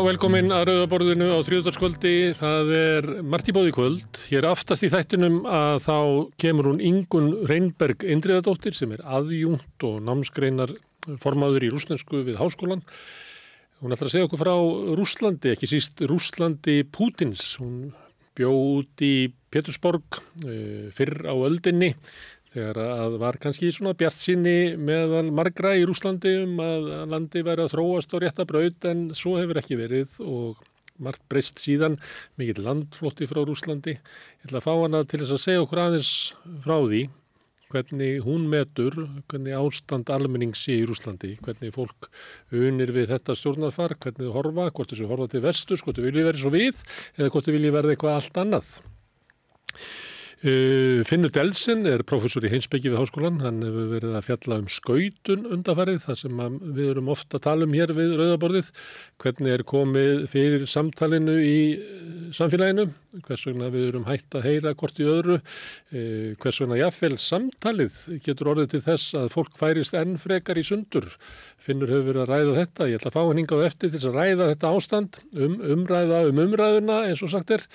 Velkomin að Rauðaborðinu á þrjóðarskvöldi. Það er Marti Bóði kvöld. Hér aftast í þættinum að þá kemur hún Ingun Reynberg Indriðadóttir sem er aðjúnt og námsgreinar formaður í rúsnesku við háskólan. Hún ætlar að segja okkur frá Rúslandi, ekki síst Rúslandi Pútins. Hún bjó út í Petersborg eh, fyrr á öldinni þegar að var kannski svona bjart síni meðal margra í Rúslandi um að landi væri að þróast á rétta braut en svo hefur ekki verið og margt breyst síðan, mikill landflótti frá Rúslandi. Ég ætla að fá hana til þess að segja okkur aðeins frá því hvernig hún metur, hvernig ástand almennings í Rúslandi, hvernig fólk unir við þetta stjórnarfar, hvernig þau horfa, hvort þessu horfa til vestus, hvort þau vilja verið svo við eða hvort þau vilja verið eitthvað allt annað. Uh, Finnur Delsen er professor í heimsbyggi við háskólan, hann hefur verið að fjalla um skautun undafarið, það sem við erum ofta að tala um hér við Rauðaborðið, hvernig er komið fyrir samtalinu í uh, samfélaginu, hvers vegna við erum hægt að heyra hvort í öðru, uh, hvers vegna jáfnveil samtalið getur orðið til þess að fólk færist enn frekar í sundur. Finnur hefur verið að ræða þetta, ég ætla að fá hann hingað eftir til að ræða þetta ástand, um umræða um umræðuna eins og sagt er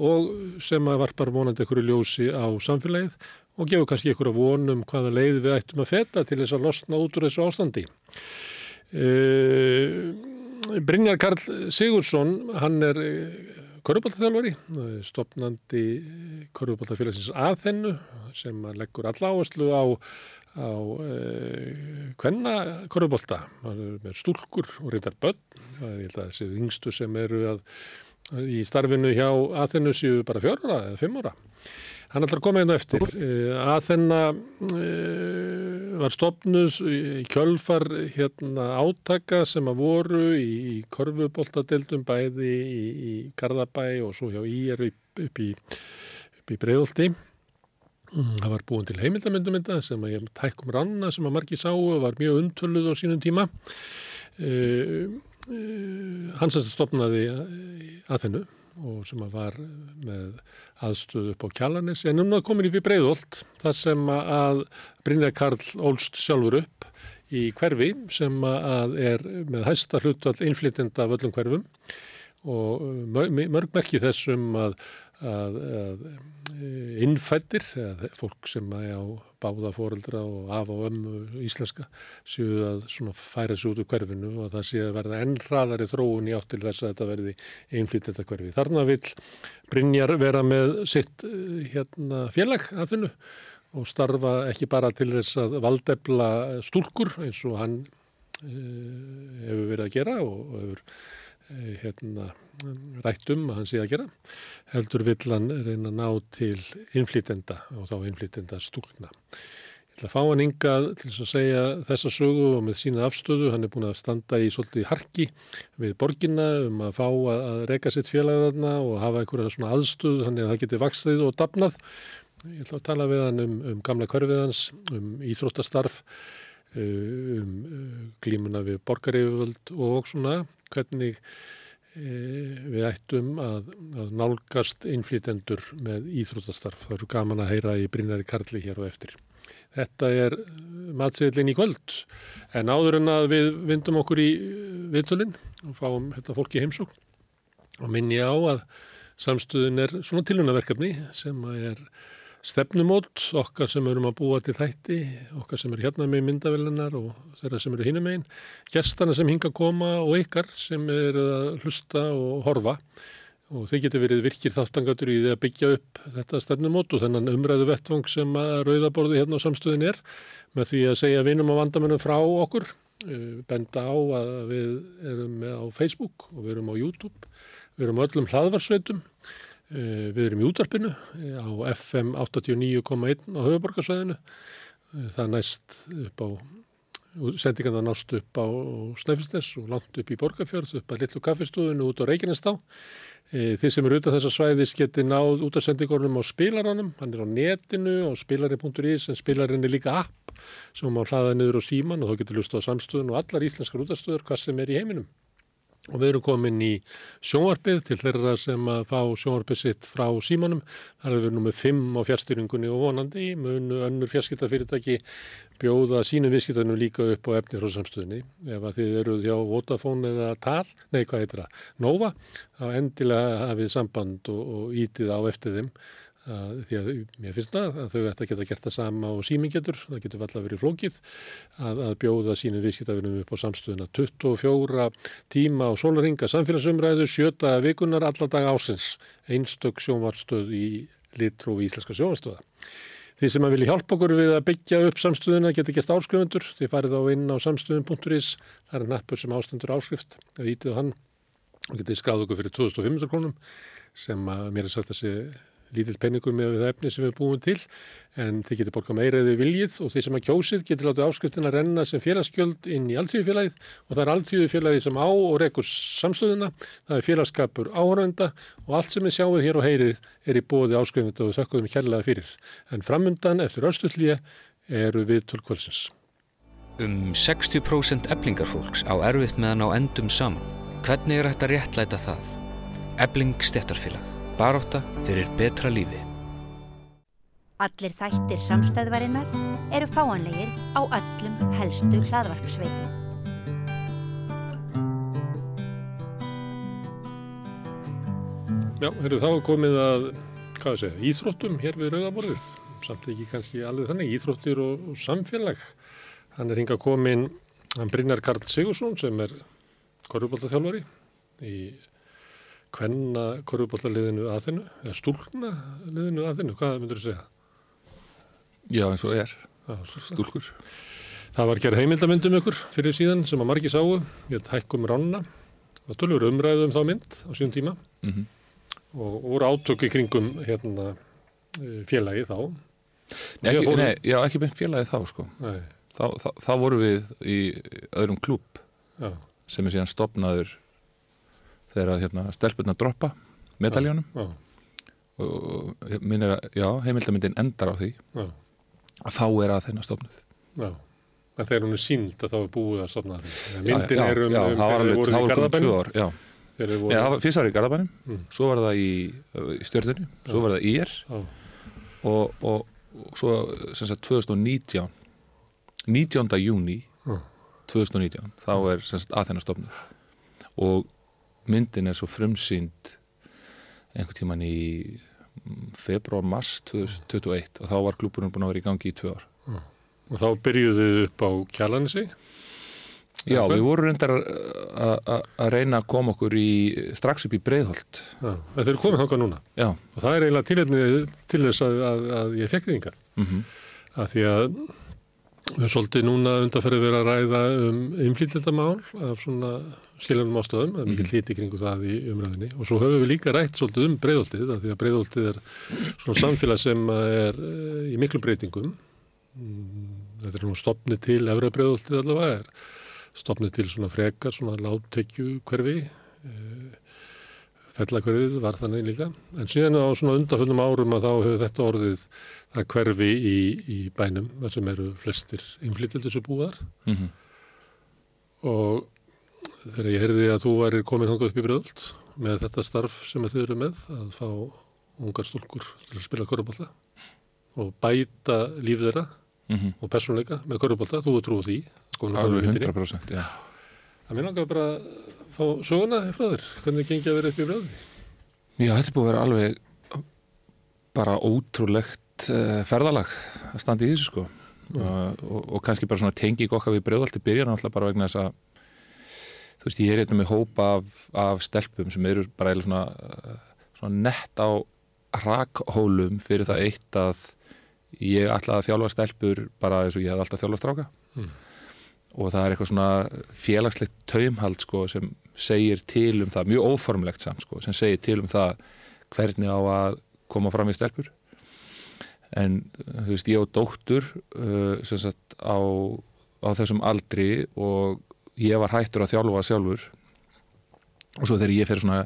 og sem að varpar vonandi einhverju ljósi á samfélagið og gefur kannski einhverju vonum hvaða leið við ættum að feta til þess að losna út úr þessu ástandi. Uh, Brynjar Karl Sigursson, hann er korfbóltaþjálfari, stopnandi korfbóltafélagsins aðhennu sem leggur alla áherslu á á uh, hvenna korfbólta, með stúlkur og reyndar börn, það er að yngstu sem eru að, að í starfinu hjá Aþennu séu bara fjóra eða fimm ára. Hann ætlar að koma einu eftir. Uh, Aþenna uh, var stopnus í kjölfar hérna, átaka sem að voru í, í korfubóltadeildum bæði í, í Garðabæ og svo hjá Íjar upp, upp í, í Breiðolti. Það var búin til heimildamöndumynda sem að ég tækkum ranna sem að margi sá og var mjög untöluð á sínum tíma. Uh, uh, hans að stopnaði að þennu og sem að var með aðstöðu upp á Kjallanis en núna komin upp í Breiðholt þar sem að Brynja Karl ólst sjálfur upp í hverfi sem að er með hæsta hlutvall innflytjenda af öllum hverfum. Og mörg merki þessum að, að, að innfættir, eða fólk sem er á báða fóreldra og af og ömmu íslenska séu að færa sér út úr hverfinu og það sé að verða ennraðari þróun í átt til þess að þetta verði einflýtt þetta hverfi. Þarna vil Brynjar vera með sitt hérna, félag að þunnu og starfa ekki bara til þess að valdefla stúlkur eins og hann uh, hefur verið að gera og hefur hérna, rætt um að hann sé að gera heldur vill hann reyna að ná til innflýtenda og þá innflýtenda stúlna. Ég ætla að fá hann yngað til að segja þessa sögu og með sína afstöðu. Hann er búin að standa í svolítið harki við borginna um að fá að reyka sitt félag þarna og hafa einhverja svona aðstöðu þannig að það geti vaksðið og dapnað. Ég ætla að tala við hann um, um gamla körfiðans, um íþróttastarf, um glímuna við borgarífjöld og svona hvernig við ættum að, að nálgast innflýtendur með íþrótastarf. Það eru gaman að heyra í Brynari Karli hér og eftir. Þetta er matsiðlinn í kvöld en áður en að við vindum okkur í viðtölinn og fáum þetta fólki heimsók og minni á að samstöðun er svona tilhjónaverkefni sem er stefnumót, okkar sem erum að búa til þætti, okkar sem eru hérna með myndavelunar og þeirra sem eru hinum einn, gestana sem hinga að koma og ykkar sem eru að hlusta og horfa. Og þeir getur verið virkir þáttangatur í því að byggja upp þetta stefnumót og þennan umræðu vettvang sem að rauðaborði hérna á samstöðin er með því að segja vinum á vandamennum frá okkur, benda á að við erum á Facebook og við erum á YouTube, við erum á öllum hlaðvarsveitum Við erum í útarpinu á FM 89,1 á höfuborgarsvæðinu. Það næst upp á, sendingarna nást upp á Snæfellsnes og langt upp í Borgafjörð, upp að Lillu kaffestúðinu út á Reykjanestá. Þið sem eru út af þessa svæðis geti náð út af sendingarnum á spilaranum. Hann er á netinu á spilari.is en spilarinn er líka app sem má hlaða niður á síman og þá getur lusta á samstöðun og allar íslenskar útastöður hvað sem er í heiminum. Og við erum komin í sjónvarpið til þeirra sem að fá sjónvarpið sitt frá símanum. Það er við nú með fimm á fjárstýringunni og vonandi munu önnur fjárskiptafyrirtæki bjóða sínum viðskiptarnir líka upp á efni frá samstöðinni. Ef að þið eruð hjá Vodafone eða TAL, nei hvað heitir það, Nova, þá endilega hafið samband og, og ítið á eftir þeim að, því að mér finnst það að þau ætti að geta gert það sama og síming getur, það getur alltaf verið flókið að, að bjóða sínum viðskiptafinum upp á samstöðuna 24 tíma á sólaringa samfélagsumræðu, sjöta vikunar alladaga ásins, einstök sjónvarstöð í litru og íslenska sjónvarstöða. Þið sem að vilja hjálpa okkur við að byggja upp samstöðuna geta gæst áskrifundur, þið farið á inn á samstöðun.is, það er nappur sem ástendur áskrift, það ítið hann. Og getið skráð okkur fyrir 2500 krónum sem mér er sagt að sé lítill penningur með það efni sem við búum til en þið getur borgað meira eða viljið og þeir sem að kjósið getur látið áskriftina renna sem félagsgjöld inn í alltíðufélagið og það er alltíðufélagið sem á og rekur samstöðuna, það er félagskapur áhörvenda og allt sem við sjáum hér og heyrir er í bóði áskrifenda og þökkum kærlega fyrir. En framundan eftir östullíja eru við tölkvölsins. Um 60% eblingarfólks á erfitt meðan á endum saman. Hvernig er þetta réttlæta það? Ebling stjættarfélag baróta fyrir betra lífi. Allir þættir samstæðvarinnar eru fáanlegir á öllum helstu hlaðvarpsveitum. Já, hefur þá komið að, hvað sé, íþróttum hér við Rauðaborðið. Samt ekki kannski alveg þannig, íþróttir og, og samfélag. Hann er hinga komin, hann Brynjar Karl Sigursson sem er korfubóltaþjálfari í hvenna korfubóltaliðinu aðinu, eða stúlna liðinu aðinu, hvað myndur þú segja? Já, eins og er, stúlkur. Það var gerð heimildamöndum ykkur fyrir síðan sem að margi sáu, við hækkum rána og tölur umræðum um þá mynd á síðan tíma mm -hmm. og voru átöku kringum hérna, félagi þá. Nei, ekki, fórum... nei, já, ekki beint félagi þá, sko. Þá, þá, þá voru við í öðrum klúb sem er síðan stopnaður þegar hérna, stelpurna droppa medaljónum. Já, já. og minnir að, já, heimildamindin endar á því. Já. að þá er að þennan stopnuð Já, en þegar hún er sínd að þá er búið að stopna því myndin er um, um þegar við vorum í Garðabænum. voru... Já, fyrst var það í Garðabænum mm. svo var það í, í stjórnirni svo var það í ER og, og, og svo sem sagt 2019 19. júni 2019 þá er sem sagt að þennan stopnuð og myndin er svo frumsýnd einhvern tíman í februar, mars 2021 og þá var klúburinn búin að vera í gangi í tvö ár mm. Og þá byrjuðu upp á kjallanissi? Já, við vorum reyndar að reyna að koma okkur í, strax upp í Breitholt Já, þeir eru komið þáka núna Já. og það er eiginlega tilhefnið til þess að, að, að ég fekk því yngar mm -hmm. að því að við erum svolítið núna undanferðið verið að ræða um innflýtjandamál af svona skiljanum ástöðum, það er mikið hlíti kringu það í umræðinni og svo höfum við líka rætt svolítið um breyðoltið, því að breyðoltið er svona samfélag sem er eh, í miklu breytingum. Mm, þetta er svona stopnið til efra breyðoltið allavega er stopnið til svona frekar, svona láttekju hverfi eh, fellakverfið var þannig líka. En síðan á svona undanföldum árum að þá hefur þetta orðið það hverfi í, í bænum, sem eru flestir innflytjöldur sem búar mm -hmm. og þegar ég heyrði að þú væri komin hangað upp í bröðult með þetta starf sem þið eru með að fá ungar stúlkur til að spila korrubólta og bæta líf þeirra mm -hmm. og personleika með korrubólta, þú er trúið því alveg 100% já. að mér langar bara að fá söguna frá þér, hvernig gengi að vera upp í bröðuli Já, þetta er búið að vera alveg bara ótrúlegt uh, ferðalag að standa í þessu sko mm. uh, og, og kannski bara svona tengi okkar við bröðult í byrjan alltaf bara vegna þess að þú veist, ég er hérna með hópa af, af stelpum sem eru bara eða svona, svona nett á rakhólum fyrir það eitt að ég ætlaði að þjálfa stelpur bara eins og ég hef alltaf þjálfa stráka mm. og það er eitthvað svona félagslegt taumhald sko sem segir til um það, mjög óformlegt samt sko, sem segir til um það hvernig á að koma fram í stelpur en þú veist, ég og dóttur uh, sem sagt á, á þessum aldri og ég var hættur að þjálfa sjálfur. Og svo þegar ég fer svona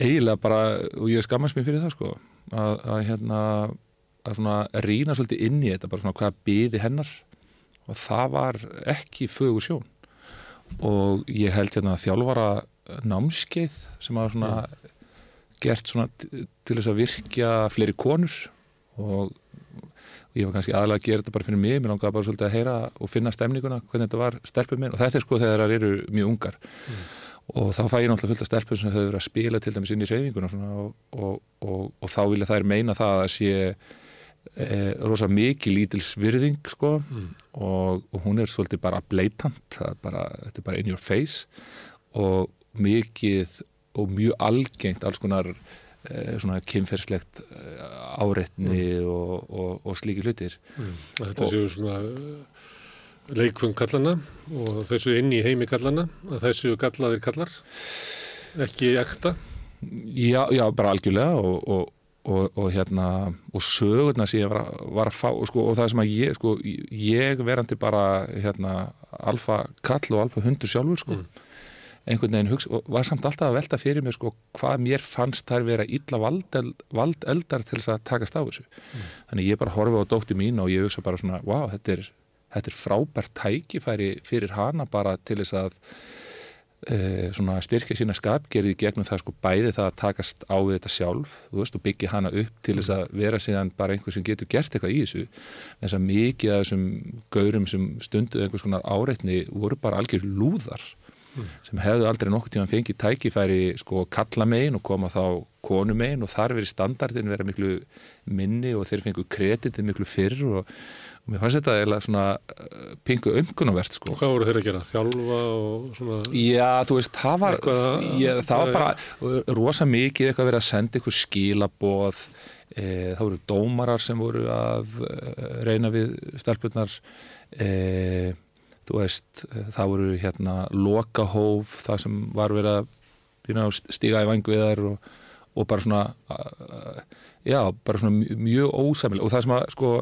eiginlega bara, og ég skammast mér fyrir það sko, að, að hérna að svona rína svolítið inn í þetta bara svona hvaða byði hennar. Og það var ekki fögur sjón. Og ég held hérna að þjálfara námskeið sem var svona gert svona til þess að virkja fleiri konur. Og og ég var kannski aðalega að gera þetta bara fyrir mig. Mér langaði bara svolítið að heyra og finna stemninguna hvernig þetta var stelpum minn og þetta er sko þegar það eru mjög ungar. Og þá fæ ég náttúrulega fullt af stelpum sem höfðu verið að spila til dæmis inn í reyfinguna og, og, og, og, þá vilja þær meina það að sé e, rosa mikið lítils virðing sko og, og hún er svolítið bara bleitant er bara, þetta er bara in your face. Og mikið og mjög algengt alls konar svona kynferðslegt e, áreitni og, og, og slíki hlutir. Þetta Og- séu svona uh, leikfum kallana og þessu inn í heimi kallana að þessu gallaðir kallar ekki ekta? Já, já, bara algjörlega og, og, og, og hérna og sögurna sem ég var, var að fá sko, og það sem að ég, sko, ég verandi bara hérna alfa kall og alfa hundur sjálfur sko, einhvern veginn hugsa var samt alltaf að velta fyrir mér sko hvað mér fannst þær vera illa valdel, valdeldar til þess að takast á þessu. Þannig ég bara horfi á dóttu mín og ég hugsa bara svona, wow, þetta er þetta er frábært tækifæri fyrir hana bara til þess að uh, svona styrkja sína skapgerði gegnum það sko bæði það að takast á við þetta sjálf, þú veist, og byggja hana upp til þess að vera síðan bara einhver sem getur gert eitthvað í þessu, þess að mikið af þessum gaurum sem stunduð einhvers konar áreitni voru bara algjör lúðar sem hefðu aldrei nokkuð tíma fengið tækifæri sko kalla megin og koma þá konu megin og þar verið standardin vera miklu minni og þeir fengu kreditið miklu fyrr og, og mér fannst þetta eiginlega svona uh, pingu umkunavert sko og hvað voru þeir að gera? Þjálfa og svona Já, þú veist, það var, Eitthvað- ég, það var bara rosa mikið eitthvað verið að senda ykkur skilaboð e, það voru dómarar sem voru að e, reyna við stelpurnar e, veist, e, það voru hérna lokahóf, það sem var verið að byrja að stíga í vangviðar og, og bara svona a, já, bara svona mjög, mjög ósæmileg. Og það sem að sko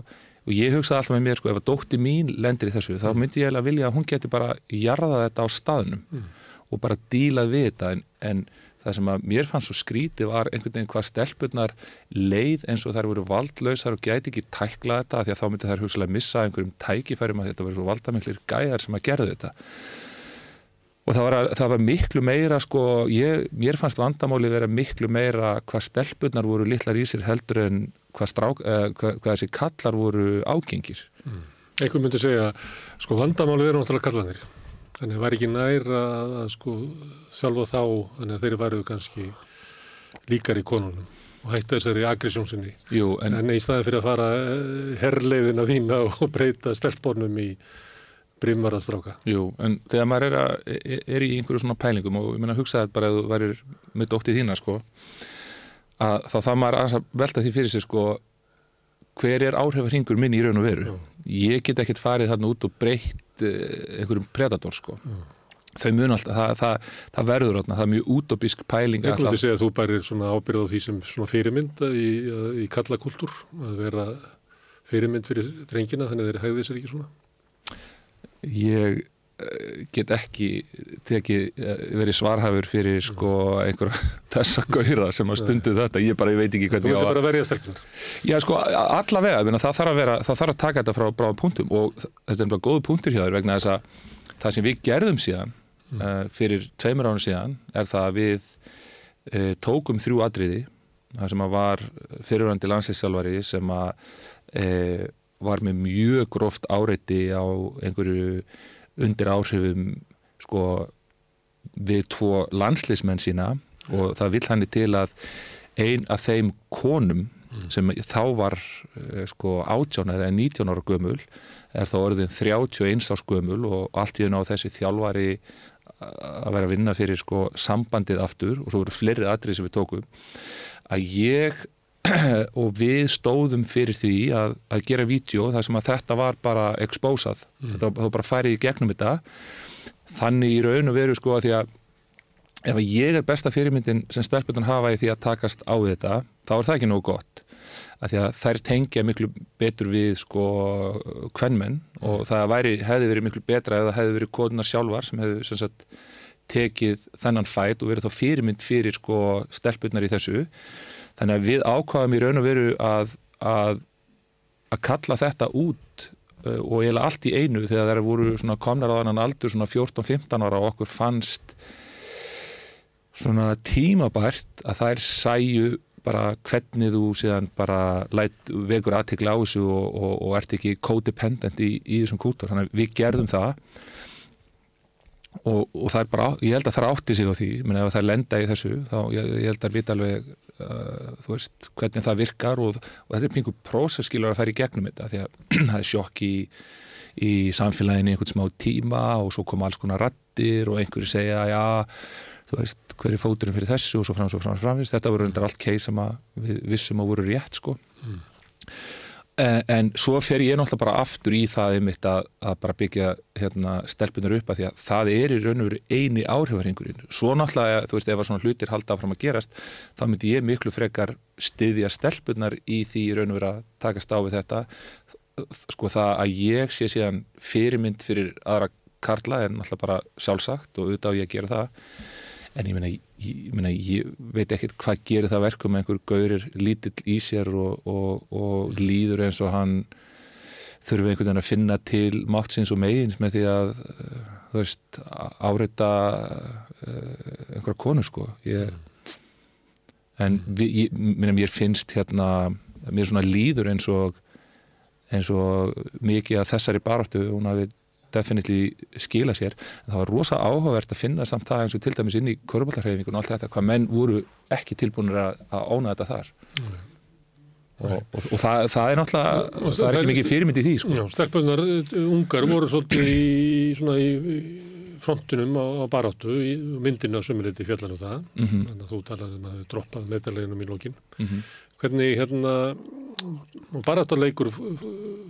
og ég hugsaði alltaf með mér sko ef að dótti mín lendir í þessu þá myndi ég eiginlega vilja að hún geti bara jarða þetta á staðnum og bara dílað við þetta. En, en það sem að mér fannst svo skrítið var einhvern veginn hvað stelpurnar leið eins og þær voru valdlausar og gæti ekki tækla þetta því að þá myndi þær hugsalega missa einhverjum tækifærum að þetta voru svo valdamiklir gæjar sem að gerðu þetta. Og það var, að, það var miklu meira sko, ég, mér fannst vandamáli vera miklu meira hvað stelpurnar voru litlar í sér heldur en hvað, strák, eh, hvað, hvað þessi kallar voru ágengir. Einhver myndi segja, sko vandamáli eru náttúrulega kallanir þannig að það væri ekki nær að, að sko sjálfa þá þannig að þeir væru kannski líkar í konunum og hætta þessari agressjón sinni. Jú, en, en, í staði fyrir að fara eh, herrleiðin að vína og breyta stelpunum í brimmarastráka Jú, en þegar maður er, að, er, er í einhverju svona pælingum og ég meina hugsaði bara að þú værir með dóttið þína sko að þá þarf maður aðeins að velta því fyrir sig sko hver er áhrifahringur minn í raun og veru? Ég get ekkert farið þarna út og breytt eh, einhverjum predator sko. Þau mun alltaf, það, það, það verður það er mjög útópisk pæling Ég alltaf, segja að þú bærir svona ábyrð á því sem svona fyrirmynd í, í kallakultúr að vera fyrirmynd fyrir drengina þannig að þeir hægði sér ekki svona. Ég get ekki tekið, eh, verið svarhafur fyrir sko einhverja þessa gauðra sem að stundu þetta, ég bara ég veit ekki Þú hvernig ég á að bara verja stelpunar Já, sko, allavega, meina, það þarf vera, það þarf að taka þetta frá bráðum punktum og þetta er bara góðu punktur hjá þér vegna þess að það sem við gerðum síðan uh, fyrir tveimur ánum síðan er það að við uh, tókum þrjú atriði, það sem að var fyrirvændi landsinsjálfari sem að uh, var með mjög gróft áreiti á einhverju undir áhrifum sko við tvo landslismenn sína og það vill hann til að ein af þeim konum sem þá var eh, sko 18 eða 19 ára gömul er þá orðin 31 árs gömul og allt í þenn á þessi þjálfari að vera að vinna fyrir sko sambandið aftur og svo voru fleiri atrið sem við tókum að ég og við stóðum fyrir því að, að gera vídeo þar sem að þetta var bara exposað, þetta var bara farið í gegnum þetta. Þannig í raun og veru sko að því að ef ég er besta fyrirmyndin sem stelpunan hafa í því að takast á þetta þá er það ekki nógu gott. Að því að þær tengja miklu betur við sko kvennmenn og það væri, hefði verið miklu betra það hefði verið konunar sjálfar sem hefði sem sagt, tekið þennan fæt og verið þá fyrirmynd fyrir sko stelpunar í þessu þannig að við ákvaðum í raun og veru að, að, að kalla þetta út uh, og eiginlega allt í einu þegar það voru komnar á annan aldur svona 14-15 ára og okkur fannst svona tímabært að þær sæju bara hvernig þú síðan bara læt, vekur aðtekla á þessu og, og, og ert ekki codependent í, í þessum kútur, þannig að við gerðum það. Og, og það er bara, ég held að það átti sig á því. Menn ef það lenda í þessu þá ég, ég held að vita alveg þú veist, hvernig það virkar og, og þetta er pingu prósesskilur að færa í gegnum þetta því að það er sjokk í í samfélaginu einhvern smá tíma og svo koma alls konar rattir og einhverju segja, já þú veist, hver er fóturinn fyrir þessu? og svo framst og framst framst, þetta voru undir allt keið sem við vissum að voru rétt sko. Mm. En, en svo fer ég náttúrulega bara aftur í það einmitt að, að bara byggja hérna, stelpunar upp að því að það er í raun og veru eini áhrifaringurinn svo náttúrulega, þú veist, ef svona hlutir halda áfram að gerast, þá myndi ég miklu frekar styðja stelpunar í því í raun og veru að takast á við þetta. Sko það að ég sé síðan fyrirmynd fyrir aðra karla er náttúrulega bara sjálfsagt og auðvitað á ég að gera það. En ég meina, ég, meina, ég veit ekkert hvað gerir það verkum með einhver gaurir lítill í sér og, og, og líður eins og hann þurfi einhvern veginn að finna til máttsins og megins með því að uh, þú veist, áreita uh, einhverja konu sko. Ég, en við, ég, minna, mér finnst hérna mér svona líður eins og eins og mikið að þessari baráttu hún hafi definitely skila sér en það var rosa áhugavert að finna samt það eins og til dæmis inn í köruballarhefingun og allt þetta, hvað menn voru ekki tilbúinir að, að óna þetta þar Nei. og, og, og það, það er náttúrulega og það er ekki mikið fyrirmynd í því sko. Stelpunar ungar voru svolítið í, svona í frontunum á, á baráttu í myndinu á sömurleiti fjallan og það mm -hmm. þannig að þú talar um að droppað meðaleginum í lokin mm -hmm. hvernig hérna baráttarleikur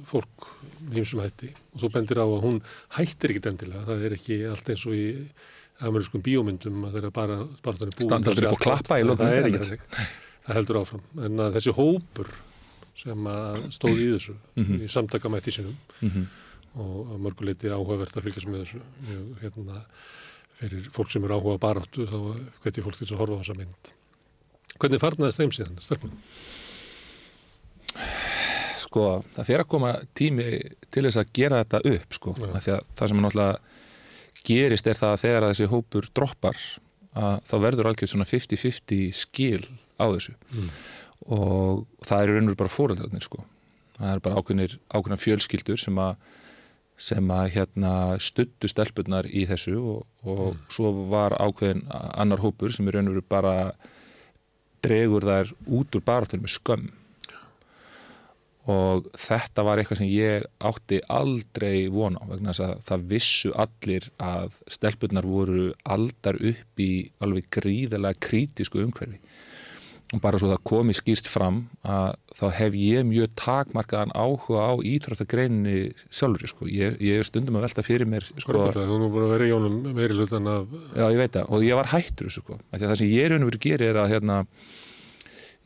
fólk hýmsum hætti. Og þú bendir á að hún hættir ekkit endilega, það er ekki allt eins og í amerískum bíómyndum að þeirra bara baráttarni búin. Standardur upp og klappa í lóknum það er ekki það, það heldur áfram. En að þessi hópur sem stóði í þessu mm -hmm. í samtakamætti sinum mm -hmm. og mörguleiti áhugavert að fylgjast með þessu hérna, fyrir fólk sem eru áhuga baráttu þá hveti fólk til að horfa á þessa mynd. Hvernig farnaðist þeim síðan stöknum? Sko, það fyrir að koma tími til þess að gera þetta upp sko, ja. að að það sem náttúrulega gerist er það að þegar að þessi hópur droppar að þá verður algjörð svona 50-50 skil á þessu mm. og það eru og bara fóröldarnir sko það er bara ákveðnir, ákveðnar fjölskyldur sem að sem að hérna stuttu stelpunnar í þessu og, og mm. svo var ákveðin annar hópur sem er veru bara dregur þær út úr barátunum með skömm og þetta var eitthvað sem ég átti aldrei vona vegna þess að það vissu allir að stelpunar voru aldar upp í alveg gríðilega krítisku umhverfi og bara svo það komi skýrst fram að þá hef ég mjög takmarkaðan áhuga á íþróttagreininni sjálfur sko. ég, ég stundum að velta fyrir mér sko, Þú er búin að vera í jónum meiri lutan af Já ég veit það og ég var hættur sko. það sem ég er unni verið að gera er að hérna,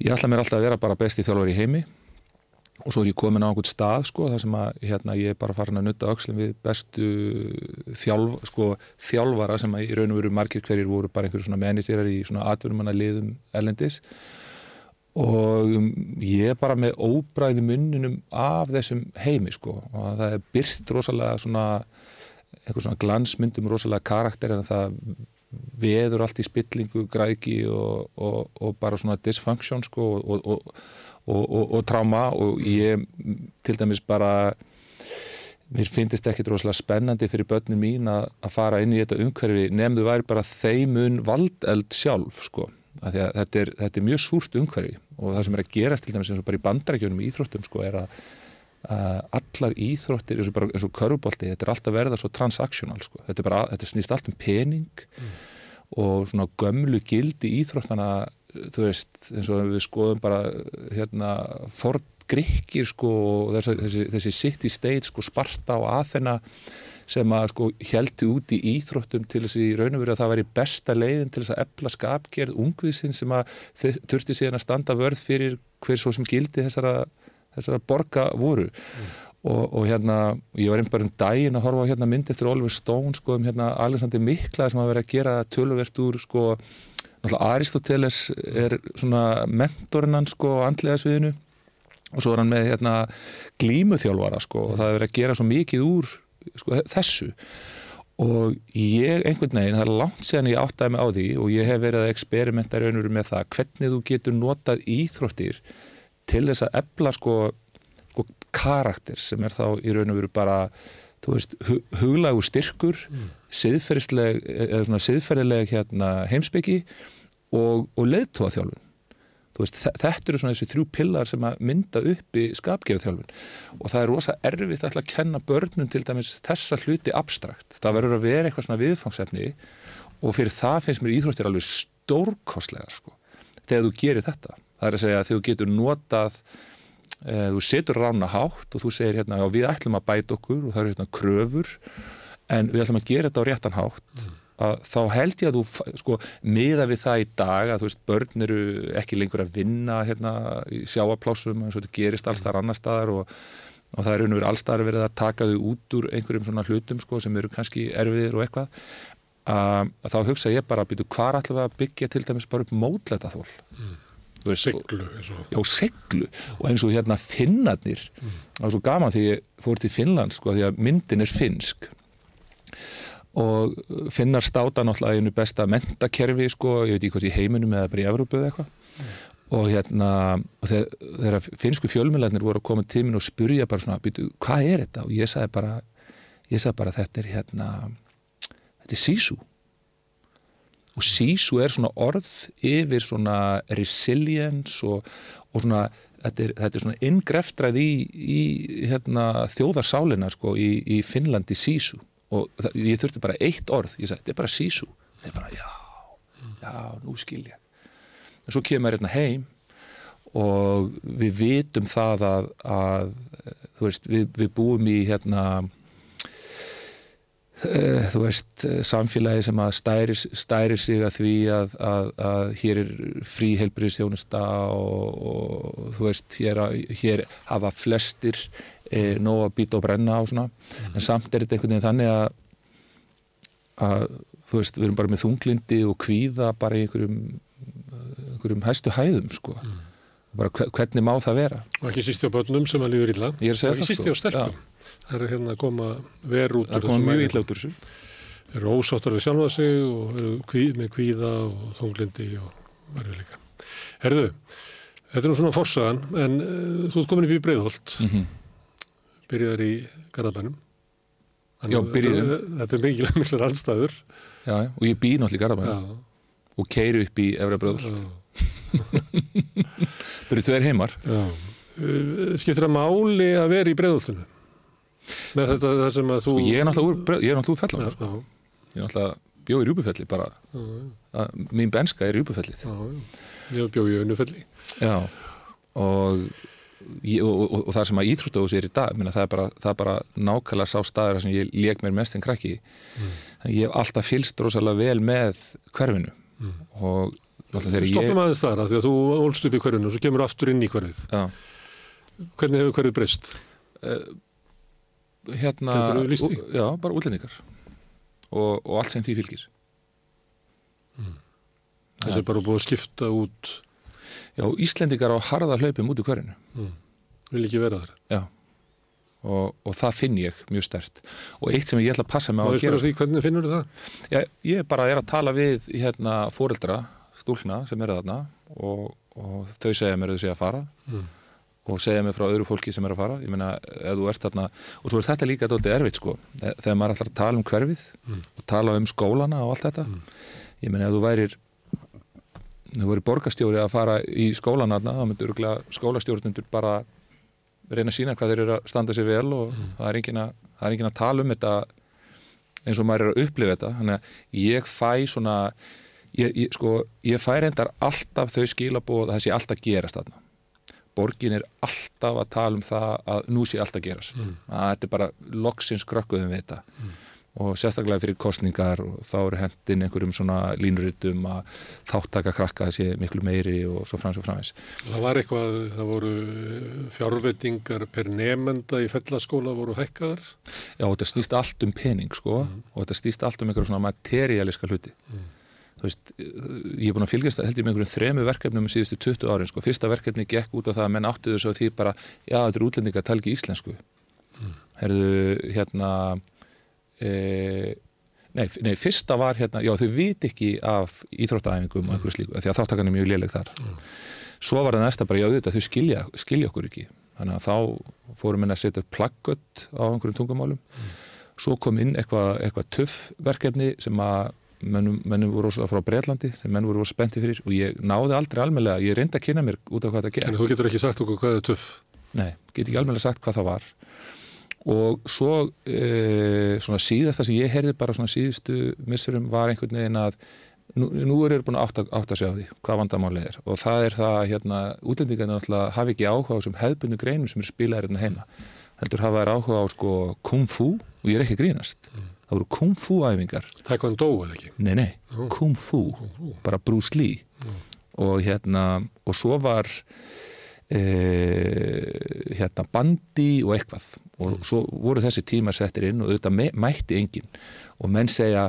ég ætla mér alltaf að vera bara besti þjálfur í heimi og svo er ég komin á einhvern stað sko þar sem að hérna, ég er bara farin að nutta aukslum við bestu þjálf, sko, þjálfara sem að í raun og veru margir hverjir voru bara einhverju svona menistýrar í svona atverjumanna liðum ellendis og um, ég er bara með óbræði munninum af þessum heimi sko og það er byrt rosalega svona einhvern svona glansmyndum rosalega karakter en það veður allt í spillingu, græki og, og, og bara svona dysfunction sko og, og og, og, og tráma og ég til dæmis bara mér finnst ekki droslega spennandi fyrir börnum mín að, að fara inn í þetta umhverfi nefndu væri bara þeimun valdeld sjálf sko að að þetta, er, þetta er mjög súrt umhverfi og það sem er að gerast til dæmis eins og bara í bandarækjunum í Íþróttum sko er að allar íþróttir eins og, og körubolti, þetta er alltaf verða svo transaktional sko. þetta, bara, þetta snýst allt um pening mm. og svona gömlu gildi íþróttana þú veist, eins og við skoðum bara hérna Ford Grikkir sko þessi, þessi, þessi city state sko Sparta og Athena sem að sko heldi út í íþróttum til þess að í raun og veru að það væri besta leiðin til þess að epla skapgerð ungviðsinn sem að þurfti síðan að standa vörð fyrir hver svo sem gildi þessara, þessara borga voru mm. og, og hérna ég var einn bara um daginn að horfa á hérna myndi eftir Oliver Stone sko um hérna Alexander Mikla sem að vera að gera töluvert úr sko Aristoteles er svona mentorinn hans sko á andlega sviðinu. Og svo er hann með hérna glímuþjálfara sko og það er verið að gera svo mikið úr sko, þessu. Og ég einhvern veginn, það er langt séðan ég áttaði mig á því og ég hef verið að experimenta raunur með það, hvernig þú getur notað íþróttir til þess að ebla sko, sko karakter sem er þá í raun og veru bara þú veist, hu- huglægur styrkur mm. svona siðferðileg hérna, heimsbyggi og, og þe- þetta eru svona þessi þrjú pillar sem að mynda upp í skapgerðarþjálfun. Og það er rosa erfitt að kenna börnum til dæmis þessa hluti abstrakt, það verður að vera eitthvað svona viðfangsefni og fyrir það finnst mér íþróttir alveg stórkostlegar sko, þegar þú gerir þetta. Það er að segja að þegar þú getur notað e, þú setur rána hátt og þú segir hérna, já við ætlum að bæta okkur og það eru hérna kröfur en við ætlum að gera þetta á réttan hátt að þá held ég að þú sko, miða við það í dag að þú veist, börn eru ekki lengur að vinna hérna í sjáaplásum eins og þetta gerist allstar annar staðar og, og það er verið allstar verið að taka þau út úr einhverjum svona hlutum sko, sem eru kannski erfiðir og eitthvað. Að, að þá hugsa ég bara að býtu hvar við að byggja til dæmis bara upp mótlæta þól mm. Og já, seglu og eins og hérna finnarnir það var svo gaman því ég fór til Finnland sko, því að myndin er finnsk og finnar státa náttúrulega einu besta mentakerfi sko, ég veit ekki hvort í heiminum eða bara í Evrópu eða eitthvað. Og hérna og þegar, þegar finnsku fjölmjölarnir voru að koma til minn og spurja bara svona, býtu, hvað er þetta? og ég sagði bara, ég sagði bara þetta er hérna, þetta er sísú og sísu er svona orð yfir svona resilience og, og svona þetta er, þetta er svona inngreftrað í, í hérna, þjóðarsálina sko, í, í Finnlandi sísu og það, ég þurfti bara eitt orð. Ég sagði, þetta er bara sísu þetta er bara, já, já, nú skil ég. En svo kemur hérna heim og við vitum það að, að þú veist, við, við búum í hérna eh, þú veist, samfélagi sem að stæri, stæri sig að því að, að, að hér er frí helbriðstjónusta og, og þú veist, hér, hér hafa flestir e, nóg að býta og brenna á svona, en samt er þetta einhvern veginn þannig að, að þú veist, við erum bara með þunglindi og kvíða bara í einhverjum einhverjum hæstu hæðum sko. Bara hve- hvernig má það vera? Og ekki síst hjá börnum sem að líður illa. Að og ekki það, síst sko. hjá stelpum. Það er hérna að koma ver út það er komið mjög illa út úr þessu. Eru ósáttar við sjálfa sig og eru kví, með kvíða og þunglindi og verður líka. Herðu, þetta er nú svona forsagan en uh, þú ert komin upp í Breiðholt. Mm byrjaðar í Garðabænum Já, byrjuðum. Þetta, þetta er mikil, mikil rannstæður já, og ég bý náttúrulega í Garabæn Já, og keiri upp í Efra Bröðl já, það eru tveir heimar já. Uh, Skiptir það máli að vera í Breiðholtinu? Með þetta það sem að þú og ég er náttúrulega úr, fellan sko. ég er náttúrulega bjóð í Rjúbufelli bara já, já. mín benska er Rjúbufellið Já, já. Ég bjó í Önnufelli. já og, og, og, og það sem að íþróttahús er í dag minna, það, er bara, það er bara nákvæmlega sá staður sem ég lék mér mest en krakki þannig ég hef alltaf fylst rosalega vel með hverfinu Mm. og þegar ég Stoppum aðeins þar, af því að þú ólst upp í hverfinu og svo kemur aftur inn í hverfið. já, Hvernig hefur hverfið breyst? hérna því? ú- já, bara útlendingar og, og allt sem því fylgir Þessi er bara búið að skipta út, já, Íslendingar á harða hlaupum út í hverjunu vil ekki vera þar. já og, og það finn ég mjög stert og eitt sem ég ætla að passa mig á Má að gera því, hvernig finnur þú það? ég, ég bara er að tala við hérna fóreldra, stúlna sem eru þarna og, og þau segja mér að þau segja að fara Mm. og segja mér frá öðru fólki sem er að fara ég meina, ef þú ert þarna og svo er þetta líka dóltið erfitt sko þegar maður ætlar að tala um hverfið Mm. og tala um skólana og allt þetta Mm. ég meina, ef þú værir þú væri borgarstjóri að fara í skólana þarna, þá myndur skólastjórnundur bara reyna að sína hvað þeir eru að standa sér vel og það, er að, það er engin að tala um þetta eins og maður er að upplifa þetta. Þannig að ég fæ svona ég, ég, sko, ég fæ reyndar alltaf þau skilabóð að það sé alltaf gerast þarna. Borgin er alltaf að tala um það að nú sé alltaf gerast. Mm. að þetta er bara loksins krökkuðum við þetta og sérstaklega fyrir kostningar og þá eru hendin einhverjum svona línuritum að þáttaka krakka þessi miklu meiri og svo frans og framins Það var eitthvað, það voru fjárveitingar per nefnda í fellaskóla voru hækkaðar. Já, og þetta snýst allt um pening sko og þetta snýst allt um einhverjum svona materialiska hluti. Þú veist, ég er búin að fylgjast held ég með einhverjum þremu verkefnum um síðustu 20 árin sko, fyrsta verkefni gekk út á það að menn áttu þessu á því bara, já, þetta er útlendinga að tala ekki íslensku herðu, hérna e, nei, nei, fyrsta var hérna, já þau vit ekki af íþróttaæfingum og einhverju slíku, því að þáttakan er mjög léleg þar. Svo var það næsta bara, já auðvitað þau skilja, skilja okkur ekki. Þannig að þá fórum við að setja upp plaggött á einhverjum tungumálum. Svo kom inn eitthvað eitthva tuff verkefni sem að mennum, mennum voru rosalega frá Breitlandi sem menn voru rosalega spennti fyrir. Og ég náði aldrei almennilega, ég reyndi að kynna mér út af hvað það En gerð þú getur ekki sagt okkur hvað er tuff. Nei, get ekki almennilega sagt hvað það var og svo e, svona síðasta sem ég heyrði bara svona síðustu missurum var einhvern veginn að nú, nú eru búin að átta, átta sig á því hvað vandamáli er. Og það er það hérna útlendingarnir náttúrulega hafi ekki áhuga á þessum hefðbundu greinum sem eru spilaðir hérna heima. Heldur hafa þær áhuga á sko kung fu og ég er ekki grínast. Það voru kung fu æfingar. Taekwondo eða ekki. Nei, nei, Nú. Kung Fu bara Bruce Lee. Og hérna, og svo var e, hérna bandi og eitthvað. Og svo voru þessi tíma settir inn og auðvitað me- mætti enginn. Og menn segja,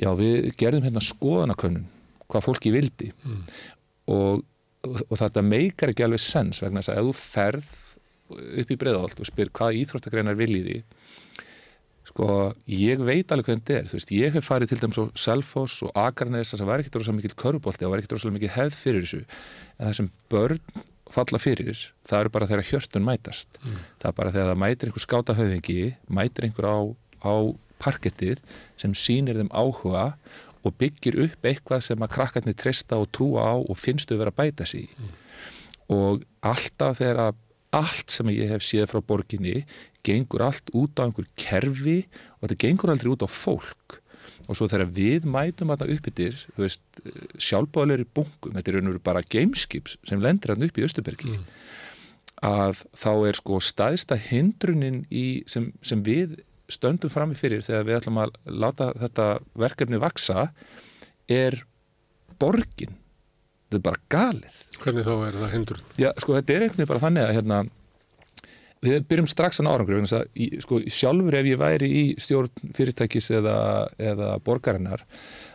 já við gerðum hérna skoðanakönnun, hvað fólki vildi. Og, og þetta meikar ekki alveg sens vegna þess að ef þú ferð upp í breiðáld og spyr hvað íþróttagreinar viljiði sko, ég veit alveg hvernig þetta er, þú veist, ég hef farið til dæmis á Selfoss og Akarnesa sem var ekkert rosalega mikil körubolti og var ekkert rosalega mikil hefð fyrir þessu. En það sem börn falla fyrir, það eru bara þegar hjörtun mætast. Það er bara þegar það mætir einhver skátahöfðingi, mætir einhver á, á parkettið sem sýnir þeim áhuga og byggir upp eitthvað sem að krakkarnir treysta og trúa á og finnstu vera að bæta sig í. Og alltaf þegar að allt sem ég hef séð frá borginni gengur allt út á einhver kerfi og þetta gengur aldrei út á fólk og svo þegar við mætum þarna upp yfir, þú veist, sjálfbáðlega í bunkum, þetta er veru bara gameskips sem lendir hann upp í Östubergi að þá er sko staðista hindrunin í, sem, sem við stöndum frammi fyrir þegar við ætlum að láta þetta verkefni vaksa er borgin. Þetta er bara galið. Hvernig þá er það hindur? Já, sko, þetta er einhvern veginn bara þannig að hérna, við byrjum strax að ná árangur sko, sjálfur ef ég væri í stjórn fyrirtækis eða, eða borgarinnar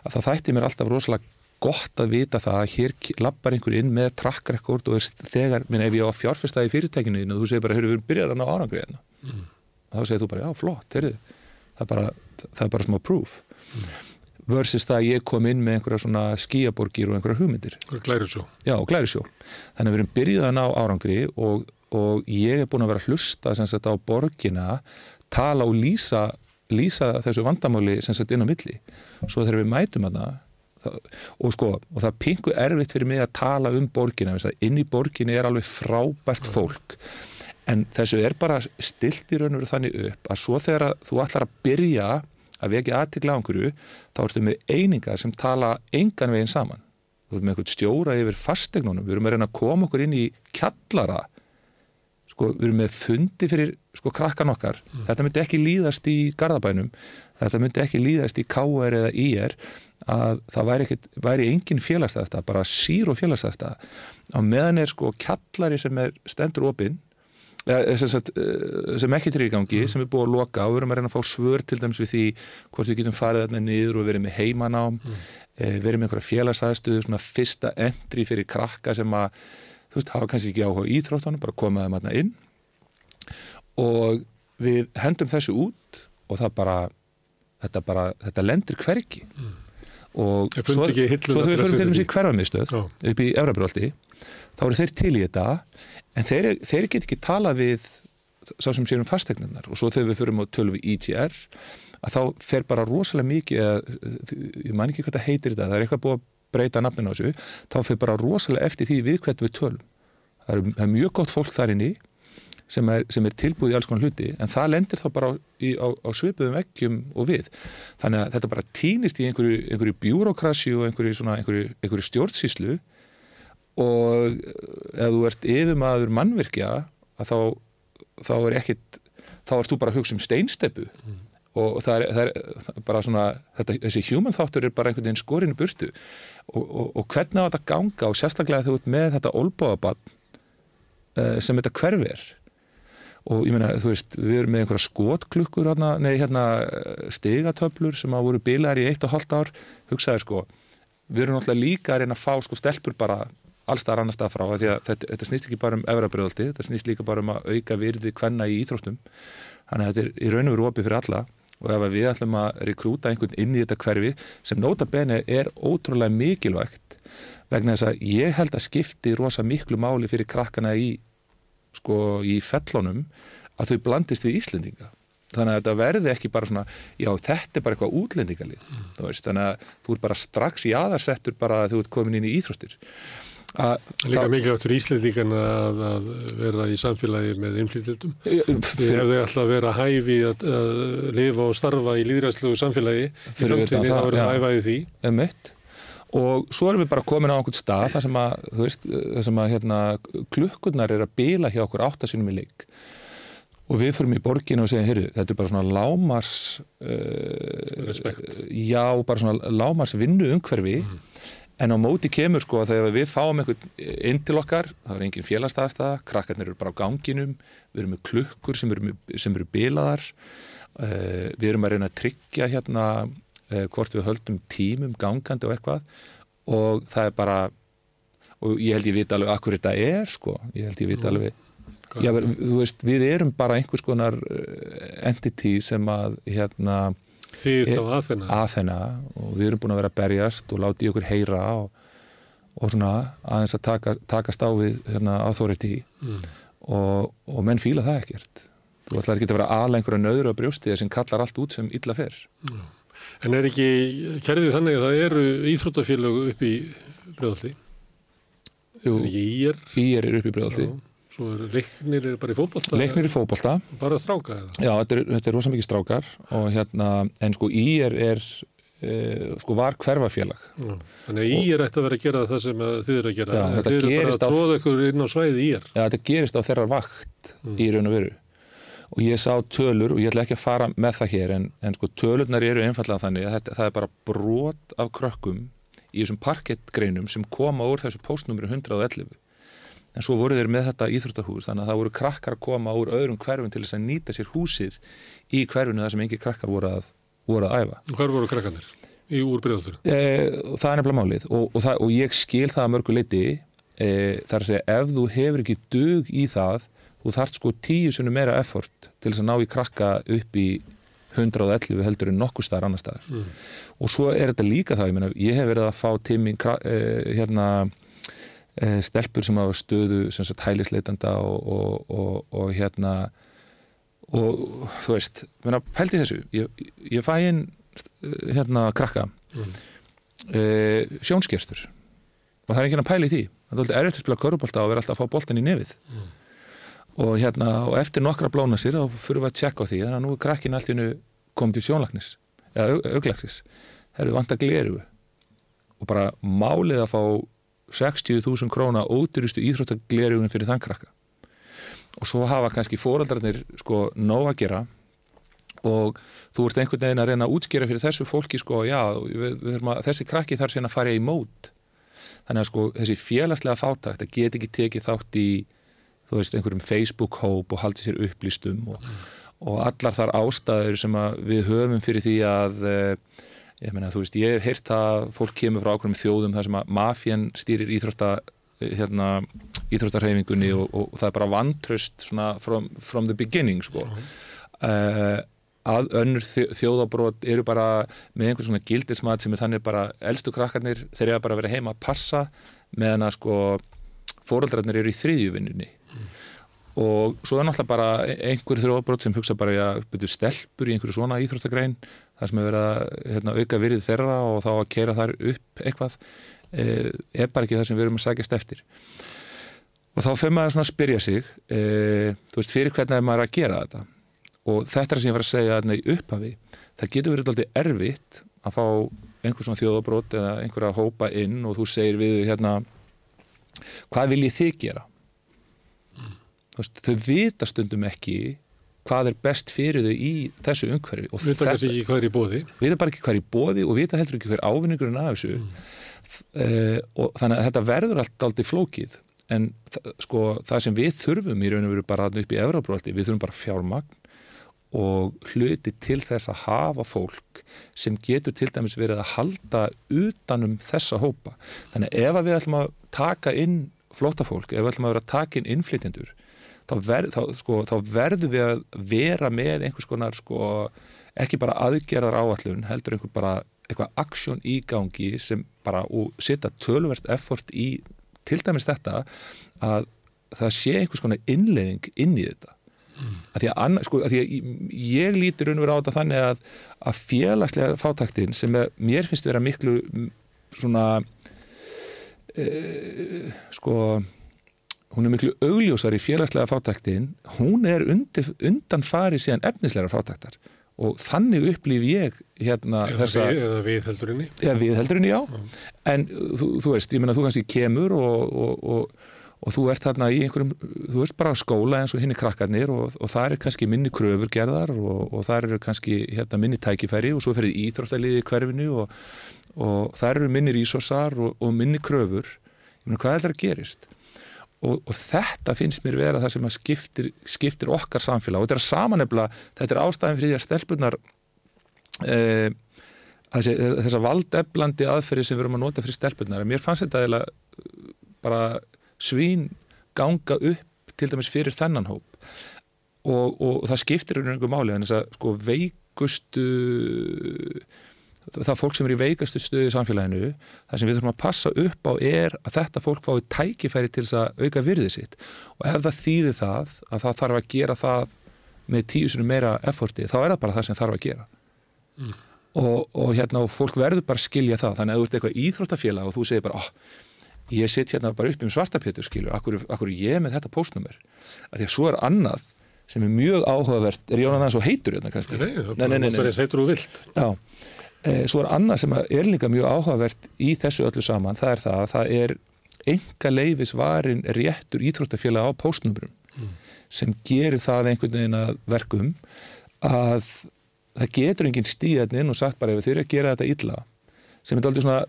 að það þætti mér alltaf rosalega gott að vita það að hér lappar einhver inn með track record og þegar, minn, ef ég á að fjárfesta í fyrirtækinu þínu og þú segir bara, heyrðu, við erum byrjað að ná árangri hérna. Þá segir þú bara, já, flott, heyrðu það er bara, það er bara smá proof. Versus það að ég kom inn með einhverja svona skíaborgir og einhverja hugmyndir. Og glærisjó. Þannig að við erum byrjuð að ná árangri og, og ég er búin að vera að hlusta sagt á borgina, tala og lýsa, lýsa þessu vandamáli sagt inn á milli. Svo þegar við mætum hana það, og sko, og það pingu erfitt fyrir mig að tala um borgina, inn í borginni er alveg frábært fólk. En þessu er bara stilt í raun og veru þannig upp að svo þegar að þú ætlar að byrja að vekja aðtikla á einhverju, þá ertu með einingar sem tala engan veginn saman þú erum með eitthvað stjóra yfir fastegnunum við erum að reyna að koma okkur inn í kjallara sko, við erum með fundi fyrir sko krakkan okkar. Þetta myndi ekki líðast í Garðabænum. Þetta myndi ekki líðast í KR eða IR að það væri, ekkit, væri engin félagsstæðsta, bara sír og félagsstæðsta á meðan er sko kjallari sem er stendur opinn sem, eh, sem ekki til í gangi sem er búið að loka og við erum að reyna að fá svör til dæmis við því hvort við getum farið þarna niður og verið með heimanám mm. verið með einhverja félagsaðstöðu svona fyrsta entry fyrir krakka sem að þú veist, hafa kannski ekki áhuga á íþróttanum bara koma þeim aðna inn. Og við hendum þessu út og það bara þetta bara, þetta lendir hvergi. Og Ég fundi svo, svo að förum til í hverfamiðstöð Já. upp í Efrabróldi þá eru þeir til í þetta. En þeir, þeir get ekki talað við sá sem sér um fastegninnar og svo þegar við förum á tölvu ITR að þá fer bara rosalega mikið ég man ekki hvað það heitir þetta það er eitthvað búið að breyta nafninu á þessu þá fer bara rosalega eftir því við hvert við tölum. Það er, það er mjög gott fólk þar inni sem er, sem er tilbúið í alls konar hluti en það lendir þá bara á, í, á, á svipuðum veggjum og við. Þannig að þetta bara týnist í einhverju, einhverju bjúrokrasi og einhverju, svona, einhverju, einhverju stjórnsýslu. Og ef þú ert yfirmaður mannvirkja að þá, þá er ekkit þá ert þú bara að hugsa um steinsteppu. Og það er, það er bara svona þetta, þessi human þáttur er bara einhvern veginn skorinu burtu og, og, og hvernig á þetta ganga og sérstaklega þú ert með þetta olbóðabann uh, sem þetta hverfi er og ég meina, þú veist, við erum með einhverja skotklukkur hérna, nei, hérna eh, stigatöflur sem að voru bilaðar í eitt og hálft ár, hugsaði sko við erum náttúrulega líka að reyna að fá sko stelpur bara allstaðar annar stað frá því að þetta, þetta snýst ekki bara um efrabröðaldi þetta snýst líka bara um að auka virði hvenna í íþróttum. Þannig að þetta er í raun og veru opið fyrir alla og ef við ætlum að rekrúta einhvern inn í þetta hverfi sem nota bene er ótrúlega mikilvægt vegna þess að ég held að skipti rosa miklu máli fyrir krakkana í sko í fellunum að þau blandist við Íslendinga. Þannig að þetta verði ekki bara svona já þetta er bara eitthvað útlendingalið mm. þannig að þú er bara strax í aðarsettur bara að þú ert komin inn í íþróttir Líka mikilvægt fyrir Íslandíkan að, að vera í samfélagi með innflýtjöldum ef þau ætla að vera hæfi að, að lifa og starfa í líðræðslegu samfélagi í framtíðinni þá verður það hæfaði því. Emitt. og svo erum við bara komin á einhvern stað þar sem að, veist, sem að hérna, klukkurnar er að bila hjá okkur áttasinum í leik. Og við fyrir í borginu og segjum, heyrðu, þetta er bara svona lámars uh, já, bara svona lámars vinnu umhverfi mm. En á móti kemur sko að þegar við fáum einhvern inn til okkar, það er engin félagstæðastæða krakkarnir eru bara á ganginum við erum með klukkur sem eru, sem eru bilaðar uh, við erum að reyna að tryggja hérna uh, hvort við höldum tímum gangandi og eitthvað. Og það er bara og ég held ég vita alveg akkur þetta er sko, ég held ég vita alveg Já, þú veist, við erum bara einhvers konar eh, entity sem að hérna Þið þá aðþenna aðþenna og við erum búin að vera að berjast og láti okkur heyra og, og svona aðeins að taka, takast á við hérna authority. Mm. og, og menn fíla það ekkert. Þú ætlar ekki að vera aðlega einhverja nöður á brjóstið sem kallar allt út sem illa fer. Mm. En er ekki kerfið þannig að það eru íþróttafélög upp í brjóðaldi? Jú, Ír? Er upp í brjóðaldi Svo er leiknir er bara í fókbalta? Leiknir í fókbalta. Bara strákar? Já, þetta er, þetta er rosa mikið strákar og hérna, en sko í er, er e, sko var hverfafélag. Já. Þannig að í er ætti að vera að gera það sem þið eru að gera. Já, þetta þið eru bara að tróða ykkur inn á svæði í er. Já, þetta gerist á þeirra vakt mm. í raun og veru. Og ég sá tölur, og ég ætla ekki að fara með það hér, en, en sko tölurnar eru einfallega þannig að þetta, það er bara brot af krökkum í þessum parkettgreinum sem koma úr þessu postnúmeri 111 en svo voru þeir með þetta íþróttahús þannig að það voru krakkar að koma úr öðrum hverfum til þess að nýta sér húsið í hverfunu þar sem engi krakkar voru að, voru að æfa. Hver voru krakkarnir í úr bregðaldur? E, það er nefnilega málið og, og, það, og ég skil það að mörgu leiti e, þar að segja ef þú hefur ekki dug í það þú þart sko tíu sunni meira effort til þess að ná í krakka upp í 111 heldur en nokkur staðar annar staðar mm. og svo er þetta líka það, ég, meina, ég hef verið að fá tími eh, hérna e, stelpur sem hafa stöðu sem sagt hælisleitanda og, og, og, og hérna og þú veist, pælti þessu. Ég, ég fæ inn hérna krakka. Mm. e, sjónskerstur og það er ekki að pæli því. Það er alltaf erfitt að spila körubólta og vera alltaf að fá bóltan í nefið. Mm. og hérna og eftir nokkra blóna sér þá fyrir við að tjekka á því. Þannig að nú er krakkin allt í hennu komið til sjónlagnis eða auglæksis það eru vant að gleru og bara málið að fá 60.000 króna ódýrustu íþróttaglerjunum fyrir þann krakka. Og svo hafa kannski fóraldarnir sko nóg að gera. Og þú ert einhvern veginn að reyna að útskýra fyrir þessu fólki sko já, við, við að, þessi krakki þarf síðan að fara í mót. Þannig að sko þessi félagslega fátakt það get ekki tekið þátt í þú veist einhverjum Facebook-hóp og haldi sér upplýstum og, og allar þar ástæður sem við höfum fyrir því að ég meina þú veist, ég hef heyrt að fólk kemur frá ákveðum þjóðum þar sem að mafjan stýrir íþrótta hérna, íþróttarhefingunni og, og, það er bara vantröst svona from, from the beginning sko. Mm. uh, að önnur þjóðabrót eru bara með einhvers svona gildismat sem er þannig bara eldstu krakkarnir þeir eru bara að vera heima að passa meðan að sko fóröldrarnir eru í þriðjuvinninni mm og svo er náttúrulega bara einhver þróabrót sem hugsa bara að byrju stelpur í einhverju svona íþróttagrein það sem er verið að hérna, auka virðið þeirra og þá að keira þar upp eitthvað e, er bara ekki það sem við erum að sækjast eftir. Og þá fyrir maður að spyrja sig e, þú veist fyrir hvernig er maður að gera þetta. Og þetta er sem ég var að segja að nei upphafi. Það getur verið alltaf erfitt að fá einhver svona þjóðabrót eða einhverja hópa inn og þú segir við hérna hvað vil ég þig gera veist, þau vita stundum ekki hvað er best fyrir þau í þessu umhverfi og vita þetta, er bóði vita bara ekki hvað er í bóði og vita heldur ekki hver ávinningurinn af þessu mm. uh, og þannig að þetta verður allt aldrei flókið en sko það sem við þurfum í raun og veru bara upp í Európróaldi, við þurfum bara fjármagn og hluti til þess að hafa fólk sem getur til dæmis verið að halda utanum þessa hópa. Þannig ef við ætlum að taka inn flótafólk, ef við ætlum að vera að taka inn innflytjendur þá, ver, þá, sko, þá verður við að vera með einhvers konar sko, ekki bara aðgerðar áallun heldur einhver bara eitthvað aksjón í gangi sem bara og setja tölvert effort í til dæmis þetta að það sé einhvers konar innleiðing inn í þetta mm. að því að, anna, sko, að, því að ég lítir vera á þetta þannig að, að félagslega fátaktin sem er, mér finnst vera miklu svona e, sko hún er miklu augljósar í félagslega fátaktin hún er undir, undan fari síðan efnislegar fátaktar og þannig upplýf ég hérna eða þessa við, eða viðheldurinni eða viðheldurinni, já, já. en þú, þú veist, ég menna þú kannski kemur og, og, og, og þú ert þarna í einhverjum þú ert bara á skóla eins og hinn í krakkarnir og það er kannski minni kröfur gerðar og það eru kannski hérna, minni tækifæri og svo ferið íþróttaliði í hverfinu og það eru minni rísosar og minni kröfur. Ég menna hvað er það að gerist og, og þetta finnst mér vera það sem skiptir, skiptir okkar samfélag. Og þetta er samanefla, þetta er ástæðin fyrir því að stelpunar eh, þess að valdeflandi aðferði sem við erum að nota fyrir stelpunar mér fannst þetta eða bara svín ganga upp til dæmis fyrir þennan hóp. Og, og það skiptir einhverjum máli en þess að sko veikustu það fólk sem er í veikastu stöðu í samfélaginu það sem við þurfum að passa upp á er að þetta fólk fái tækifæri til þess að auka virðið sitt. Og ef það þýðir það að það þarf að gera það með tíu sinni meira efforti þá er það bara það sem þarf að gera. Mm. og, og hérna og fólk verður bara að skilja það. Þannig að þú ert eitthvað íþróttafélag og þú segir bara oh, ég sitt hérna bara upp um svartapétur skilju, akkur, akkur ég með þetta postnummer að því að svo er annað sem er mjög áhugavert, er Jónan aðeins og heitur hérna kannski? Nei, það er heitur og vilt. Já svo er annað sem er líka mjög áhugavert í þessu öllu saman, það er það að það er enga leifisvarin réttur íþróttafélag á póstnumrum mm. sem gerir það einhvern veginn að verkum að það getur enginn stíðan inn og sagt bara ef þið eru að gera þetta illa sem er aldrei svona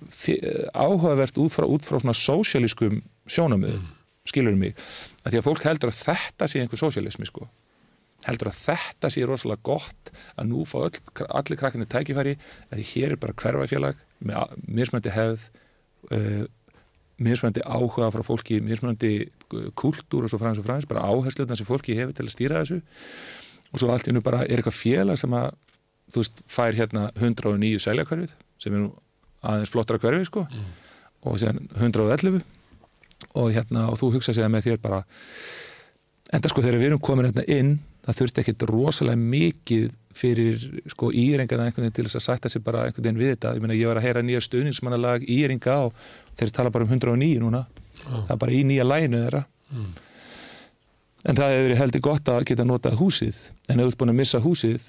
áhugavert út frá, út frá svona sósialískum sjónamöðum, mm. skilur mig að því að fólk heldur að þetta sé einhver sósialismi sko heldur að þetta sé rosalega gott að nú fá öll, allir krakkinni tækifæri að hér er bara hverfæfélag með mismöndi hefð uh, mismöndi áhuga frá fólki mismöndi uh, kultúr og svo fræðins og fræðins, bara áhersluðna sem fólki hefur til að stýra þessu og svo allt nú bara er eitthvað félag sem að þú veist, fær hérna 109 seljakverfið sem er nú aðeins flottara hverfið sko mm. og séðan 111 og hérna og þú hugsa að með þér bara enda sko þegar við erum komin hérna inn það þurfti ekkit rosalega mikið fyrir sko íringana einhvern veginn til þess að sætta sig bara einhvern veginn við þetta ég, meina, ég var að heyra nýja stuðningsmannalag íringa og þeir tala bara um 109 núna oh. það er bara í nýja lænu þeirra mm. en það hefur heldur gott að geta notað húsið en ert búin að missa húsið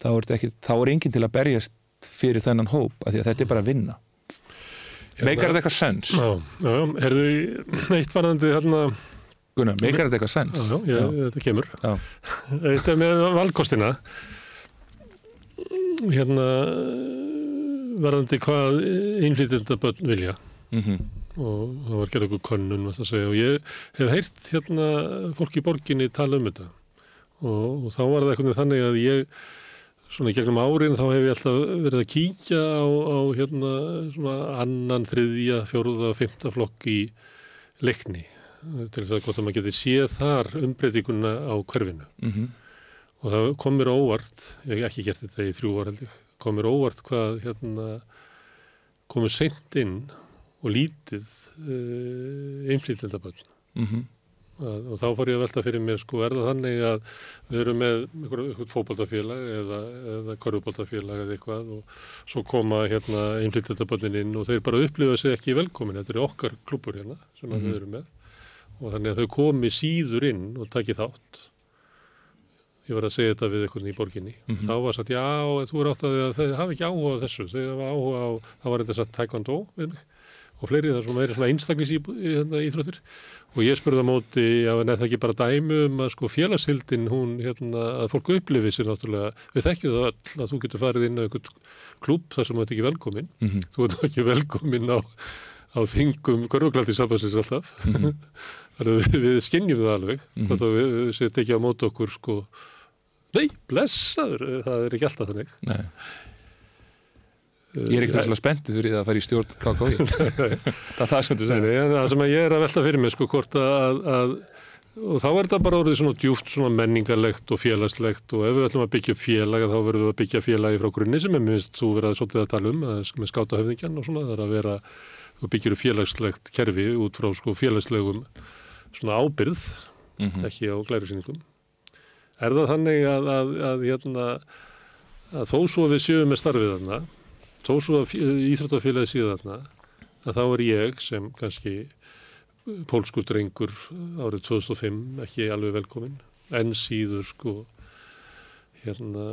þá er, ekki, þá er enginn til að berjast fyrir þennan hóp af því að þetta er bara að vinna meikar þetta eitthvað sens? Já, já, herðu eitt varandi hérna Gunnar, meikar þetta eitthvað sens? Já, já, þetta kemur. Þetta er með valkostina. Hérna verðandi hvað einflýtjenda börn vilja. Mm -hmm. Og það var gerð okkur könnun, og ég hef heyrt hérna fólk í borginni tala um þetta. Og, og þá var það eitthvað þannig að ég svona gegnum árin þá hef ég alltaf verið að kíkja á, á hérna svona annan, þriðja, fjóruða, fymta flokk í leikni til þess að gott að maður geti séð þar umbreytinguna á hverfinu mm -hmm. og það komir óvart ég hef ekki gert þetta í þrjú var held ég komir óvart hvað hérna, komur seint inn og lítið uh, eh, einflýtendaböld mm -hmm. og þá fór ég að velta fyrir mér sko er það þannig að við erum með eitthvað fókbaltafélag eða, eða korfbaltafélag eða eitthvað og svo koma hérna einflýtendaböldin inn og þeir bara upplifa sig ekki velkomin, þetta er okkar klubur hérna sem mm -hmm. við erum með og þannig að þau komi síður inn og taki þátt. Ég var að segja þetta við einhvern í borginni. Mm -hmm. þá var sagt já, þú er átt að þau hafi ekki áhuga á þessu, þau hafa áhuga á þá var þetta sagt taekwondo og fleiri þar sem er svona einstaklis í, hérna, íþróttir. Og ég spurði á móti já, en það ekki bara dæmu um að sko félagshildin hún, hérna, að fólk upplifi sér náttúrulega, við þekkjum það öll að þú getur farið inn á einhvern klúb þar sem ert ekki velkomin, mm -hmm. þú ert ekki velkomin á, á þingum korfuglandi samfansins alltaf. Mm -hmm. við, við skinnjum það alveg mm -hmm. og við setjum ekki á mót okkur sko. Nei, blessaður, það er ekki alltaf þannig. Nei. Ég er ekkert svolítið spenntið fyrir það að fara í stjórn KKV það er það sem þú segir. Það sem ég er að velta fyrir mig sko að, að og þá er þetta bara orðið svona djúft svona menningarlegt og félagslegt og ef við ætlum að byggja félag þá verðum við að byggja félagi frá grunni sem er minnst þú verið að svolítið að tala um að, með skátahöfðingjan og svona það er að vera og byggjur félagslegt kerfi út frá sko félagslegum svona ábyrð mm ekki á glærusýningum er það þannig að, að, að, hérna, að þó svo við séum með starfið þarna þó svo að íþróttafélagi séu þarna að þá er ég sem kannski pólskur drengur árið 2005 ekki alveg velkomin en síður sko hérna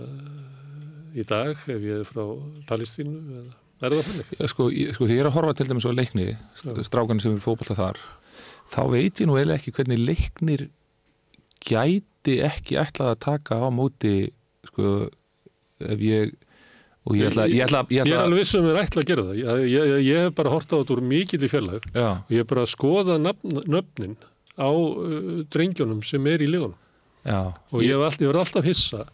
í dag ef ég er frá Palestínu eða er það þannig? Sko, ég, sko því ég er að horfa til dæmis á leikni strákan sem er fókbalta þar þá veit ég nú eiginlega ekki hvernig leiknir gæti ekki ætlað að taka á móti sko ef ég og ég ætla, ég ætla, ég Ég er ætla alveg vissum að mér ætla að gera það. Ég, ég, ég hef bara hort á þetta úr mikill í já, og ég hef bara að skoða nafn, nöfnin á uh, drengjónum sem er í liðunum já og ég hef alltaf, alltaf hissa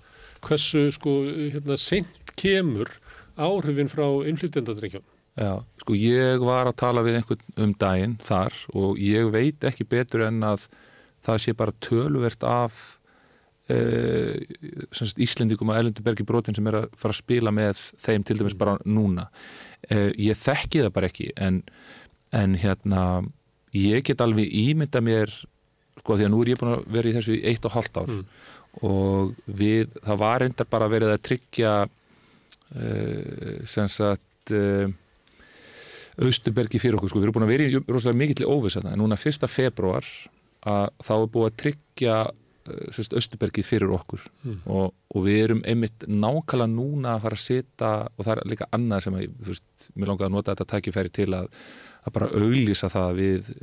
hversu sko hérna seint kemur áhrifin frá innflytjandadrengjum. Já, sko ég var að tala við einhvern um daginn þar og ég veit ekki betur en að það sé bara töluvert af uh, Íslendingum að Erlendubergi brotin sem er að fara að spila með þeim til dæmis bara núna uh, ég þekki það bara ekki en, en hérna ég get alveg ímynda mér sko því að nú er ég búin að vera í þessu í eitt og halvt ár Mm. og við, það var reyndar bara verið að tryggja uh, sem sagt uh, Östubergi fyrir okkur, sko, við erum búin að vera í rosalega mikill óviss að það, en núna fyrsta februar að þá er búið að tryggja sérst, Östubergið fyrir okkur. Mm. og, og við erum einmitt nákvæmlega núna að fara að setja og það er líka annað sem ég, veist, mér langaði að nota þetta tækifæri til að, að bara auglýsa það að við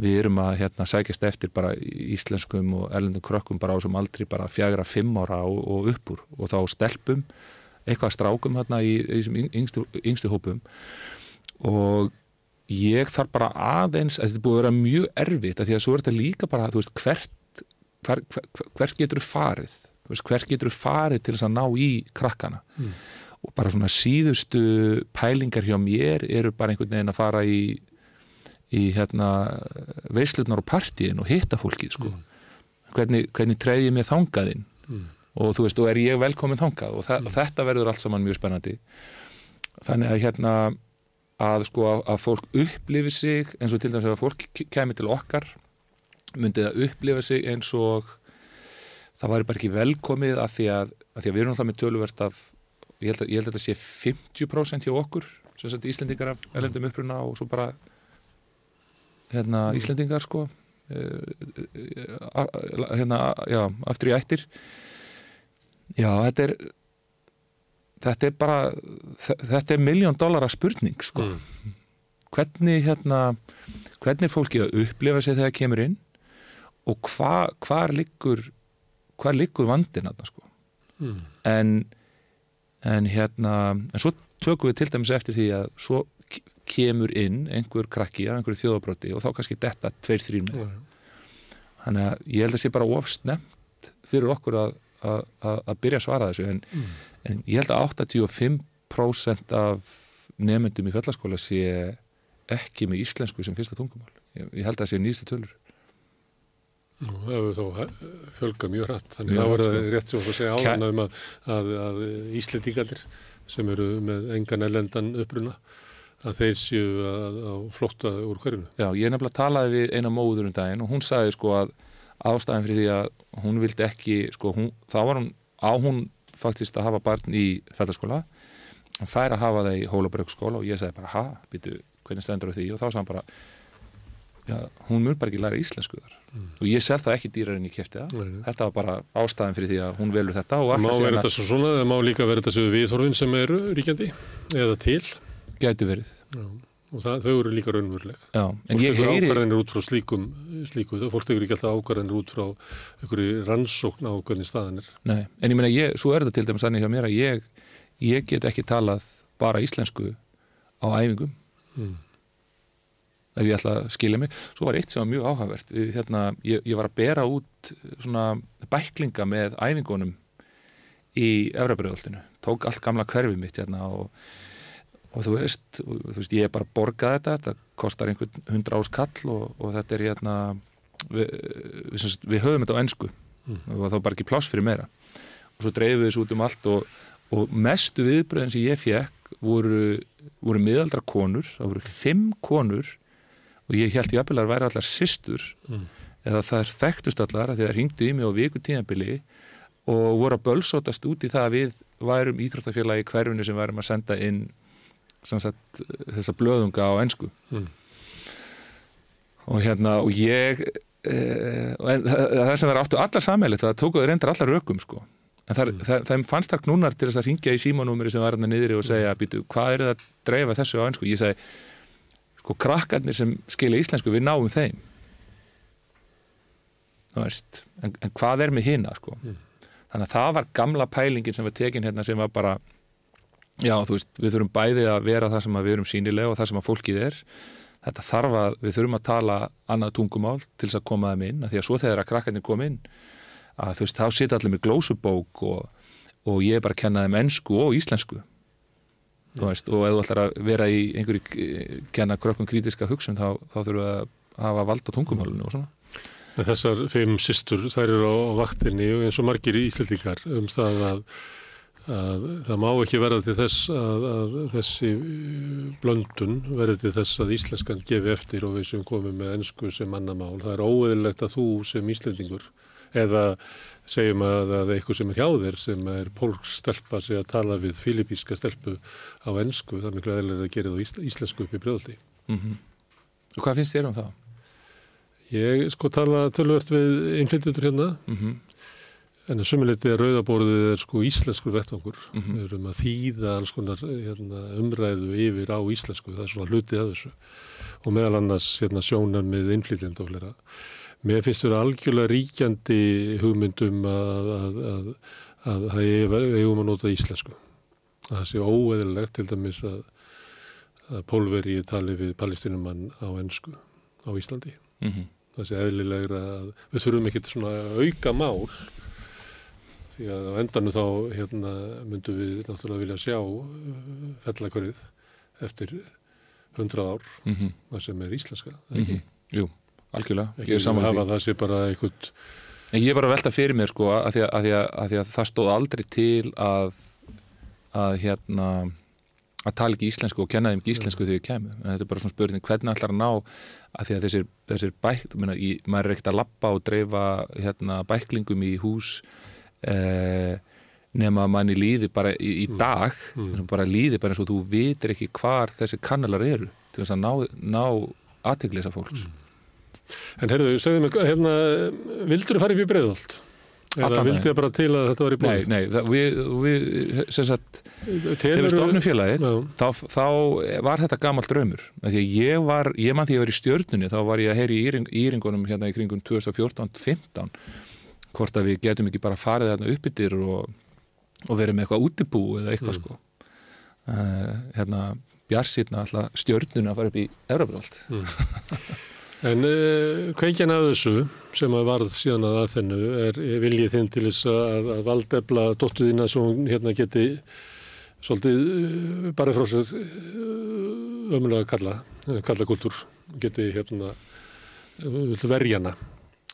við erum að hérna, sækjast eftir bara íslenskum og erlendum krökkum bara á sem aldrei bara fjagra fimm ára og, og upp úr. Og þá stelpum eitthvað strákum hérna í, í þessum yngstu, yngstu hópum og ég þarf bara aðeins að þetta búið að vera mjög erfitt að því að svo er þetta líka bara, þú veist, hvert hver, hver, hvert getur þú farið? Þú veist, hvert getur þú farið til þess að ná í krakkana? Mm. og bara svona síðustu pælingar hjá mér eru bara einhvern veginn að fara í í hérna veislutnar og partíin og hitta fólkið sko. hvernig, hvernig treyði ég mig þangaðinn Mm. og þú veist, og er ég velkomin þangað? Og, þa og þetta verður allt saman mjög spennandi. Þannig að hérna að sko að, að fólk upplifi sig eins og til dæmis að fólk ke- kæmi til okkar myndi það upplifa sig eins og það væri bara ekki velkomið af því að, að því að við erum alltaf með töluvert af ég held að, ég held að þetta sé 50% hjá okkur sem sagt Íslendingar af elendum uppruna og svo bara hérna Íslendingar sko eh, eh, a- hérna, já, aftur í ættir. Já, þetta er þetta er bara þe- þetta er miljón dollara spurning sko Mm. hvernig hérna hvernig fólki að upplifa sig þegar það kemur inn og hva, hvar liggur hvar liggur vandinn þarna sko Mm. en en hérna en svo tökum við til dæmis eftir því að svo kemur inn einhver krakki af einhverju þjóðabroti og þá kannski detta tveir þrým með Já. þannig að ég held að sé bara ofsnemt fyrir okkur að, að, að, að byrja að svara þessu en, Mm. en ég held að 85% af nefndum í fjallaskóla sé ekki með íslensku sem fyrsta tungumál ég, ég held að það sé nýstu tölur Nú, það hefur þó eh, fjölgað mjög hratt, þannig Já, það var sko. rétt sem þú að segja áðan um að, að, að Íslendingarnir sem eru með engan ellendan uppruna, að þeir séu að, að flótta úr hverjunu. Já, ég nefnilega talaði við eina móður um daginn og hún sagði sko að ástæðan fyrir því að hún vildi ekki, sko, hún, þá var hún á hún faktist að hafa barn í fællaskóla, hann fær að hafa það í Hólabrökskóla og ég sagði bara, ha, býtu, hvernig stendur á því? Og þá sagði hann bara, já, hún mun bara ekki læra íslensku þar. Og ég sel það ekki dýrar en ég kefti það. Nei, þetta var bara ástæðan fyrir því að hún velur þetta og Það má síðan þetta svo svona, það má líka vera þetta séu viðhorfin sem eru ríkjandi eða til. Gæti verið. Já. Og það, þau eru líka raunveruleg. Já, en Fólk ég tekur heyri ákvarðanir út frá slíkum, slíku, það fólk tekur ekki alltaf ákvarðanir út frá einhverju rannsókn á hvernig staðan er. Nei, en ég meina, ég, svo er þetta til dæmis þannig hjá mér að ég, ég get ekki talað bara íslensku á æfingum Mm. ef ég ætla að skilja mig. Svo var eitt sem var mjög áhugavert. Við, hérna, ég, ég var að bera út svona bæklinga með æfingunum í Efrabröðoltinu. Tók allt gamla hverfi mitt hérna og, og þú veist, og, þú veist, ég er bara að borga þetta, þetta kostar einhvern hundra ás kall og, og þetta er hérna við, við, við höfum þetta á ensku. Og þá bara ekki pláss fyrir meira. Og svo dreifum við þessu út um allt og, og mestu viðbröðin sem ég fekk voru, voru miðaldra konur. Það voru fimm konur og ég held ég að væri allar systur. Mm. eða það er þekktust allar því það ringdu í mig á viku tíðanbili og voru að bölsótast út í það að við værum íþróttafélagi í hverfinu sem værum að senda inn sagt, þessa blöðunga á ensku. Mm. og hérna og ég eh, en það það sem það áttu allar sammeilið það tókuðu reyndar allar rökum sko. En það, mm. það, þeim fannst það knúnar til þess að ringja í símanúmeri sem var hérna niðri og segja býtu, hvað er það að dreifa þessu á ensku? Ég segi, sko krakkarnir sem skilja íslensku, við náum þeim. En, en hvað er með hina sko? Þannig að það var gamla pælingin sem var tekin hérna sem var bara já, þú veist, við þurfum bæði að vera það sem að við erum sínilega og það sem að fólkið er. Þetta þarf að, við þurfum að tala annað tungumál til þess að koma þeim inn af því að svo þegar að krakkarnir kom inn að þú veist, þá sita allir með glósubók og, og ég er bara að kenna þeim ennsku og íslensku. Þú veist, og ef þú ætlar að vera í einhverju eh, kenna krökkum krítiska hugsun þá, þá þurfum við að hafa valda tungumálinu og svona. Þessar fimm systur, þær eru á vaktinni eins og margir íslendingar um það að, að það má ekki verða til þess að, að þessi uh, blöndun verði til þess að íslenskan gefi eftir og við sem komum með ennsku sem annamál. Það er óeðilegt að þú sem íslendingur eða segjum að, að eitthvað sem er hjá þér sem er pólk stelpa sig að tala við filipíska stelpu á ennsku, það er miklu eðilegt að gera það íslensku upp í brjóðaldi. mm og hvað finnst þér um það? Ég sko tala tölvört við innflytjendur hérna Mm En sumuleiti að rauðabórið er sko íslenskur vettvangur. Mhm. Við erum að þýða alls konar hérna, umræðu yfir á íslensku. Það er svona hluti af þessu. Og meðal annars hérna, sjónan með innflytjandi og flera. Mér finnst þetta algjörlega ríkjandi hugmyndum að, að, að, að það eigum að nota íslensku. Að það sé óeðilegt til dæmis að, að pólveri tali við palestinumann á ennsku á Íslandi -hmm. það sé eðlilegra að við þurfum ekki svona auka mál því að á endanum þá hérna myndum við náttúrulega vilja sjá uh, fellakörið eftir hundrað ár Mm -hmm. það sem er íslenska ekki, Jú, algjörlega, ekki ég saman hafa því. það sé bara einhvern En ég er bara að velta fyrir mér sko að því að, að, því að, að, því að það stóð aldrei til að að hérna að tala ekki íslensku og kenna þeim íslensku þegar ég kemur en þetta er bara svona spurning hvernig ætlar að ná að því að þessir, þessir bæk minna, í, maður er ekkert að lappa og dreifa hérna, bæklingum í hús nema að manni líði bara í, í dag mm. bara líði bara eins og þú vitir ekki hvar þessi kannalar eru til þess að ná, ná aðteglisa fólks. En heyrðu, segðu mig, hérna vildur þú fara upp í breiðholt? eða vildi það bara til að þetta var í Nei, bóði? nei, það, við, við sem sagt, þegar við stofnum félagið þá, þá var þetta gamalt draumur. Því að ég var, ég man því að ég var í stjörnunni þá var ég að heyri í íring, íringunum hérna í kringum 2014-15 hvort að við getum ekki bara farið þarna upp yttir og, og verið með eitthvað útibú eða eitthvað Mm. sko uh, hérna Bjarsýtna alltaf stjörnunni að fara upp í Európavöld En uh, kveikjan af þessu sem að varð síðan að aðfennu er, er viljið þinn til þess að, að valdefla dóttuðina svo hún hérna geti svolítið uh, bara frá sér ömulega kalla, kalla kultúr, geti hérna verjana.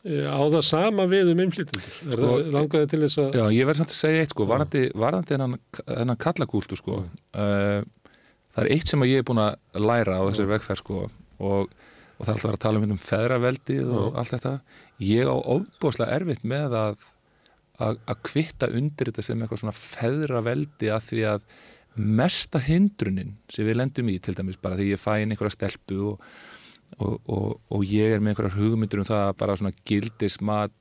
Uh, á það sama við um innflytjendur. Er Sko, langaði til þess að... Já, ég verð samt að segja eitt sko, varandi, varandi hennan, hennan kallakúltu sko, uh, það er eitt sem að ég er búin að læra á þessari vegferð sko og, og það er alltaf að tala um hérna um feðraveldið og allt þetta. Ég á ofbúslega erfitt með að, að kvitta undir þetta sem eitthvað svona feðraveldi að því að mesta hindrunin sem við lendum í til dæmis bara því ég fæ inn einhverja stelpu og, og, og, og ég er með einhverjar hugmyndur um það að bara svona gildismat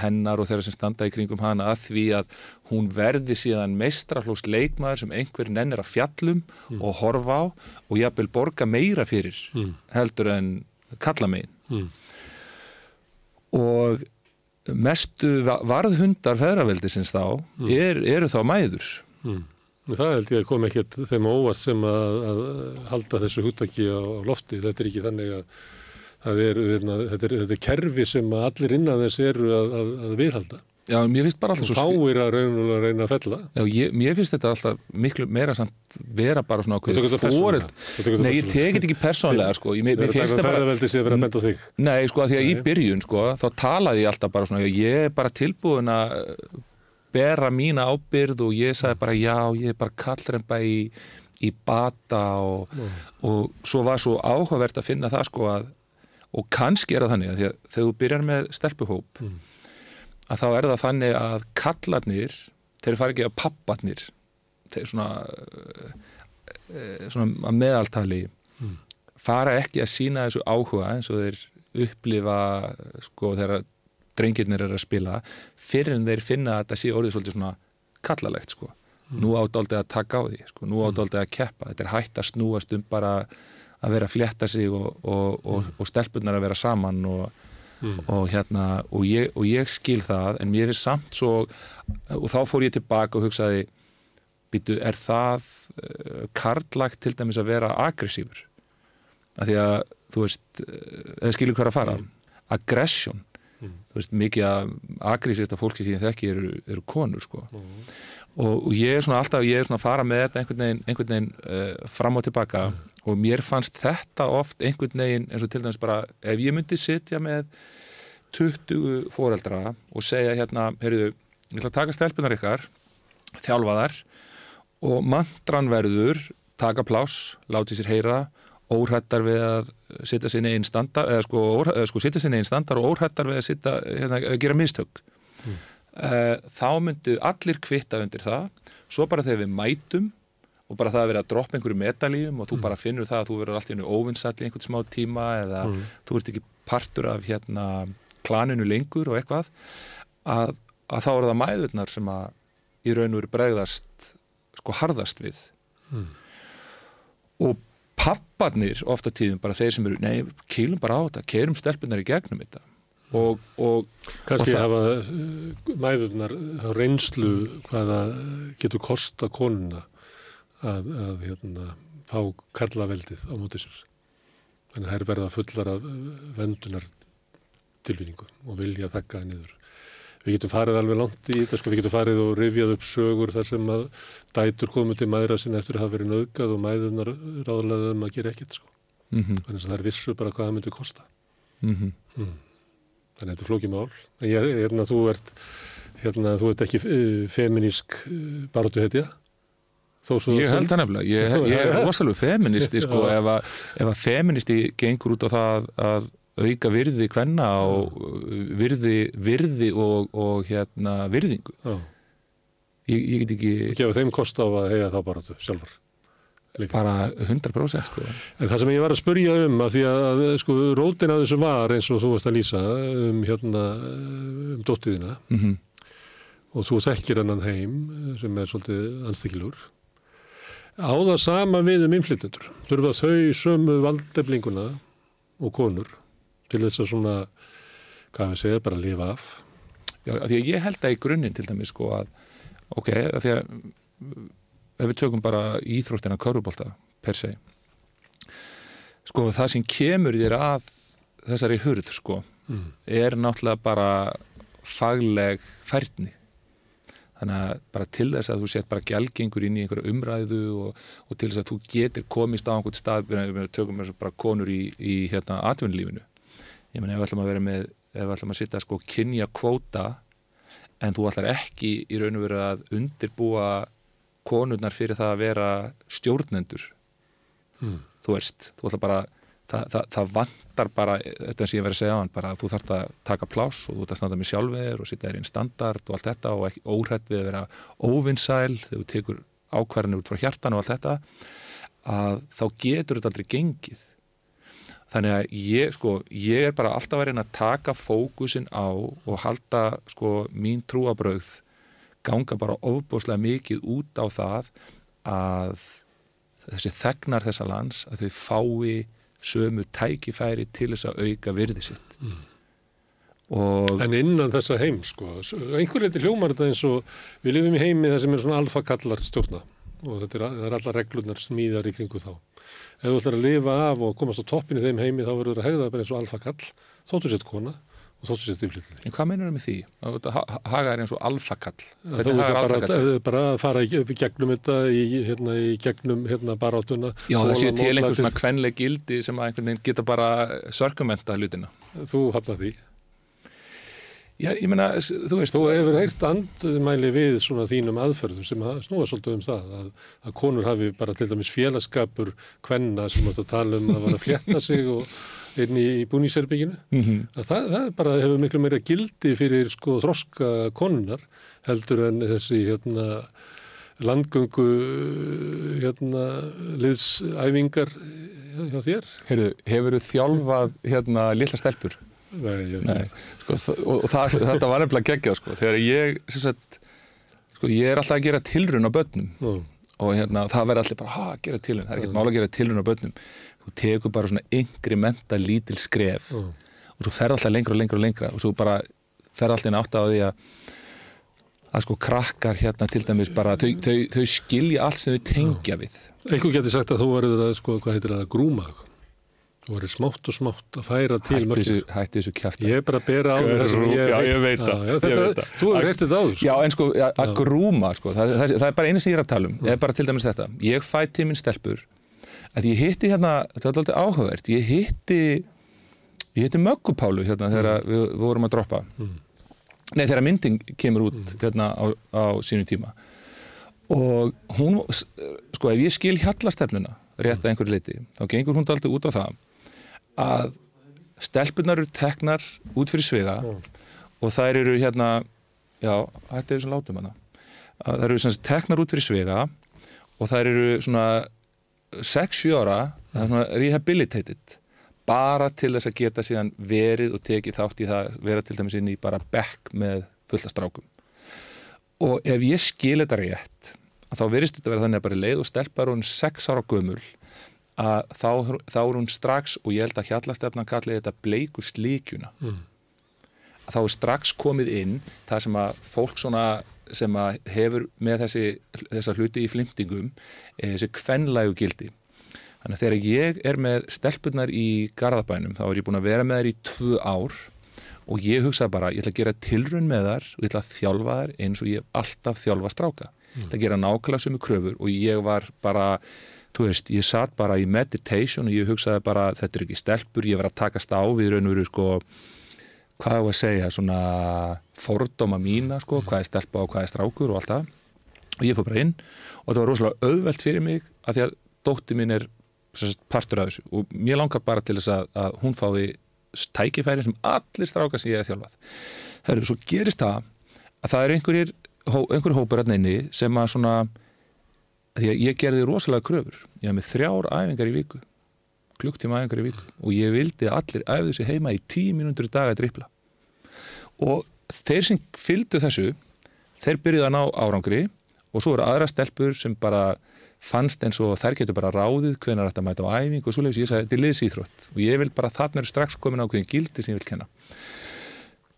hennar og þeirra sem standa í kringum hana að því að hún verði síðan meistraflós leikmaður sem einhver nennir að fjallum og horfa á og jafnvel borga meira fyrir Mm. heldur en kalla megin Mm. og mestu va- varðhundar feðraveldisins þá er, eru þá mæður Mm. Það held ég að kom ekkert þeim óvart sem að, að halda þessu húttaki á, á lofti. Þetta er ekki þannig að það er, hérna, þetta er, þetta er kerfi sem allir innan þess eru að, að, að viðhalda. já, mér finnst bara alltaf svo fáir að reyna, reyna að fella. já, ég, mér finnst þetta alltaf miklu meira samt vera bara svona þetta tekur þetta Nei, ég persónulega. tek þetta ekki persónlega sko. ég, mér, mér finnst það það bara ferðaveldi sé að vera að benda þig. Nei, sko, að því að í Nei. byrjun, sko, þá talaði ég alltaf bara svona, ég er bara tilbúin að bera mína ábyrð og ég sagði bara já, ég er bara kallremba í, í bata og, og svo var svo áhugavert að finna það, sko, að og kannski er það þannig að þegar þú byrjar með stelpuhóp Mm. að þá er það þannig að kallarnir þeir fara ekki að papparnir þeir svona, uh, svona að meðaltali Mm. fara ekki að sína þessu áhuga eins og þeir upplifa sko þegar drengirnir er að spila fyrir en þeir finna að þetta sé orðið svolítið svona kallalegt sko. Nú ádaldið að taka á því, sko, nú ádaldið að keppa. Þetta er hægt að snúast um bara að vera að flétta sig og, og, og, og stelpunnar að vera saman og, Mm. og hérna og ég, og ég skil það en mér finnst samt svo og þá fór ég tilbaka og hugsaði býtu, er það uh, karlagt til dæmis að vera aggressífur? Af því að þú veist, uh, eða skilur hvað er að fara? Aggression Mm. þú veist, mikið að aggressívista fólki sem ég þekki eru, eru konur sko Mm. og, og ég er svona alltaf, ég er svona að fara með þetta einhvern veginn, einhvern veginn uh, fram og tilbaka og mér fannst þetta oft einhvern veginn eins og til dæmis bara ef ég myndi sitja með 20 foreldra og segja hérna, heyrðu, ég ætla að taka stelpunar ykkar þjálfa þær og mantran verður taka pláss, láti sér heyra óhrættar við að sitja sinni einn standar, eða sko, eða sko sitja sinni einn standar og óhrættar við að sitja, hérna, að gera mistök Mm. Eh, þá myndu allir kvitta undir það svo bara þegar við mætum og bara það að vera að droppa einhverju medalíum og þú bara finnur það að þú verður allt í einu óvinnsall í einhvern smá tíma eða Mm. þú ert ekki partur af hérna klaninu lengur og eitthvað að, að þá eru það mæðurnar sem að í raun og veru bregðast sko harðast við Mm. og papparnir ofta tíðum bara þeir sem eru, nei, kýlum bara á þetta keirum stelpunar í gegnum þetta og, og Kannski Og það- hafa uh, mæðurnar reynslu hvaða getur kosta konuna að, að hérna, fá karlaveldið á móti sér. Þannig að þær verða fullar af uh, vendunar tilfinningu og vilja þakka það niður. Við getum farið alveg langt í þetta, sko, við getum farið og rifjað upp sögur þar sem að dætur komið til mæðra sinna eftir að hafa verið nauðgað og mæðurnar ráðlega um að gera ekkert, sko. mm Þannig að það er vissu bara hvað það myndi kosta. -hmm. Þannig að þetta flókið mál. En ég, hérna, þú ert, hérna, þú ert ekki uh, feminísk baróttu hetja. Þó svo Ég held það nefnilega, ég, ég er rosalega feministi sko, Já. ef að, ef að feministi gengur út á það að auka virði kvenna og uh, virði, virði og, og hérna virðingu. Ég, ég get ekki gefa þeim kost á að hega þá baróttu sjálfar. Líka. bara 100% sko. En það sem ég var að spurja um, að því að sko, rótin að þessu var eins og þú varst að lýsa um, hérna, um dóttiðina Mm og þú þekkir hennan heim sem er svolítið anstekilur. Á það sama við um innflytjendur. Þurfa þau sömu valdeflinguna og konur til þess að svona, hvað við segja, bara lifa af. Já, af því að ég held að í grunninn til dæmis sko að, ok, af því að ef við tökum bara íþróttina körfubólta per se sko það sem kemur þér að þessari hurð sko Mm. er náttúrulega bara fagleg færni þannig að bara til þess að þú sett bara gælgengur inn í einhverju umræðu og, og til þess að þú getur komist á einhvern stað við tökum eins og bara konur í, í hérna atvinnulífinu ég meina ef við ætlum að vera með ef við ætlum að sitta sko kynja kvóta en þú ætlar ekki í raun og veru að undirbúa konurnar fyrir það að vera stjórnendur Mm. þú veist, þú ætlar bara það, það, það vantar bara, þetta sem ég verið að segja á hann bara þú þarft að taka pláss og þú ert að standa með sjálfur og sitja þér inn standard og allt þetta og ekki óhrætt við að vera óvinnsæl þegar þú tekur ákvarðinu út frá hjartan og allt þetta að þá getur þetta aldrei gengið þannig að ég sko, ég er bara alltaf að reyna að taka fókusin á og halda sko mín trúabröð ganga bara ofbúslega mikið út á það að þessi þegnar þessa lands að þau fái sömu tækifæri til þess að auka virði sitt. Og En innan þessa heim, sko, einhver leiti hljómar þetta eins og við lifum í heimi það sem er svona alfa kallar stjórna og þetta er, það er allar reglunar smíðar í kringu þá. Ef þú ætlar að lifa af og komast á toppin í þeim heimi þá verður það að hegða bara eins og alfa kall, þóttu sett kona og þóttu stiflítið því. En hvað meinur það með því? Haga er eins og alfakall. Hvernig er bara, alfakall? bara að fara í gegnum þetta í, hérna, í gegnum hérna, barátuna. Já, það sé Þola til einhver mótlætið. svona kvenleg gildi sem að einhvern veginn geta bara sörgumenta hlutina. Þú hafna því. Já, ég meina, s- þú veist, Þú hefur heyrt andmæli við svona þínum aðferðum sem að snúa svolítið um það að, að konur hafi bara til dæmis félagskapur kvenna sem átt að tala um að vara að flétta sig og inn í, í búníserbygginu. Mhm. að það, það bara hefur miklu meira gildi fyrir sko þroska konunar heldur en þessi hérna landgöngu hérna liðsæfingar hjá, þér hefur þú þjálfað hérna lilla stelpur? Nei, Nei, sko, og, það, þetta var nefnilega geggjað, sko, þegar ég, sagt, sko, ég er alltaf að gera tilrun á börnum Nú, og hérna, það verður allir bara, ha, gera tilrun, það er ekkert mála að gera tilrun á börnum. Þú tekur bara svona yngri menta lítil skref nú. og svo fer alltaf lengra og lengra og lengra og svo bara fer alltaf inn átt á því að að sko krakkar hérna til dæmis bara, þau, þau, þau skilja allt sem þau tengja við. Einhver geti sagt að þú verður að sko, hvað heitir það, að grúma þig. Þú verður smátt og smátt að færa til Hætti mörgir. þessu, hætti þessu kjafta. Ég er bara að bera á það ég Já, ég veit það. Ég það. Þú hefur Að- heyrt þetta áður. sko. Já, en sko, að grúma, sko, það, það, það er bara einu sem ég er að tala um, Mm. er bara til dæmis þetta. Ég fæ til minn stelpur, að ég hitti hérna, þetta var alltaf áhugavert, ég hitti, ég hitti Möggupálu hérna þegar Mm. við, við vorum að droppa. Nei, þegar myndin kemur út hérna á, á sínu tíma. Og hún, sko, ef ég skil hjallastefnuna, rétt að einhverju leiti, þá gengur hún alltaf út á það að stelpunar eru teknar út fyrir svega og þær eru hérna já, þetta er svona látum hana. Þær eru sagt teknar út fyrir svega og þær eru svona 6-7 ára svona rehabilitated bara til þess að geta síðan verið og tekið þátt í það vera til dæmis inn í bara bekk með fullta strákum. Og ef ég skil þetta rétt þá verist þetta að vera þannig að bara leið og stelpar hún 6 ára gömul að þá, þá er hún strax og ég held að hjallastefnan kallið þetta bleiku slíkjuna. Mm. þá er strax komið inn það sem að fólk svona sem að hefur með þessi þessa hluti í flimtingum eh, þessi kvenlægu gildi. Þannig að þegar ég er með stelpurnar í Garðabænum þá er ég búin að vera með þær í tvö ár og ég hugsa bara, ég ætla að gera tilrun með þar og ég ætla að þjálfa þær eins og ég hef alltaf þjálfa stráka. Ég ætla að gera nákvæmlega sömu kröfur og ég var bara þú veist, ég satt bara í meditation og ég hugsaði bara, þetta er ekki stelpur ég var að takast á við raun og veru sko hvað er að segja, svona fordóma mína, sko, hvað er stelpa og hvað er strákur og allt það. Og ég fór bara inn og þetta var rosalega auðvelt fyrir mig að því að dótti mín er partur af þessu. Og mér langar bara til þess að, að hún fái tækifæri sem allir strákar sem ég hef þjálfað. Hörru, svo gerist það að það er einhverjir, hó, einhverjir hópur hérna inni sem að svona því að ég gerði rosalega kröfur. Ég hef með þrjár æfingar í viku klukktíma æfingar í viku og ég vildi að allir æfðu sig heima í tíu mínútur í dag að dripla. Og þeir sem fylgdu þessu þeir byrjuðu að ná árangri og svo eru aðra stelpur sem bara fannst eins og þær getur bara ráðið hvenar þetta mæta á æfingu og svo leiðis ég sagði þetta er liðsýþrótt og ég vil bara þarna eru strax komin á hverjum gildi sem ég vil kenna.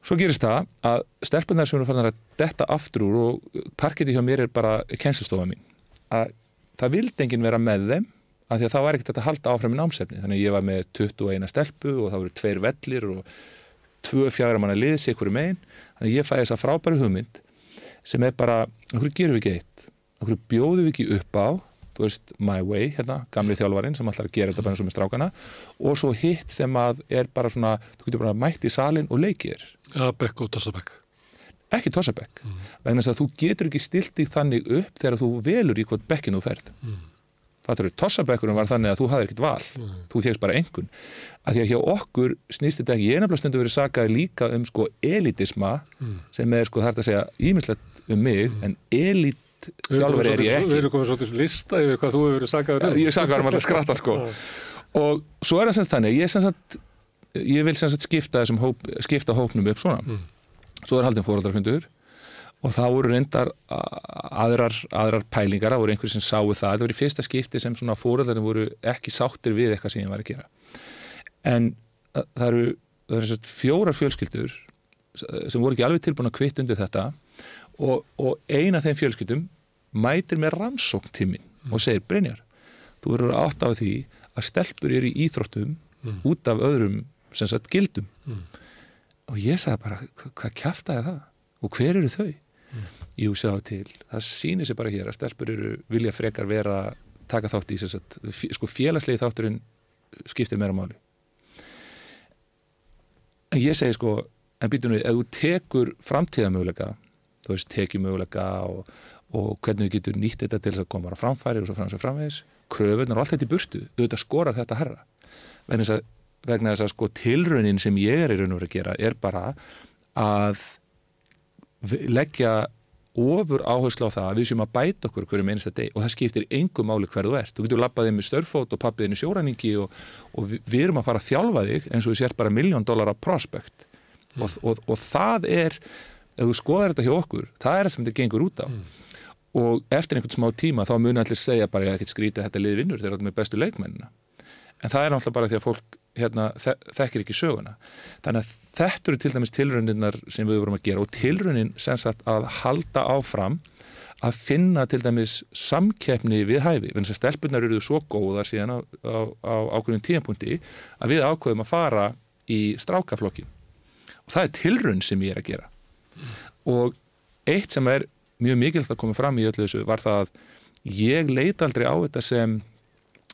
Svo gerist það að stelpunar sem eru fannar að detta aftur úr og parketi hjá mér er bara kennslustofa mín að það vildi enginn vera með þeim af því að það var ekkert að halda áfram í námsefni. Þannig að ég var með 21 stelpu og það voru tveir vellir og tvö fjagra manna liðs ykkur megin. Þannig að ég fæði þessa frábæru hugmynd sem er bara, okkur gerum við ekki eitt? Okkur bjóðum við ekki upp á þú veist, my way, hérna, gamli þjálfarinn sem að gera þetta bara eins og með strákana og svo hitt sem að er bara svona þú getur bara mætt í salin og leikir Ja, Bekk og Tossabekk. Ekki tossabekk vegna þess að þú getur ekki stilt því þannig upp þegar þú velur í hvort bekkin þú ferð. Mm. Fattur, tossabekkurinn var þannig að þú hafðir ekkert val. Þú tegst bara engun að því að hjá okkur snýst þetta ekki, ég nefnilega stundu verið sakað líka um sko elitisma sem er sko er að segja ímislegt um mig en elit þjálfur er ég Við ekki. erum komið svolítið lista yfir hvað þú hefur verið sagaður um. ég sakaður um alltaf skrattar sko. Og svo er það semst þannig ég, sem sagt, ég vil sem sagt skipta hóp, skipta hópnum upp svona svo er haldin fóraldarfundur og það voru reyndar aðrar, aðrar pælingar, það voru einhverjir sem sáu það. Það voru í fyrsta skipti sem svona fóraldarinn voru ekki sáttir við eitthvað sem ég var að gera. En það eru, það eru fjórar fjölskyldur sem voru ekki alveg tilbúin að kvitt undir þetta og, og eina af þeim fjölskyldum mætir með rannsókn til mín og segir Brynjar, þú verður átt á því að stelpur eru í íþróttum út af öðrum sem sagt gildum og ég sagði bara, "Hva- hvað kjaftaði það? Og hver eru þau? Jú, sjáðu til, það sýnir sér bara hér að stelpur eru vilja frekar vera taka þátt í þess að sko félagslegi þátturinn skiptir meira máli. En ég segi sko en býtum við, ef þú tekur framtíðamöguleika þú veist, tekjumöguleika og, og hvernig þú getur nýtt þetta til þess að koma á framfæri og svo framvegis framvegis kröfunar og allt þetta í burtu, auðvitað skorar þetta herra þess að, vegna þess að sko tilraunin sem ég er í raun og verið að gera er bara að leggja ofur áherslu á það að við séum að bæta okkur hverjum einasta deg og það skiptir engum máli hver þú ert. Þú getur lappað þig með störfót og pappiðin í sjóræningi og, og við, við erum að fara að þjálfa þig eins og við sért bara miljón dólar á prospekt og, og, og það er, ef þú skoðar þetta hjá okkur, það er það sem þetta gengur út á. Og eftir einhvern smá tíma þá muni allir segja bara ég ekkert skrítið þetta lið vinnur þegar þetta er með bestu leikmennina. En það er náttúrulega bara því að fólk hérna, þe þekkir ekki söguna. Þannig að þetta eru til dæmis tilrauninnar sem við vorum að gera og tilraunin sem sagt að halda áfram að finna til dæmis samkeppni við hæfi, þannig að stelpunar eru svo góðar síðan á, á, á ákveðin tíðanpunkti að við ákveðum að fara í strákaflokkin og það er tilraun sem ég er að gera. Og eitt sem er mjög mikilvægt að koma fram í öllu þessu var það að ég leit aldrei á þetta sem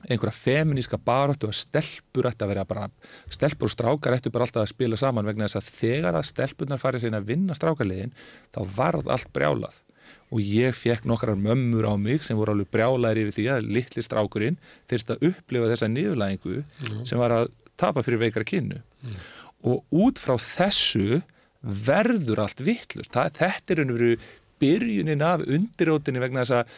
einhverja feminíska baróttu að stelpur ætti að vera bara, stelpur og strákar ættu bara alltaf að spila saman vegna þess að þegar að stelpunar farið síðan að vinna strákarliðin þá varð allt brjálað. Og ég fekk nokkrar mömmur á mig sem voru alveg brjálaðir yfir því að litli strákurinn þyrst að upplifa þessa niðurlægingu sem var að tapa fyrir veikra kynnu. Og út frá þessu verður allt vittlust þetta er einhverju byrjunin af undirótinni vegna þess að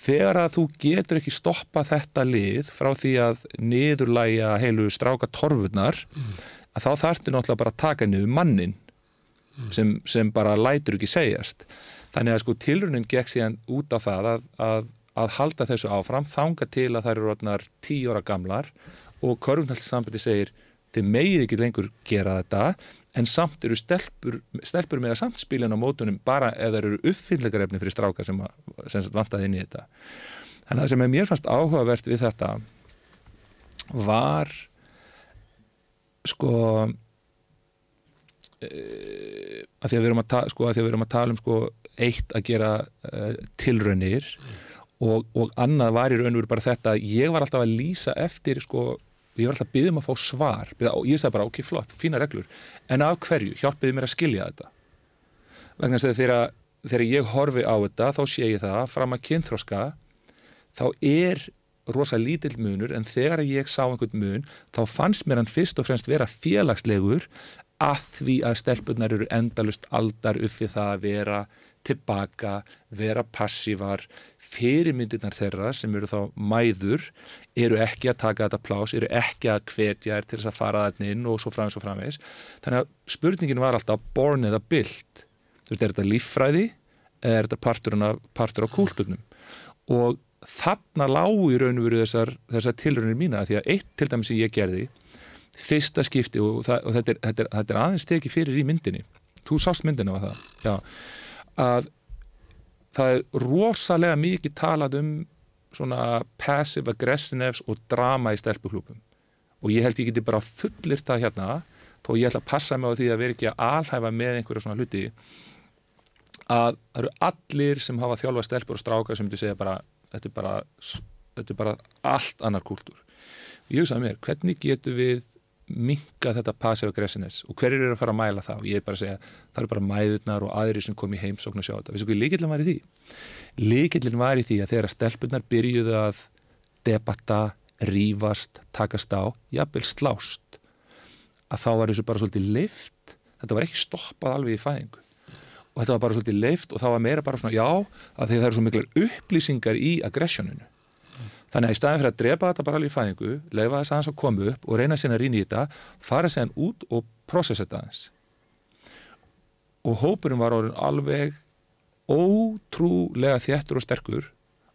þegar að þú getur ekki stoppa þetta lið frá því að niðurlæja heilu stráka torfurnar að þá þarftu náttúrulega bara að taka niður mannin sem, sem bara lætur ekki segjast. Þannig að sko tilrunin gekk síðan út á það að, að, að halda þessu áfram þanga til að þær eru orðnar tíu ára gamlar og Körfunhaldsambandi segir þið megið ekki lengur gera þetta en samt eru stelpur, stelpur með að samt spilin á mótunum bara ef þeir eru uppfyllegarefni fyrir stráka sem, að, sem vantaði inn í þetta. Þannig að það sem er mér fannst áhugavert við þetta var sko e, að því að við erum að, ta sko, að, að, við erum að tala um sko, eitt að gera uh, tilraunir og, og annað var í raun og veru bara þetta að ég var alltaf að lýsa eftir sko ég var alltaf að byggja um að fá svar. Byggða, og ég sagði bara ok flott, fína reglur. En af hverju, hjálpiði mér að skilja þetta. Vegna þess að þegar, ég horfi á þetta þá sé ég það fram að kynþróska þá er rosa lítill munur en þegar ég sá einhvern mun þá fannst mér hann fyrst og fremst vera félagslegur að því að stelpunar eru endalust aldar uppi það að vera tilbaka, vera passívar fyrirmyndirnar þeirra sem eru þá mæður eru ekki að taka þetta plás, eru ekki að hvetja þær til þess að fara þarna inn og svo framins og framins. Þannig að spurningin var alltaf born eða bild. Þú veist, er þetta líffræði eða er þetta partur, partur á kúlturnum? Og þarna lágu í raun og veru þessar, þessar tilraunir mína því að eitt til dæmis sem ég gerði fyrsta skipti og, það, og þetta, er, þetta, er, þetta er aðeins tekið fyrir í myndinni. Þú sást myndina á það, já að það er rosalega mikið talað um svona passive aggressiveness og drama í stelpuklúpum og ég held ég geti bara fullir það hérna þó ég ætla að passa mig á því að vera ekki að alhæfa með einhverja svona hluti að það eru allir sem hafa þjálfa stelpur og strákar sem þú segja bara þetta er bara, þetta er bara allt annar kúltúr. Ég hugsaði mér, hvernig getur við minka þetta passive aggressiveness og hverjir eru að fara að mæla það og ég er bara að segja það eru bara mæðurnar og aðri sem kom í heimsókn að sjá þetta. Vissu hvað líkillin var í því? Líkillin var í því að þegar stelpunar byrjuðu að debatta, rífast, takast á, jafnvel slást að þá var þessu bara svolítið lift, þetta var ekki stoppað alveg í fæðingu. Og þetta var bara svolítið lift og það var meira bara svona já að því það eru svo miklar upplýsingar í aggressioninu Þannig að í staðin fyrir að drepa þetta bara alveg í fæðingu, leifa þess aðeins að koma upp og reyna síðan að rýna í þetta, fara síðan út og processa þetta aðeins. Og hópurinn var orðin alveg ótrúlega þjættur og sterkur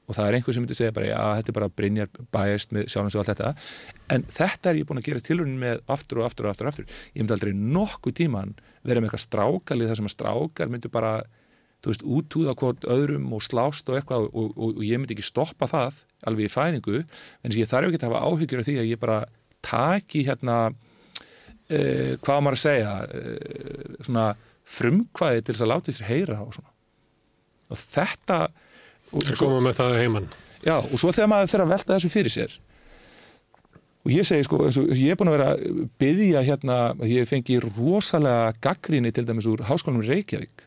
og það er einhver sem myndi segja bara, já, þetta er bara Brynjar bæjast með sjálfins og allt þetta, en þetta er ég búin að gera tilhörnin með aftur og aftur og aftur og aftur. Ég myndi aldrei nokkuð tíman vera með eitthvað strákalið þar sem að strákar myndi bara þú veist, útúða hvort öðrum og slást og eitthvað og, og, og ég myndi ekki stoppa það alveg í fæðingu, en ég þarf ekki að hafa áhyggjur af því að ég bara taki hérna uh, hvað maður að segja uh, svona frumkvæði til þess að láta sér heyra og svona og þetta og, Er koma með það heimann. Já, og svo þegar maður fyrir að velta þessu fyrir sér og ég segi sko, ég er búin að vera að byggja hérna, ég fengi rosalega gaggríni til dæmis úr Háskólanum Reykjavík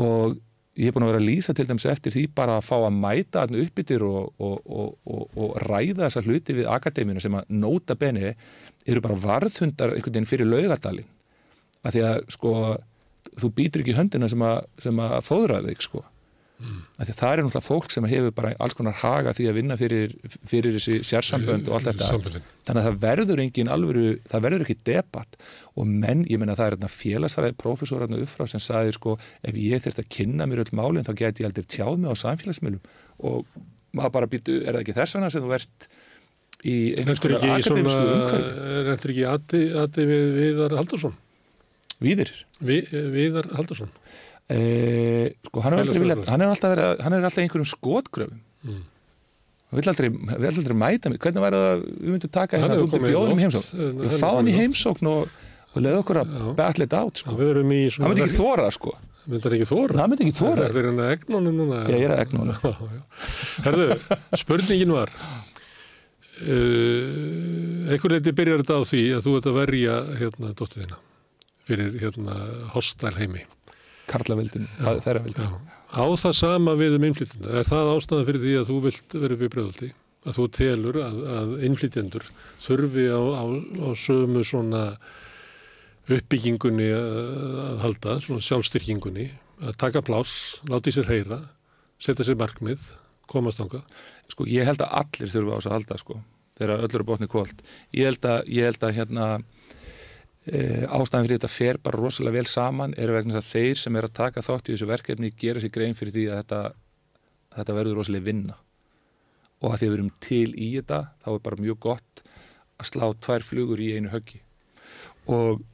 og ég er búin að vera að lýsa til dæmis eftir því bara að fá að mæta hann uppbyttir og, og, og, og, ræða þessa hluti við akademíuna sem að nóta beni eru bara varðhundar einhvern veginn fyrir laugadalinn að því að sko þú býtur ekki höndina sem að, að fóðra þig sko mm. að það er náttúrulega fólk sem hefur bara alls konar haga því að vinna fyrir, fyrir þessi sérsambönd og allt þetta Samböndin. þannig að það verður engin alvöru það verður ekki debatt og menn, ég menna það er félagsfæraði profesorarna uppfrá sem sagði sko ef ég þurft að kynna mér öll málinn þá get ég aldrei tjáð mig á samfélagsmiðlum og maður bara býtu, er það ekki þess vegna sem þú ert í einhvers konar ekki akademísku umhverfi lentur ekki Adi, Adi við, Viðar Haldursson? víðir Vi, Viðar Haldursson? Eh, sko, hann, er vilja, hann er alltaf, verið, hann er alltaf einhverjum skotgröfum Mm. hann vill aldrei, aldrei mæta mig hvernig væri það að við myndum taka hérna, þú myndir bjóðum í heimsókn eh, við hann fá hann í heimsókn og, og leða okkur að battle it out sko. Hann myndi ekki þóra sko Myndar ekki þóra? hann myndi ekki Það þóra er fyrir henni að egnónu núna. Já, ég er að já. Herðu, spurningin var, uh, einhver leiti byrjar þetta á því að þú ert að verja hérna dóttir þína fyrir hérna hostæl heimi. Karlaveldin, það, þeirra veldin Já. Á það sama við um innflytjenda. Er það ástæðan fyrir því að þú vilt vera upp í breyðaldi? Að þú telur að, að innflytjendur þurfi á, á, á sömu svona uppbyggingunni að, að halda, svona sjálfstyrkingunni, að taka pláss, láta í sér heyra, setja sér markmið, komast ánga. sko, ég held að allir þurfa á þess að halda sko, þegar öllur er botni kvöld ég held að, ég held að hérna e, ástæðan fyrir þetta fer bara rosalega vel saman er vegna þess að þeir sem er að taka þátt í þessu verkefni gera sér grein fyrir því að þetta, þetta verður rosalega vinna og að því að við erum til í þetta þá er bara mjög gott að slá tvær flugur í einu höggi og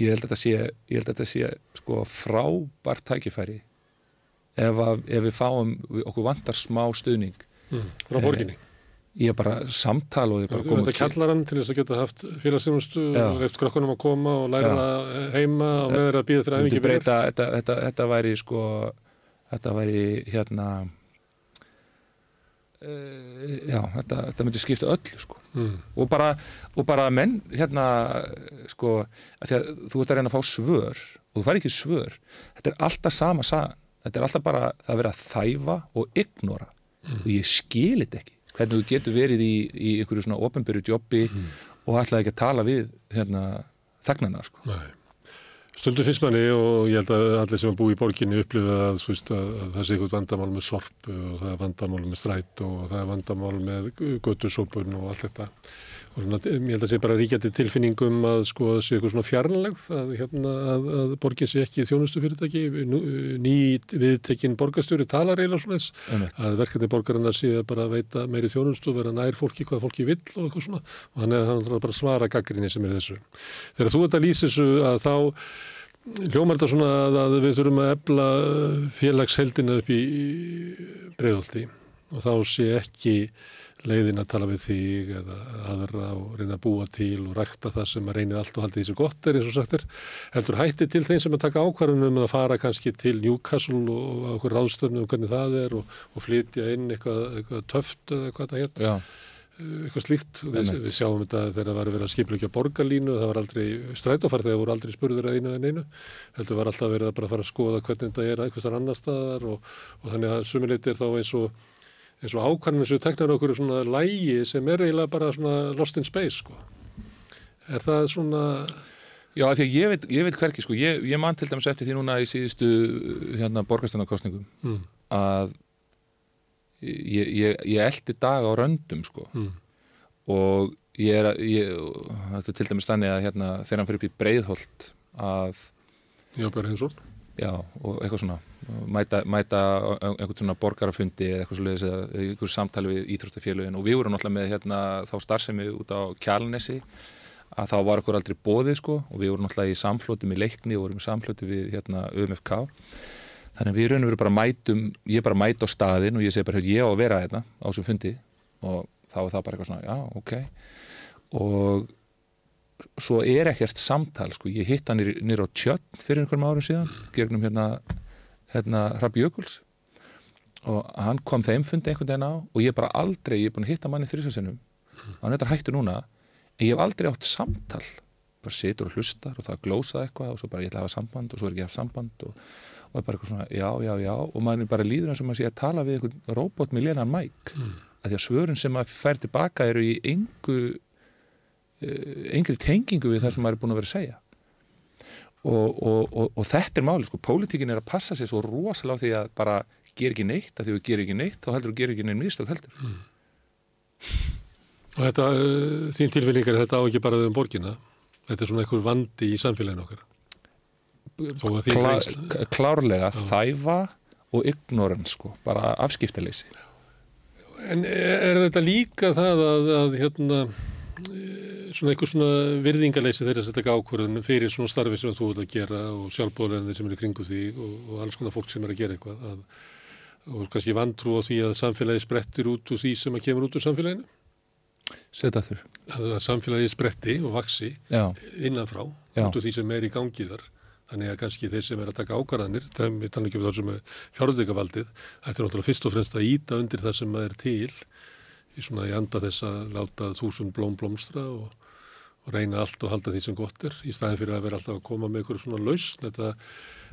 ég held að þetta sé, ég held að þetta sé sko frábært tækifæri ef, að, ef við fáum okkur vantar smá stuðning Mm. Frá borginni. Ég bara samtal og þið bara koma veit að kallar hann til þess að geta haft félagsstjónustu Já. og eftir krokkunum að koma og læra það heima og með þeirra að býða æfingi byrjar. breyta, þetta, þetta, þetta væri sko þetta væri hérna uh, já, þetta, þetta myndi skipta öllu sko. Mm. og bara, og bara menn hérna sko, að að þú ert að reyna að fá svör og þú fær ekki svör. Þetta er alltaf sama sagan. Þetta er alltaf bara það að vera að þæfa og ignora. Og ég skil þetta ekki hvernig þú getur verið í, í einhverju svona ofinbyrju jobbi og ætlaði ekki að tala við hérna þagnana sko Nei. Stundum finnst manni og ég held að allir sem að búi í borginni upplifa að, veist, að, að það sé eitthvað vandamál með sorpu og það er vandamál með stræt og það er vandamál með göttusópun og allt þetta. Og svona, ég held að sé bara ríkjandi tilfinningum að sko að sé eitthvað svona fjarnlegð að, hérna, að, að borgin sé ekki þjónustu fyrirtæki, ný viðtekinn borgarstjóri talar eiginlega svona Einmitt. að verkefni borgarinnar sé að bara veita meiri þjónustu vera nær fólki hvað fólki vill og eitthvað svona og þannig að það er bara að svara gaggrinni sem er í þessu. Þegar þú ert að lýsa þessu að þá hljómar þetta svona að, að við þurfum að ebla félagsheldina upp í breyðolti og þá sé ekki leiðin að tala við þig eða aðra og reyna að búa til og rækta það sem að reynið allt og haldið því sem gott er eins og sagt er heldur hætti til þeim sem að taka ákvarðunum að fara kannski til Newcastle og á okkur ráðstöfnu um hvernig það er og, og flytja inn eitthvað, eitthvað töft eða hvað það hétt Já, eitthvað slíkt. Við, við sjáum þetta þegar það var verið að skipleikja borgarlínu, það var aldrei strætófar þegar voru aldrei spurður að einu en einu. Heldur var alltaf verið að bara fara að skoða hvernig þetta er eitthvað annar staðar og, og þannig að sumuleiti er þá eins og, eins og ákvæmum sem teknar okkur svona lægi sem er eiginlega bara svona lost in space sko. Er það svona, Já, af því að ég veit, ég veit hverki, sko, ég, ég man til dæmis eftir því núna í síðustu hérna borgarstænarkostningum mm, að ég, ég, ég eldi dag á röndum, sko. Mm, og ég er að, ég, þetta er til dæmis þannig að hérna þegar hann fyrir upp í breiðholt að, já, Björn Hinsson, já, og eitthvað svona mæta, mæta einhvern svona borgarafundi eða eitthvað svoleiðis eða eða einhver samtali við íþróttafélögin. Og við vorum náttúrulega með hérna þá starfsemi út á Kjalnesi að þá var okkur aldrei bóðið sko. Og við vorum náttúrulega í samflóti með leikni og vorum í samflóti við hérna UMFK þannig að við raun og veru bara mætum ég bara mæta á staðin og ég segi bara "Heyrðu, ég á að vera hérna á þessum fundi. Og þá er það bara eitthvað svona, já, ok. Og svo er ekkert samtal sko. ég hitt hann nýr á tjörn fyrir einhverjum árum síðan gegnum hérna, hérna Hrabbi Jökuls. Og hann kom þeim fundi einhvern veginn á og ég bara aldrei, ég er búin að hitta manni þrjusasinum og hann er hættu núna. En ég hef aldrei átt samtal. Bara situr og hlustar og það glósað eitthvað og svo bara ég ætla að hafa samband og svo er ekki að hafa samband og, og er bara eitthvað svona já, já, já. Og maður bara líður eins og maður sé að tala við einhvern robot með lénan mæk. Mm. að því að svörun sem maður fær tilbaka eru í engu uh, engri tengingu við það sem maður er búin að vera að segja og, og, og þetta er máli sko, pólitíkin er að passa sér svo rosalega á því að bara ger ekki neitt, að því að þú ger ekki neitt þá heldur þú ger ekki neitt mistök heldur. Mm. Og þetta, uh, þín tilfinningar, þetta á ekki bara um borgina? Þetta er svona einhver vandi í samfélaginu okkar? Klá, klárlega Já. þæfa og ignorance sko, bara afskiptaleysi. En er þetta líka það að, að hérna svona einhver svona virðingaleysi þeirra að setja ákvörðun fyrir svona starfi sem þú ert að gera og sjálfbóðlega sem eru kringu því og, og alls konar fólk sem er að gera eitthvað að, og kannski vantrú á því að samfélagi sprettir út úr því sem að kemur út úr samfélaginu Seta þurr Að samfélagi spretti og vaksi Já. innanfrá Já. út úr því sem er í gangi þar Þannig að kannski þeir sem er að taka ákvarðanir, ekki um það sem er fjárhundegavaldið, þetta er náttúrulega fyrst og fremst að íta undir það sem er til í svona í anda þess að láta þúsund blóm blómstra og, og reyna allt og halda því sem gott er í staðin fyrir að vera alltaf að koma með einhverjum svona lausn. Þetta,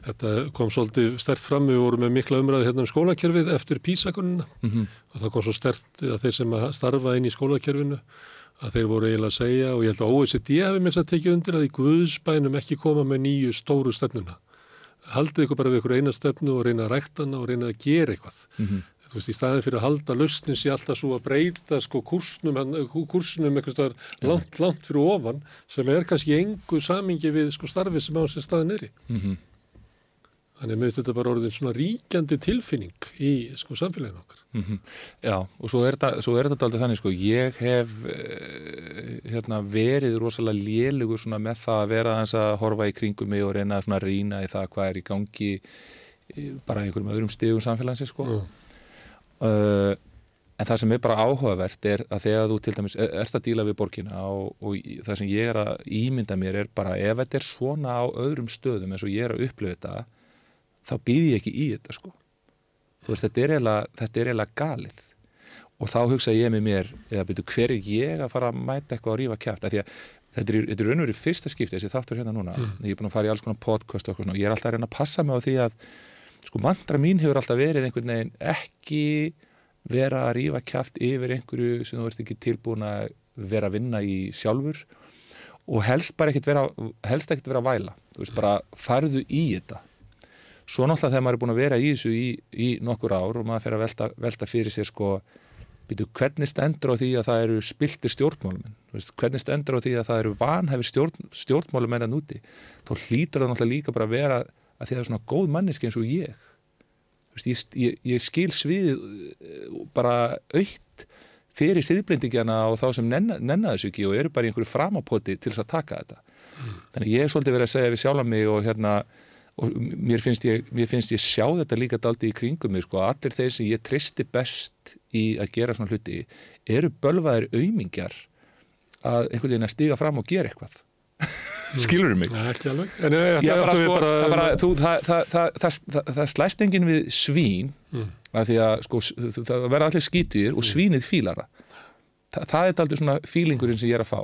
þetta kom svolítið stert fram, við vorum með mikla umræði hérna um skólakerfið eftir písakununa mm -hmm. og það kom svo stert að þeir sem að starfa inn í skólakerfinu að þeir voru eiginlega að segja og ég held að OECD hefði mér að tekja undir að í Guðsbænum ekki koma með nýju stóru stefnuna. Haldið ykkur bara við ykkur eina stefnu og reyna að ræktana og reyna að gera eitthvað. Mm -hmm. Þú veist, í staðin fyrir að halda lausnin sé alltaf svo að breyta sko kursnum, kursinum eitthvað staðar langt, langt fyrir ofan sem er kannski engu samingi við sko starfið sem á þessi staðin er í. Mm -hmm. Þannig að þetta bara orðin svona ríkjandi tilfinning í sko, samfélaginu okkar. Mm -hmm. Já, og svo er þetta aldrei þannig, sko, ég hef uh, hérna, verið rosalega lélugur með það að vera að horfa í kringum mig og reyna að rýna í það hvað er í gangi bara einhverjum öðrum stígum samfélagsins, sko. Mm. Uh, en það sem er bara áhugavert er að þegar þú til dæmis er, ert að díla við borgina og, og það sem ég er að ímynda mér er bara ef þetta er svona á öðrum stöðum eins og ég er að upplifa þetta þá býð ég ekki í þetta sko. Veist, þetta er eiginlega galið. Og þá hugsa ég með mér eða byrju hver er ég að fara að mæta eitthvað að rífa kæft þetta er raunverið fyrsta skipti þessi þáttur hérna núna. Mm. ég er búin að fara í alls konar podcast og, og ég er alltaf að reyna að passa mig á því að sko mandra mín hefur alltaf verið einhvern veginn ekki vera að rífa kæft yfir einhverju sem þú ert ekki tilbúin að vera að vinna í sjálfur og helst bara ekkert vera helst ekkert vera að væla, þú veist bara farðu í þetta. Svo náttúrulega þegar maður er búin að vera í þessu í, í nokkur ár og maður fer að velta, velta fyrir sér sko, býtu, hvernig stendur á því að það eru spiltir stjórnmálumenn, hvernig stendur á því að það eru vanhæfir stjórn, stjórnmálumenn að núti, þá hlýtur það náttúrulega líka bara að vera að því að það er svona góð manneski eins og ég. Veist, ég, ég, ég skil svið eh, bara aukt fyrir siðblendingjana og þá sem nenna, nenna þessu ekki og eru bara í einhverju framapoti til þess að taka þetta. Mm. Þannig ég er svolítið verið að segja við sjálf mig og hérna og mér finnst ég, mér finnst ég sjá þetta líka daldi í kringum mig sko, allir þeir sem ég tristi best í að gera svona hluti eru bölvaðir auðmingjar að einhvern veginn að stiga fram og gera eitthvað. skilur þú mig? Nei, ekki alveg en, ég, Já, bara, sko, það, það slæst enginn við svín mm. að því að sko, það verða allir skýtýr og mm. svínið fílara Þa, það er aldrei svona fílingurinn sem ég er að fá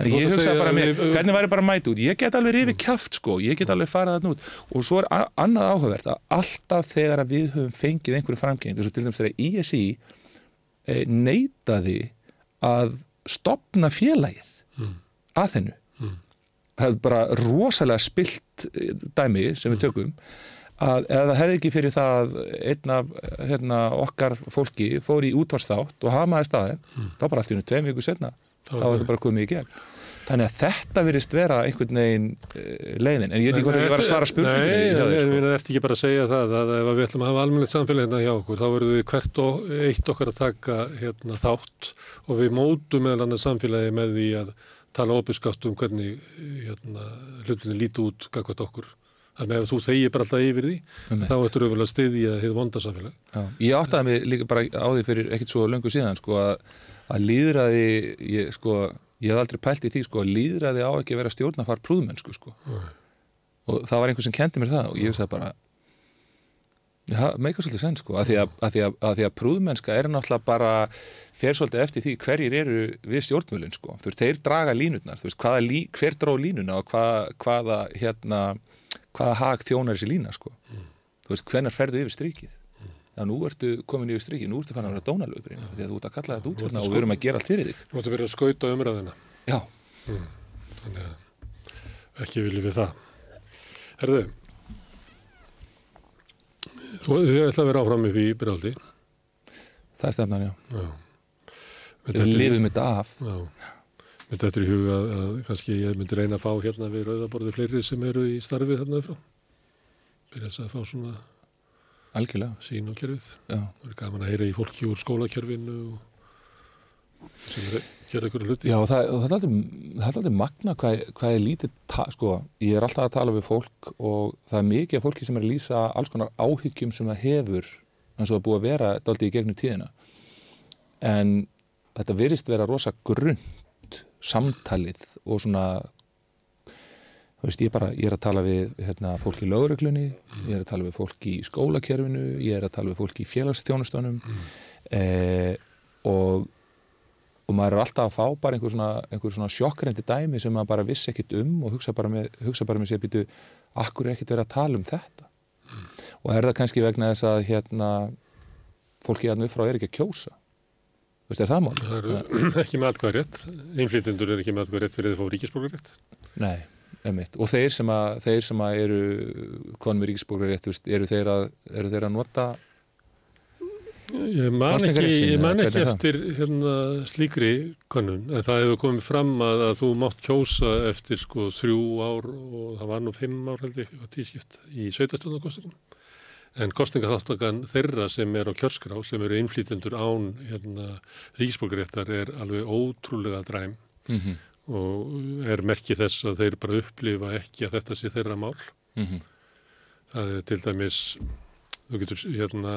þannig ég hugsa bara mér, hvernig væri bara mæti út ég get alveg rifið kæft sko, ég get alveg farað það nút og svo er annað áhugavert að alltaf þegar við höfum fengið einhverju framgeng, þess að til dæmis þegar ISI e, neytaði að stopna félagið mm. að þennu er bara rosalega spilt e, dæmi sem við mm. tökum að ef það hefði ekki fyrir það einn af hérna, okkar fólki fór í útvarsþátt og hamaði staðin mm. þá bara allt í unni tveim viku setna þá er þetta bara komið í gegn þannig að þetta virðist vera einhvern veginn uh, leiðin, en ég veit ekki hvort það var að svara spurningum Nei, það er sko. ekki bara að segja það að ef við ætlum að hafa almennilegt samfélag hérna hjá okkur þá verður við hvert og eitt okkar að taka hérna, þátt og við mótum meðal annað samfélagi með því að tala opiðskátt um hvernig hérna, hlutinni líti út gagvat okkur. Þannig að ef þú þegir bara alltaf yfir því, um þá ertu auðvitað stiðið að hefða vondasamfélag. Ég áttaði mig líka bara á því fyrir ekkert svo löngu síðan, sko, að, að líðræði, ég, sko, ég hef aldrei pælt í því sko að líðræði á ekki að vera stjórnafar prúðmennsku sko. Og það var einhver sem kendi mér það og ég veist það bara það meika svolítið senn sko að því að, að, að prúðmennska er náttúrulega bara fer svolítið eftir því hverjir eru við stjórnvölinn sko, þú veist, þeir draga línutnar þú veist, lí, hver drá línuna og hvað, hvaða hérna hvaða hag þjónar þessi lína sko. Þú veist, hvenar ferðu yfir strikið? Já, nú ertu komin yfir strikið, nú ertu fann að vera dónalöfbrinn því að þú ert að kalla þetta út hérna og við erum að gera allt fyrir þig. Þú ætti að vera að skauta umræðina. Já, Þannig að ekki viljum við það. Herðu, þú ætla að vera áfram upp í Brjáldi. það er stefnan, já. Já. Við lifum þetta af Já. Mér þetta er í huga að, að kannski ég myndi reyna að fá hérna við rauðaborði fleiri sem eru í starfi þarna frá. Fyrir þess að fá svona algjörlega, sín á kerfið. Það er gaman að heyra í fólki úr skólakerfinu og sem er að gera ykkur hluti. Já, og það, og það, er er aldrei magna hvað, hvað er lítið, sko, ég er alltaf að tala við fólk og það er mikið af fólki sem er að lýsa alls konar áhyggjum sem það hefur eins og er búið að vera daldið í gegnum tíðina. En þetta verist vera rosa grund samtalið og svona, þú veist, ég, bara, ég er að tala við hérna, fólk í lögreglunni, ég er að tala við fólk í skólakerfinu, ég er að tala við fólk í félagsþjónustunum eh, og og maður er alltaf að fá bara einhver svona, einhver svona sjokkrendi dæmi sem maður bara vissi ekkit um og hugsa bara með, hugsa bara með sér býtu, akkur er ekkit verið að tala um þetta? Og er það kannski vegna þess að hérna fólki hérna upp frá er ekki að kjósa þú veist, er það mál? Það eru ekki með atkvæða rétt. Einflýtendur er ekki með atkvæða rétt fyrir að fá ríkisborgar rétt. Nei, emitt og þeir sem að, þeir sem að eru konum í ríkisbókur rétt, þú veist, eru þeir að, eru þeir að nota Ég man ekki, ég man ekki eftir hérna, slíkri könnun, en það hefur komið fram að, að þú mátt kjósa eftir sko þrjú ár og það var nú fimm ár held ég, tískipt í sveitastjónarkostningum. En kostningaþáttakan þeirra sem er á kjörskrá, sem eru innflýtendur án hérna, ríkisborgaréttar er alveg ótrúlega dræm mm -hmm, og er merkið þess að þeir bara upplifa ekki að þetta sé þeirra mál. mm Það er til dæmis, þú getur hérna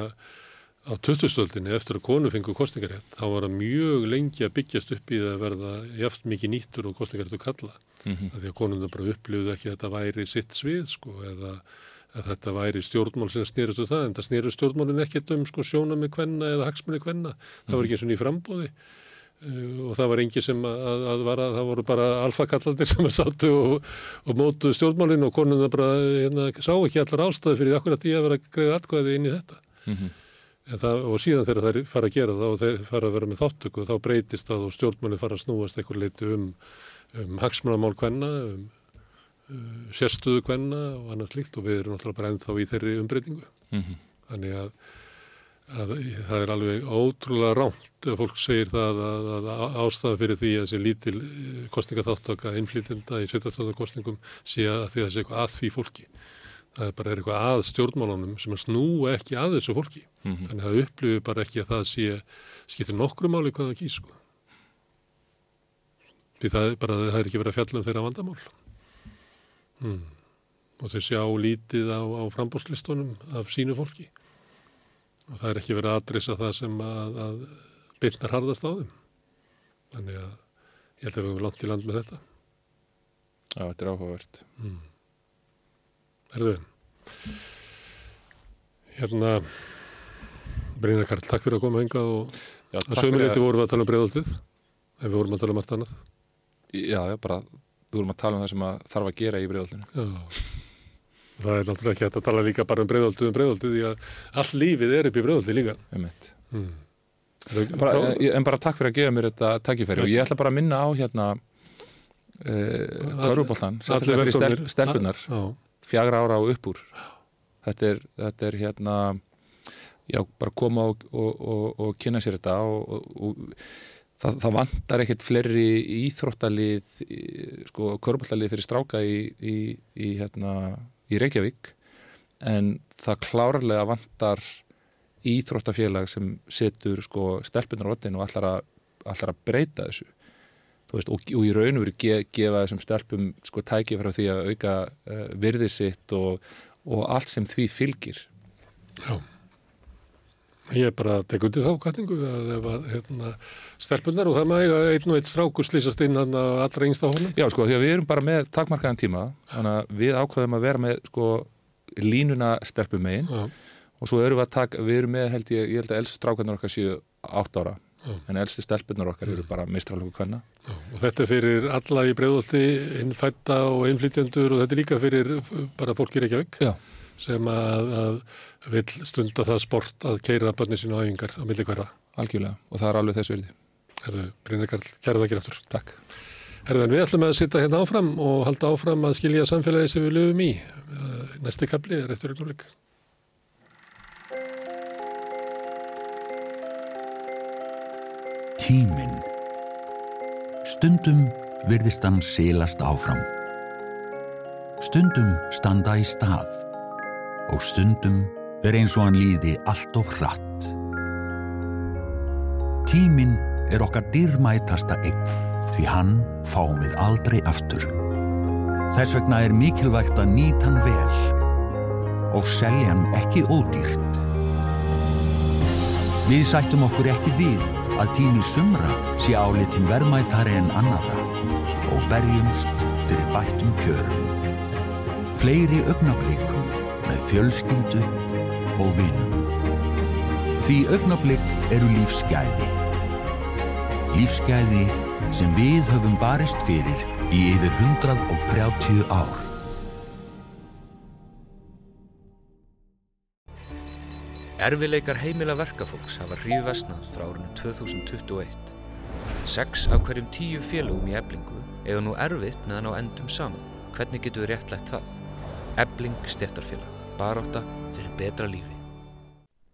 á 2000-öldinni eftir að konu fengu kostningarétt, þá var það mjög lengi að byggjast upp í það að verða jaft mikið nýttur og kostningarétt að kalla. mhm, Af því að konundar bara upplifðu ekki að þetta væri sitt svið, sko, eða að þetta væri stjórnmál sem snýrist um það, en það snýrist stjórnmálin ekkert um sko sjóna með kvenna eða hagsmunni kvenna. Það var ekki eins og ný frambóði. Uh, og það var engi sem að, að, að var að það voru bara alfakallandir sem að sátu og, og mótu stjórnmálin og konundar bara hérna, sá ekki allar ástæði fyrir akkurat því að vera að greiða atkvæði inn í þetta. mhm, En Það, og síðan þegar þeir fara að gera það og þeir fara að vera með þáttöku þá breytist það og stjórnmáli fara að snúast einhver leiti um, um hagsmunamál kvenna, um sérstöðu kvenna og annað slíkt og við erum náttúrulega bara ennþá í þeirri umbreytingu. mhm, Þannig að, að það er alveg ótrúlega rámt ef fólk segir það að, að, að ástæða fyrir því að þessi lítil kostningaþáttaka innflýtinda í sveitarstofnarkostningum sé að því að það sé eitthvað að því fólki. Það er bara er eitthvað að stjórnmálunum sem að snúa ekki að þessu fólki. mhm. Þannig að það upplifir bara ekki að það sé skiptir nokkru máli hvað það kýs sko. Því það er bara það er ekki verið að fjalla um þeirra vandamál. Hmm. Og þau sjá lítið á, á frambóðslistunum af sínu fólki. Og það er ekki verið að adressa það sem að, að byrnar harðast á þeim. Þannig að ég held að við höfum langt í land með þetta. Já, þetta er áhugavert Herðu, hérna, Brynja Karl, takk fyrir að koma hengað og Já, að takk sömu fyrir leiti vorum við að tala um breiðaldið, en við vorum að tala um allt annað. Já, já, bara við vorum að tala um það sem að þarf að gera í bregðaldinu Já. Það er náttúrulega ekki hægt að tala líka bara um breiðaldið um breiðaldið því að all lífið er upp í breiðaldið líka. Mm. bara, en, en bara takk fyrir að gefa mér þetta takkifæri og ég ætla bara að minna á hérna uh, Körfuboltan, sérstaklega fyrir stel, stelpunar fjagra ára og upp úr. Þetta er, þetta er hérna já, bara koma og, og, og, og kynna sér þetta og það, það vantar ekkert fleiri íþróttalið sko, körbóltalið fyrir stráka í, í, í, hérna, í Reykjavík en það klárlega vantar íþróttafélag sem setur sko, stelpunar á oddin og allar að, allar að breyta þessu veist, og, og í raun og veru ge, gefa þessum stelpum sko tæki frá því að auka uh, virði sitt og, og allt sem því fylgir já. Ég er bara að tekja í þá kvartningu að ef að hérna, stelpunar og það maður eiga einn og einn strákur slýsast inn að allra yngsta honum. Já, sko, því að við erum bara með takmarkaðan tíma, þannig að við ákveðum að vera með, sko, línuna stelpum megin Já, og svo erum við að taka, við erum með, held ég, ég held að elst strákarnar okkar séu átt ára, Já. en elstu stelpunar okkar eru bara mistralöku kvenna. já, og þetta er fyrir alla í breiðolti, innfætta og innflytjendur og þetta er líka fyrir bara fólk í Reykjavík Já. sem að, að vil stunda það sport að keira bönni sínu á æfingar á milli hverfa. Algjörlega, og það er alveg þess virði. Herðu, Brynjar Karl, kæra það ekki aftur. Takk. Herðan, við ætlum að sitta hérna áfram og halda áfram að skilja samfélagi sem við löfum í. Uh, Næsti kapli er eftir augnumleik. Tíminn. Stundum virðist hann silast áfram. Stundum standa í stað. Og stundum er eins og hann líði allt of hratt. Tíminn er okkar dýrmætasta eign því hann fáum við aldrei aftur. Þess vegna er mikilvægt að nýta hann vel og selja hann ekki ódýrt. Við sættum okkur ekki við að tími sumra sé álitin verðmætari en annara og berjumst fyrir bættum kjörum. Fleiri augnablikum með fjölskyldu og vinum. Því augnablik eru lífsgæði. Lífsgæði sem við höfum barist fyrir í yfir 130 ár. Erfileikar heimila verkafólks hafa hrífvestnað frá árinu 2021. Sex af hverjum tíu félögum í eblingu eiga nú erfitt með að ná endum saman. Hvernig getur við réttlætt það? Ebling stéttarfélag. Baróta fyrir betra lífi.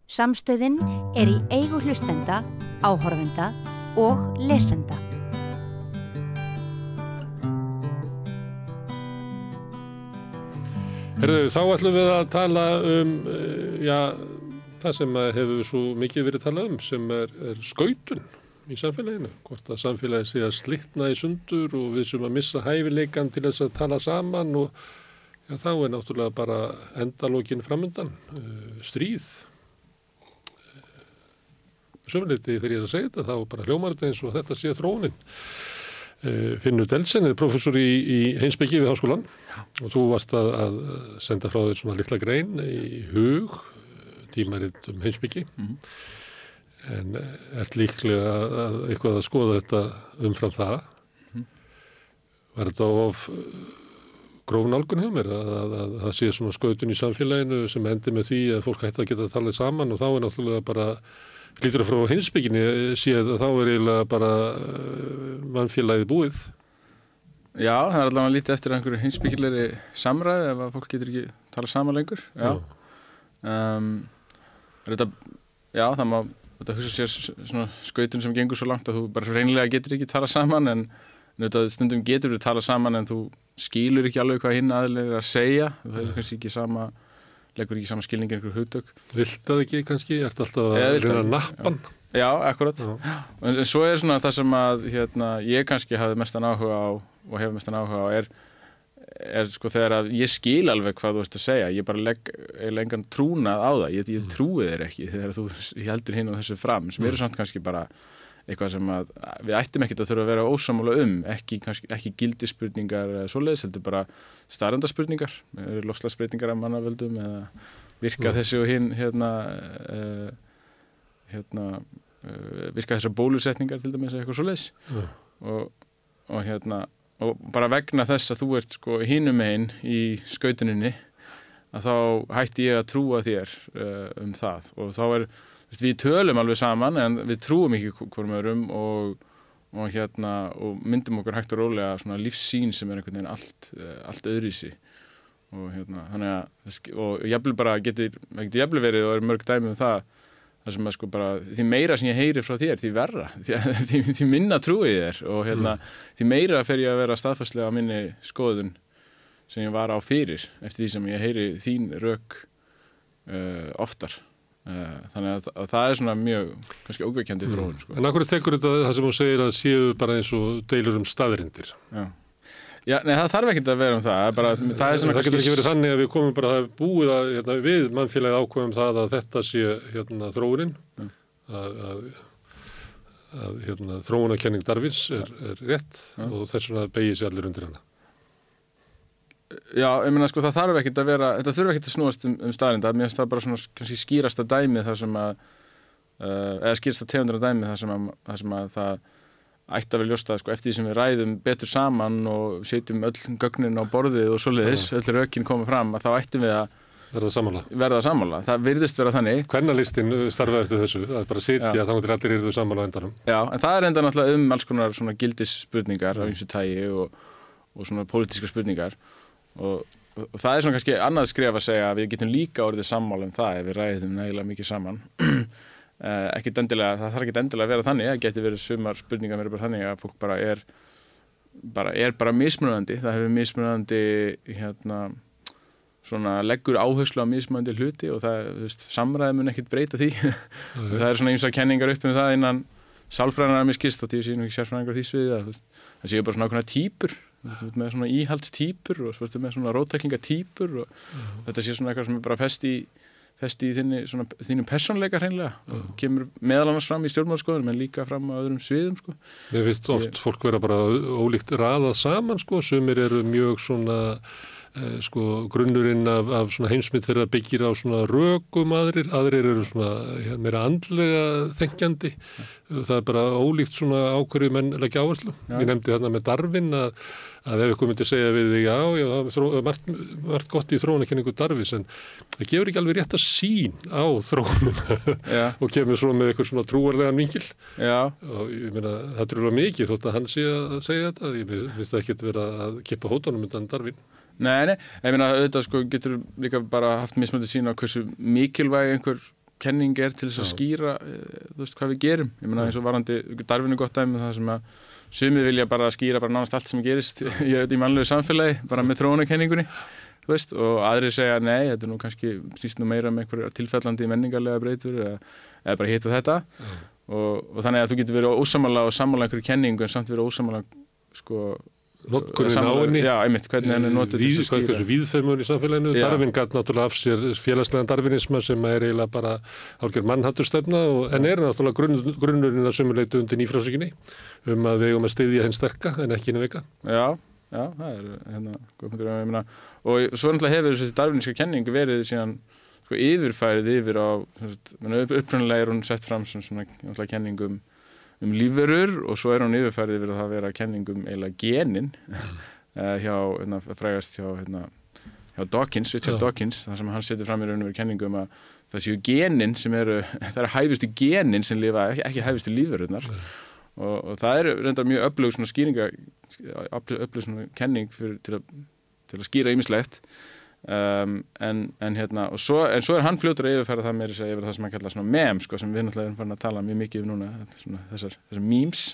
Samstöðin er í eigu hlustenda, áhorfenda og lesenda. Herðu, þá ætlum við að tala um, uh, já, það sem að hefur svo mikið verið talað um sem er, er skautun í samfélaginu. Hvort að samfélagi sé að slitna í sundur og við sem að missa hæfileikan til þess að tala saman og já, þá er náttúrulega bara endalókin framundan, uh, stríð. Sömleiti þegar ég er að segja þetta, þá bara hljómar þetta eins og þetta sé þróunin. Uh, Finnur Delsen er professor í, í heimsbyggi við háskólan og þú varst að, að senda frá þér svona litla grein í hug tímaritt um heimsbyggi en eh, ert líklega að, að eitthvað að skoða þetta umfram það. Var þetta of eh, gróf nálgun hjá mér að, að, að það sé svona skautun í samfélaginu sem endi með því að fólk hætti að geta að tala saman og þá er náttúrulega bara lítur að frá heimsbygginni séð að þá er eiginlega bara mannfélagið búið Já, það er allavega lítið eftir einhverju hinsbyggilegri samræði ef að fólk getur ekki tala saman lengur. Já. Um, þetta, já, það má þetta hugsa sér skautun sem gengur svo langt að þú bara reynilega getur ekki tala saman en þetta, stundum getur við tala saman en þú skýlur ekki alveg hvað hinn aðlega er að segja. Þú hefur kannski ekki sama, leggur ekki sama skilningi einhverju hugtök. Vilt það ekki kannski? Ert alltaf að reyna að ekki, nappan? Já, akkurat. Já. En, en svo er svona það sem að hérna, ég kannski hafði mestan áhuga á og hefur mestan áhuga á er, er sko þegar að ég skil alveg hvað þú ert að segja, ég bara legg eiginlega engan trúnað á það, ég, ég trúi þér ekki þegar þú heldur hinn og þessu fram sem eru samt kannski bara eitthvað sem að við ættum ekkert að þurfa að vera ósamála um, ekki, kannski, ekki gildispurningar eða svoleiðis, heldur bara starandarspurningar, eru lofslagsbreytingar af mannavöldum eða virka Mm. þessi og hinn hérna, uh, hérna uh, virka þessar bólusetningar til dæmis eitthvað svoleiðis Já. og, og hérna og bara vegna þess að þú ert sko hinum einn í skautuninni að þá hætti ég að trúa þér uh, um það og þá er, við tölum alveg saman en við trúum ekki hvorum örum og, og hérna og myndum okkur hægt og rólega svona lífssýn sem er einhvern veginn allt, uh, allt öðrísi og hérna þannig að og jafnvel bara getur, getur jafnvel verið og er mörg dæmi um það það sem að sko bara, því meira sem ég heyri frá þér, því verra, því, því, því minna trúið þér. Og hérna, því meira fer ég að vera staðfastlega á minni skoðun sem ég var á fyrir eftir því sem ég heyri þín rök uh, oftar. uh, þannig að, að það er svona mjög kannski ógveikjandi þróun sko. En akkur tekur þetta það sem hún segir að séu bara eins og deilur um staðrindir? Já. Já, nei, það þarf ekkert að vera um það, það bara, það er svona það getur ekki verið þannig að við komum bara að búið að hérna, við mannfélagi ákveðum það að þetta sé hérna, þróunin að, að, að hérna, þróunakenning Darvins er, er rétt og þess vegna begið sér allir undir hana. Já, ég meina sko það þarf ekkert að vera, þetta þurfa ekkert að snúast um, um staðrinda, mér finnst það bara svona kannski skýrasta dæmið þar sem að, uh, eða skýrasta tegundra dæmið þar sem að, þar sem að það ætti að vera ljósta sko eftir því sem við ræðum betur saman og setjum öll gögnin á borðið og svoleiðis, öll rökin koma fram að þá ættum við að Verða samanla. verða sammála. Það virðist vera þannig, Kvennalistin starfaði eftir þessu, það er bara að sitja þá til allir eru þau samanla á endanum. já, en það er enda náttúrulega um alls konar gildisspurningar af eins og tægi og, og svona pólitíska spurningar og, og það er svona kannski annað skref að segja að við getum líka orðið sammála um það ef við ræðum nægilega mikið saman. Eh, ekkit endilega, það þarf ekki endilega að vera þannig það geti verið sumar spurningar verið bara þannig að fólk bara er bara er bara mismunandi, það hefur mismunandi hérna svona leggur áherslu á mismunandi hluti og það, þú veist, samræði mun ekkit breyta því. Það er svona eins og kenningar upp um það innan sálfræðanar að miskist og tíu síðan ekki sérfræðingar því sviði að þú veist, það séu bara svona ákveðna típur þú veist, með svona íhaldstýpur og svo ertu með svona rótæklingatýpur og þetta sé svona eitthvað sem er bara fest í fest í þinni, svona, þínu persónleika hreinlega. Og kemur meðal annars fram í stjórnmálskoðunum en líka fram á öðrum sviðum sko. Mér finnst oft fólk vera bara ólíkt raðað saman sko, sumir eru mjög svona sko grunnurinn af, af svona heimsmynd þeirra byggir á svona rökum aðrir, aðrir eru svona ja, meira andlega þengjandi. Það er bara ólíkt svona ákverju menn leggja áherslu. Já. Ég nefndi þarna með Darvin að, að ef ykkur myndi segja við þig já, já, það er margt, margt gott í þróunakenningu Darvis en það gefur ekki alveg rétt að sín á þróununa og kemur svo með eitthvað svona trúarlegan vinkil. Já, og ég meina það alveg mikið þótt að hann sé að segja þetta. Ég finnst það ekkert vera að kippa hótanum undan Darvin nei, nei ég meina auðvitað sko getur líka bara haft mismöndi sín á hversu mikilvæg einhver kenning er til þess að skýra eh, þú veist hvað við gerum, ég meina eins og varandi darfinu gott dæmi um það sem að sumið vilja bara skýra bara nánast allt sem gerist í, í mannlegu samfélagi, bara með þróunakenningunni þú veist, og aðri segja nei, þetta er nú kannski snýst nú meira um einhverja tilfellandi menningarlega breytur eða, eða bara hitt og þetta. Og, og þannig að þú getur verið ósamála og sammála einhverju kenningu en samt verið ósamála sko nokkurinn á henni. Já, einmitt, hvernig henni til Víð, þess að skýra víðfeimur í samfélaginu. Já. Darvin gætt náttúrulega af sér félagslegan darvinisma sem er eiginlega bara hálfgerð mannhatturstefna og, en er náttúrulega grunn, grunnurinn að sömuleitu undir nýfrásíkinni um að við eigum að styðja henn sterka en ekki henni veika. Já, já, það er hérna, meina, og svo náttúrulega hefur þessi darfiníska kenning verið síðan sko, yfirfærið yfir á upprunnilega er hún sett fram sem svona um, lífverur og svo er hún yfirfærið yfir að vera kenning um eiginlega genin uh, hjá, hérna, frægast hjá hérna, hjá Dawkins, Richard Já. Dawkins þar sem hann setur fram í raun og verið kenningu um að það séu genin sem eru, það eru hæfustu genin sem lifa, ekki, ekki hæfustu lífverurnar. Og, og það er reyndar mjög öflug svona skýringa öflug svona kenning fyrir, til, að, til að skýra ýmislegt um, en, en hérna og svo, en svo er hann fljótur að yfirfæra það meira yfir það sem hann kallar svona mem sko, sem við náttúrulega erum farin að tala mjög mikið um núna. Svona, þessar, þessar memes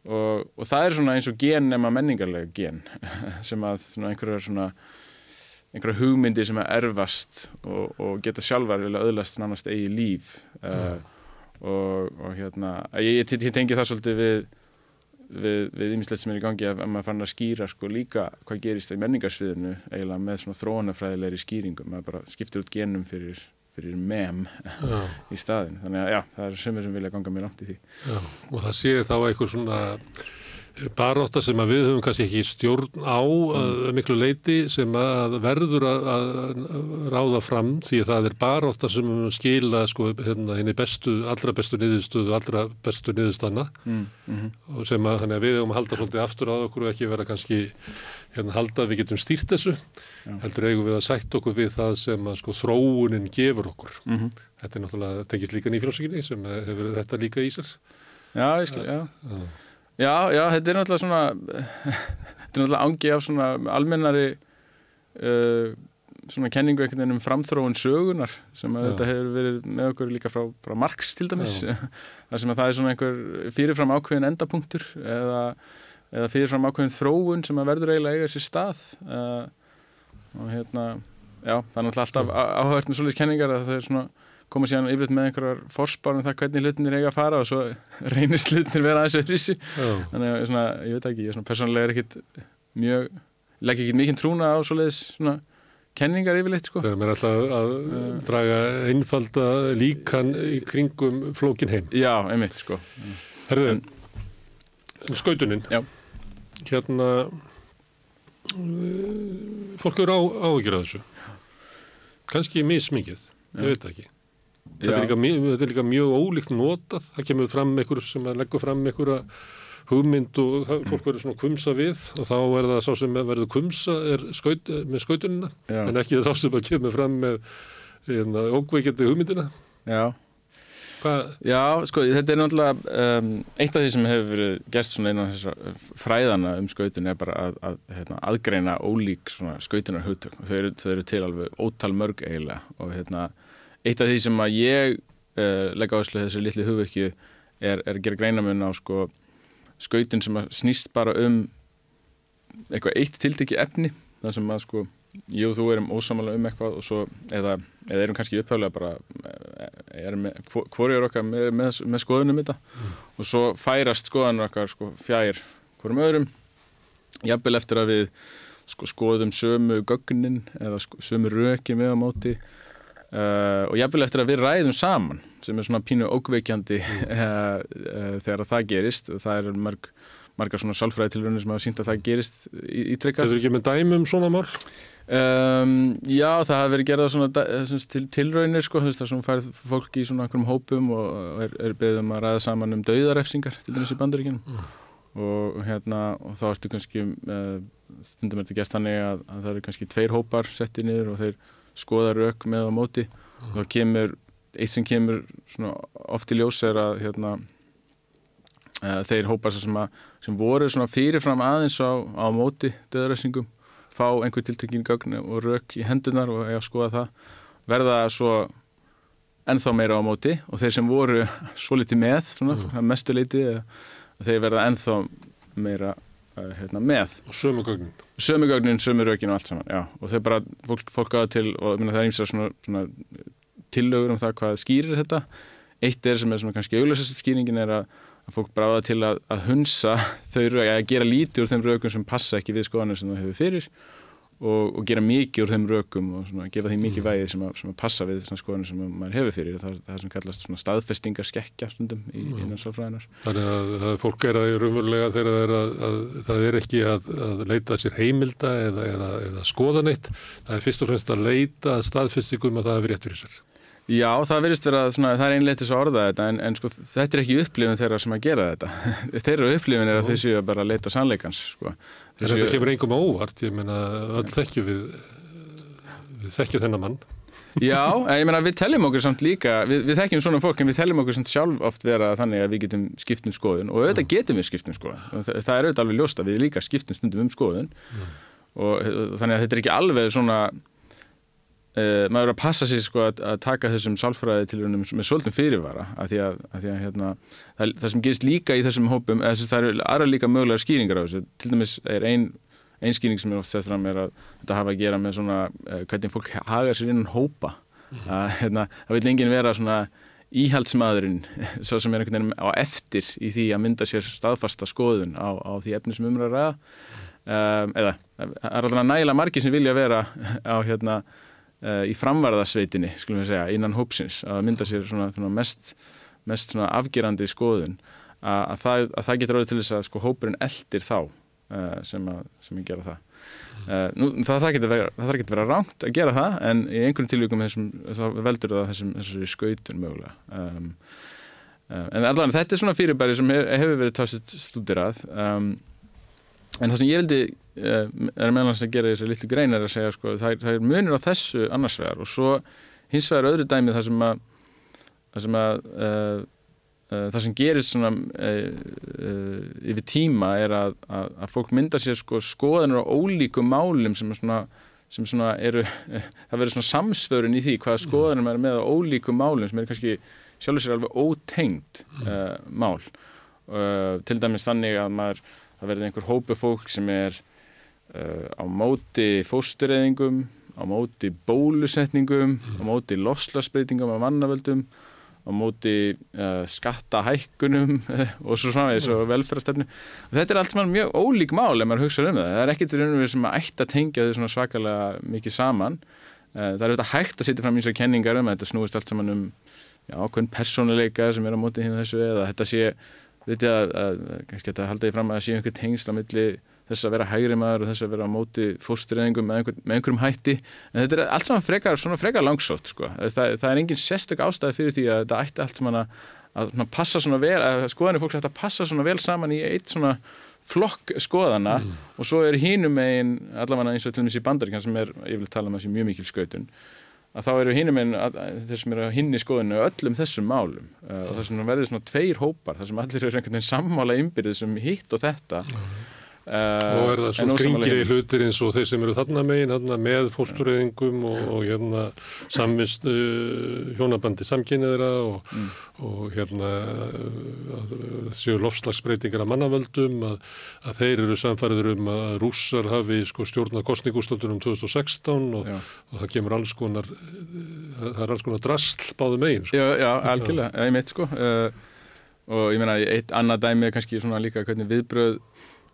og, og það er svona eins og gen nema menningarlega gen sem að svona einhverjar svona einhverja hugmyndi sem að erfast og, og geta sjálfar vilja öðlast nánast eigi líf. Uh, og, og hérna ég, ég, ég tengi það svolítið við við, ýmislegt sem er í gangi að, að maður fann að skýra sko líka hvað gerist í menningarsviðinu eiginlega með svona þróunafræðilegri skýringum maður bara skiptir út genum fyrir, fyrir mem Já. í staðin þannig að já, það er sömur sem vilja ganga mér langt í því. Já, og það sé þá eitthvað svona barátta sem við höfum kannski ekki stjórn á að miklu leiti sem að verður að, að ráða fram því að það er barátta sem skila sko hérna henni bestu, allra bestu niðurstöðu, allra bestu niðurstanna mm, mm og sem að að við höfum að halda svolítið aftur að okkur og ekki vera kannski hérna halda að við getum stýrt þessu. Heldur eigum við að sætt okkur við það sem að sko þróunin gefur okkur. -hmm. þetta er náttúrulega, tengist líka nýfrálsíkinni sem hefur þetta líka í sér. Já, ég skil, já. Já, já, þetta er náttúrulega svona þetta er náttúrulega ángi af svona almennari uh, svona kenningu einhvern veginn um framþróun sögunar sem að Já. þetta hefur verið með okkur líka frá, frá Marx til dæmis Já. þar sem að það er svona einhver fyrirfram ákveðin endapunktur eða, eða fyrirfram ákveðin þróun sem að verður eiginlega eiga sér stað uh, og hérna já, það er náttúrulega alltaf með svolítið kenningar að það er svona koma síðan yfirleitt með einhverjar forspár um það hvernig hlutinir eiga að fara og svo reynist hlutinir vera aðeins öðru Já, þannig að svona, ég veit ekki, ég er svona persónulega er ekkit mjög legg ekki mikið trúna á svoleiðis svona kenningar yfirleitt sko Þegar maður ætla að, að draga einfalda líkan í kringum flókin heim. Já, einmitt sko Herðu, skautunin. Já. Hérna, fólk eru á, áhyggjur af þessu. Kannski mismikið, ég veit það ekki. Þetta er, líka, þetta er líka mjög ólíkt notað. Það kemur fram einhver sem leggur fram einhverja hugmynd og það, fólk verður svona kumsa við og þá er það sá sem verður kumsa er skaut, með skautunina Já. en ekki það sá sem kemur fram með hérna, ókveikjandi hugmyndina. Já, Hvað, Já, sko, þetta er náttúrulega um, eitt af því sem hefur verið gert svona innan þessar fræðana um skautun er bara að, að hérna, aðgreina ólík svona skautunar hugtök og þau eru, þau eru til alveg ótal mörg eiginlega og hérna, eitt af því sem að ég uh, legg áherslu þessu litli hugvekju er, er að gera greinamun á sko skautun sem að snýst bara um eitthvað eitt tiltekki efni þar sem að sko ég og þú erum ósamalega um eitthvað og svo eða, eða erum kannski upphæflega bara eh, erum með, hvor- hvor er okkar með, með, með skoðunum þetta. Og svo færast skoðanur okkar sko fjær hvorum öðrum jafnvel eftir að við sko, skoðum sömu gögnin eða sko, sömu röki með á móti uh, og jafnvel eftir að við ræðum saman sem er svona pínu ókveikjandi uh, uh, þegar það gerist það er mörg margar svona sálfræði tilröndir sem hafa sínt að það gerist í, í þetta er ekki með dæmum svona mál? Um, já, það hafi verið gerað svona da- sem sagt, til, tilraunir sko, veist, það sem færð fólk í svona einhverjum hópum og og er, er beðið um að ræða saman um dauðarefsingar til dæmis í bandaríkjunum. Og hérna, og þá ertu kannski stundum er þetta gert þannig að, að það eru kannski tveir hópar settið niður og þeir skoða rauk með á móti. Og þá kemur, eitt sem kemur oft í ljós er að hérna uh, þeir hópar sem, að, sem voru fyrirfram aðeins á, á móti döðarefsingum fá einhver tiltekkin gögn og rauk í hendunar og eiga að skoða það. Verða svo ennþá meira á móti og þeir sem voru svo litið með, svona, mm. mestu litið þeir verða ennþá meira hérna, með Og sömu gögnin. sömu gögnin, sömu rökin og allt saman já. og þeir bara, fólk, fólk aða til og minna, það er ímsa svona, svona tillögur um það hvað skýrir þetta eitt er sem er svona kannski auglösast skýringin er að, að fólk bráða til að, að hunsa þau rök, að gera lítið úr þeim rökum sem passa ekki við skoðanir sem það hefur fyrir og, og gera mikið úr þeim rökum og svona, gefa þeim mikið vægi sem að, sem að passa við svona skoðanir sem maður hefur fyrir það, það sem kallast svona staðfestingar skekkja stundum í innan sálfræðinar Þannig að, að fólk er að raunverulega þegar það er, að, að, það er ekki að, að leita sér heimilda eða, eða, eða skoða neitt. Það er fyrst og fremst að leita að staðfestingum að það hefur rétt fyrir sér. Já, það verðist vera, svona, það er einlega til að orða þetta en, en sko, þetta er ekki upplifin þeirra sem að gera þetta. þeirra upplifin er að þau séu bara að leita sannleikans. Sko. En þetta kemur engum á óvart, ég meina öll þekkjum við, við þekkjum þennan mann. Já, ég meina við teljum okkur samt líka, við, við þekkjum svona fólk en við teljum okkur samt sjálf oft vera þannig að við getum skipt um skoðun og auðvitað getum við skipt um skoðun. Og Það, það er auðvitað alveg ljóst að við líka skiptum stundum um skoðun og, og þannig að þetta er ekki alveg svona Uh, maður er að passa sér sko að, að taka þessum sálfræði til með svolítum fyrirvara af því að, að, því að hérna, það, það sem gerist líka í þessum hópum eða þess að það eru aðra líka mögulega skýringar á þessu. Til dæmis er ein, ein skýring sem er oft sett fram er að þetta hafa að gera með svona uh, hvernig fólk hagar sér innan hópa. Að hérna, það vil enginn vera svona íhaldsmaðurinn svo sem er einhvern veginn á eftir í því að mynda sér staðfasta skoðun á, á því efni sem umræða ræða. Um, eða það er alltaf nægilega margir sem vilja vera á hérna í framvarðasveitinni, skulum við segja, innan hópsins að mynda sér svona, svona mest, mest svona afgerandi skoðun að, að, það, að það getur orðið til þess að sko hópurinn eldir þá uh, sem, að, sem að gera það. Uh, nú, það, það getur að vera rámt að gera það en í einhverjum tilvíkum þessum, þá veldur það þessum, þessari skautun mögulega. Um, en allavega þetta er svona fyrirbæri sem hef, hefur verið tásið stúdirað um, en það sem ég vildi er meðlans að gera þessi litlu grein er að segja sko, það, það er munir á þessu annars vegar og svo hins vegar öðru dæmi það sem að það sem að uh, uh, það sem gerist svona uh, yfir tíma er að, að, að fólk mynda sér sko skoðanur á ólíkum málum sem er svona sem svona eru, það verður svona samsvörun í því hvaða skoðanum er með á ólíkum málum sem er kannski sjálfur sér alveg ótengt uh, mál. Uh, til dæmis þannig að maður það verður einhver hópu fólk sem er á móti fóstureyðingum, á móti bólusetningum, á móti lofslagsbreytingum af mannavöldum, á móti uh, skattahækkunum og svo eins og velferðarstefnu. Og þetta er allt saman mjög ólík mál ef maður hugsa um það, það er ekkit raunverið sem að ætti að tengja þau svakalega mikið saman. Uh, það er auðvitað hægt að setja fram eins og kenningar um að þetta snúist allt saman um ákveðin persónuleika sem er á móti hinn þessu eða þetta sé, veit ég að, að kannski þetta halda ég fram að það sé einhver tengsla milli þess að vera hægri maður og þess að vera á móti fóstureyðingum með, einhver, með einhverjum hætti en þetta er allt saman frekar, frekar langsótt sko. það, það er engin sérstök ástæði fyrir því að þetta ætti allt saman að, að passa svona vel, að skoðanir fólks ætti að passa svona vel saman í eitt svona flokk skoðana mm. og svo er hínum megin allavega eins og til og meins í bandaríkan sem er, ég vil tala um þessi mjög mikil skautun að þá eru hínum einn þeir sem eru að hinni skoðinu öllum þessum málum uh, og þess að verður svona tveir hópar þar sem allir eru einhvern veginn sammála ymbirðið sem hitt og þetta mm. Uh, og er það svona skringir í hlutir eins og þeir sem eru þarna megin þarna með fórstureyðingum og, og hérna samvist uh, hjónabandi samkynniðra og, mm. og hérna uh, séu lofslagsbreytingar að mannavöldum að, að þeir eru samfæriður um að rússar hafi sko stjórnað kostningústöldunum 2016 og, og það kemur alls konar það er alls konar drasl báðu megin sko. Já, já, algjörlega, ég meit sko og ég meina, eitt annað dæmi er kannski svona líka hvernig viðbröð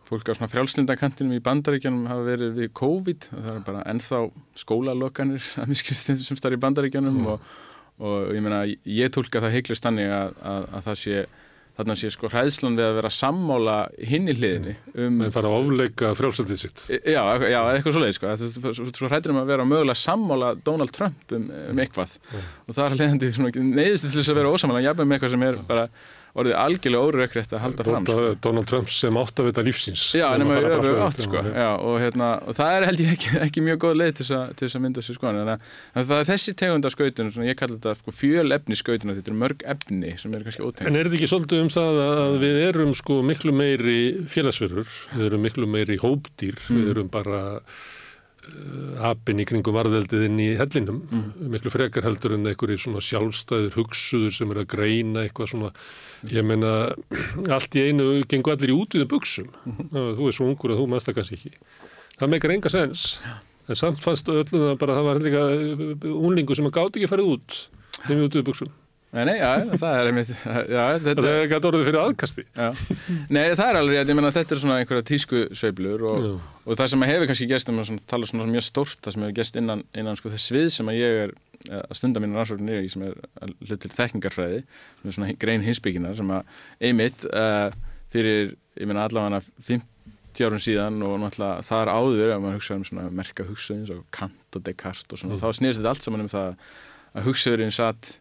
fólk á svona frjálslindakantinum í bandaríkjanum hafa verið við COVID og það er bara ennþá skólalokkanir að miskist sem starf í bandaríkjanum mm. og, og ég meina ég tólka það heiklust þannig að, að, að það sé þarna sé sko hræðslan við að vera sammála hinn í hliðinni um... Það fara að ofleika frjálsaldið sitt. Já, já eitthvað svo leið sko þú svo hrættir um að vera mögulega sammála Donald Trump um, um eitthvað. Mm. og það er leiðandi neyðist til þess að vera ósamála jafnveg með eitthvað sem er bara orðið algjörlega órökriðt að halda fram sko. Donald Trump sem átt að vita lífsins. Já, nema öfu átt sko. já, og, hérna, og það er held ég ekki, ekki mjög góð leið til þess að mynda sér sko. En það er þessi tegunda skautun ég kallar þetta sko, fjöl efni skautun þetta er mörg efni sem er kannski ótegn En er þetta ekki svolítið um það að við erum sko miklu meiri félagsverður við erum miklu meiri hópdýr mm. við erum bara uh, apin í kringum varðeldiðinn í hellinum mm. miklu frekar heldur en einhverjir svona sjálfstæður hugsuður sem er að greina eitthvað svona Ég meina, allt í einu gengur allir í útviðu buksum. Mm -hmm. Þú er svo ungur að þú maður kannski ekki. Það meikar enga sens. En samt fannst öllum að bara það var líka unlingu sem að gáti ekki að fara út með útviðu buksum. Nei, nei, já, það er einmitt já, þetta, Það er að orðið fyrir aðkasti. Nei, það er alveg, ég menna þetta er svona einhverja tísku sveiblur og, og það sem hefur kannski gæst um að tala svona mjög stórt það sem hefur gæst innan, innan sko, þess svið sem að ég er að stunda mínu rannsóknir í sem er hlut til þekkingarfræði sem er svona grein hinsbygginar sem að einmitt uh, fyrir, ég menna allavega 50 árun síðan og náttúrulega þar áður ef maður hugsaður um svona merka hugsaðins og Kant og Descartes og svona, mm. þá snýrst þetta allt saman um það að hugsaðurinn satt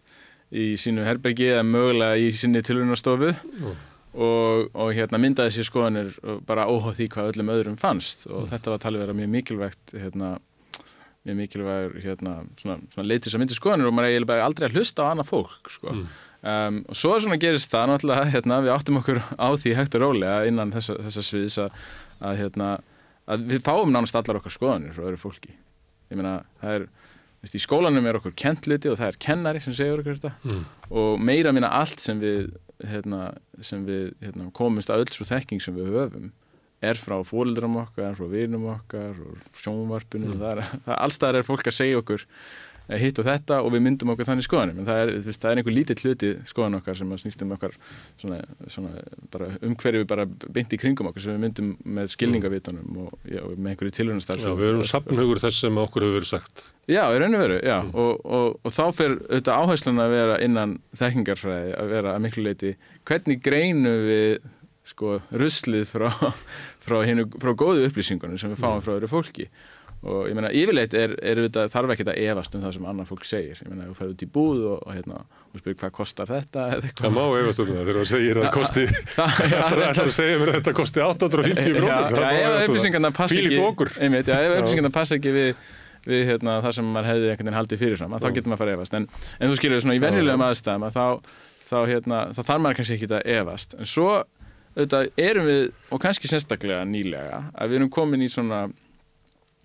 í sínu herbergi eða mögulega í sinni tilvunarstofu mm. og, og hérna myndaði sér skoðanir bara óháð því hvað öllum öðrum fannst og mm. þetta var talið vera mjög mikilvægt hérna, mjög mikilvægur hérna, svona, svona leitið sem myndir skoðanir og maður eiginlega bara aldrei að hlusta á annað fólk sko. mm. um, og svo svona gerist það náttúrulega hérna, við áttum okkur á því hægt og rólega innan þessa, þessa sviðis að, að, hérna, að við fáum nánast allar okkar skoðanir frá öðru fólki ég meina það er í skólanum er okkur kentluti og það er kennari sem segur okkur þetta mm. og meira minna allt sem við, hérna, sem við hérna, komumst að öll svo þekking sem við höfum er frá fólildram okkar, frá vinum okkar og sjónvarpinu mm. það er, allstæðar er fólk að segja okkur hitt og þetta og við myndum okkur þannig skoðanum en það er, það er einhver lítið hluti skoðan okkar sem snýst um okkar svona, svona umhverju við bara byndi í kringum okkur sem við myndum með skilningavitunum og, já, og með einhverju tilhörnastar Já, við erum sapnhugur þess sem okkur hefur verið sagt. Já, í raun og veru, já. Mm. og, og, og þá fyrir auðvitað áherslun að vera innan þekkingarfræði að vera að miklu leiti hvernig greinu við sko ruslið frá, frá, hinu, frá góðu upplýsingunum sem við fáum mm. frá öðru fólki og ég meina yfirleitt er, er þetta, þarf ekki að efast um það sem annar fólk segir. Ég meina þú færði út í búð og, og, hérna, og spyrir hvað kostar þetta það má efast um það þegar þú segir að það kosti það er að segja mér að þetta kosti 850 krónir já, ef upplýsingarna passa ekki passa ekki við, við hérna, það sem maður hefði einhvern veginn haldið fyrirfram þá getur maður að fara að efast. En, en þú skilur svona í venjulegum aðstæðum að þá, þá, hérna, þá þarf maður kannski ekki að efast. En svo auðvitað, erum við og kannski sérstaklega nýlega að við erum komin í svona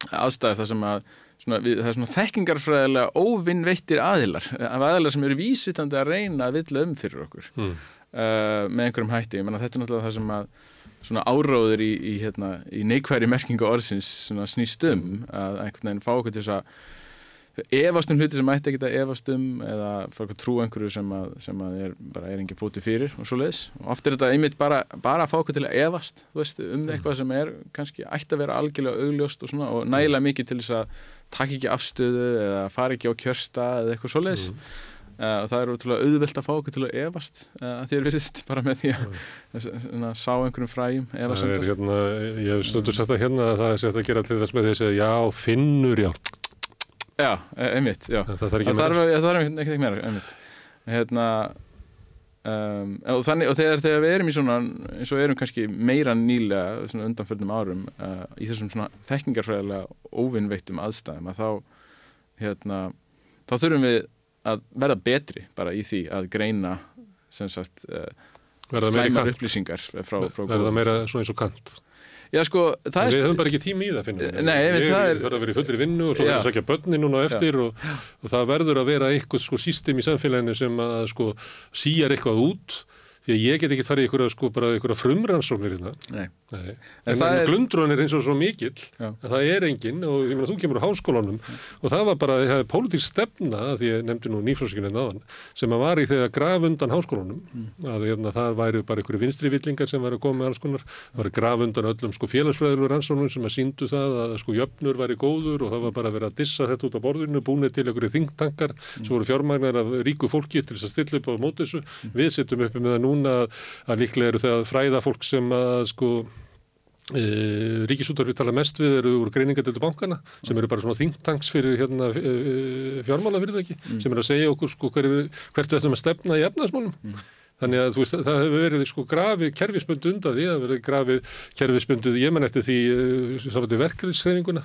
aðstæði þar sem að svona, við, það er svona þekkingarfræðilega óvinnveittir aðilar, aðilar sem eru vísvitandi að reyna að vilja um fyrir okkur mm. uh, með einhverjum hætti, ég menna þetta er náttúrulega það sem að svona áráður í, í, hérna, í neikværi merkingu orðsins snýst um að einhvern veginn fá okkur til þess að efast um hluti sem ætti ekki að efast um eða fara að trú einhverju sem að, sem að er, bara er engin fóti fyrir og svo leiðis og oft er þetta einmitt bara, bara að fá okkur til að efast veist, um eitthvað sem er kannski ætti að vera algjörlega augljóst og, svona, og nægilega mikið til þess að taka ekki afstöðu eða fara ekki á kjörsta eða eitthvað svo leiðis mm. uh, og það er útrúlega auðvelt að fá okkur til að efast uh, þér virðist bara með því að, að, að sá einhverjum fræjum hérna, ég hef stundur sagt að hérna að það er sett að gera til þess með því að já, finnur, já Já, e, einmitt, já. Það þarf ekki meira. Það þarf ekki, meira, einmitt. Hérna, um, og, þannig, og þegar, þegar við erum í svona, eins og erum kannski meira nýlega svona undanföldum árum uh, í þessum svona þekkingarfræðilega óvinnveittum aðstæðum að þá, hérna, þá þurfum við að verða betri bara í því að greina sem sagt uh, slæmar upplýsingar frá, frá Verða meira svona eins og kant. Já, sko, það er... Við höfum bara ekki tími í það, finnum við. Nei, ég það er... Þarf að vera í fullri vinnu og svo það að sækja börnin núna eftir og, og það verður að vera eitthvað, sko, sístem í samfélaginu sem að, sko, síjar eitthvað út ég get ekki farið í einhverja sko bara einhverja frumrannsóknir hérna Nei. Nei. en, en er... glundrún er eins og svo mikill Já. að það er enginn og ég meina þú kemur á háskólanum Já. og það var bara, það er pólitík stefna því ég nefndi nú nýflósikinu náðan sem að var í þegar graf undan háskólanum mm. að hérna, það væri bara einhverju vinstri villingar sem væri að koma með alls konar það væri graf undan öllum sko félagsfræðilur rannsóknum sem að síndu það að sko jöfnur væri góður og það var bara að vera að dissa þetta út á borðinu búinir til einhverju þingtankar mm. sem voru fjármagnar af ríku fólki þess að að, líklega eru það fræða fólk sem að sko e, ríkisúttarfið tala mest við eru úr greiningadeldu bankana sem eru bara svona þingtanks fyrir hérna, e, fjármála fyrir það ekki mm. sem eru að segja okkur sko hver, hvert við ætlum að stefna í efnaðsmálum mm. Þannig að veist, það hefur verið sko grafið kerfisbundu undan því, það hefur verið grafið kerfisbundu, ég menn eftir því samvættu verkefnisreifinguna,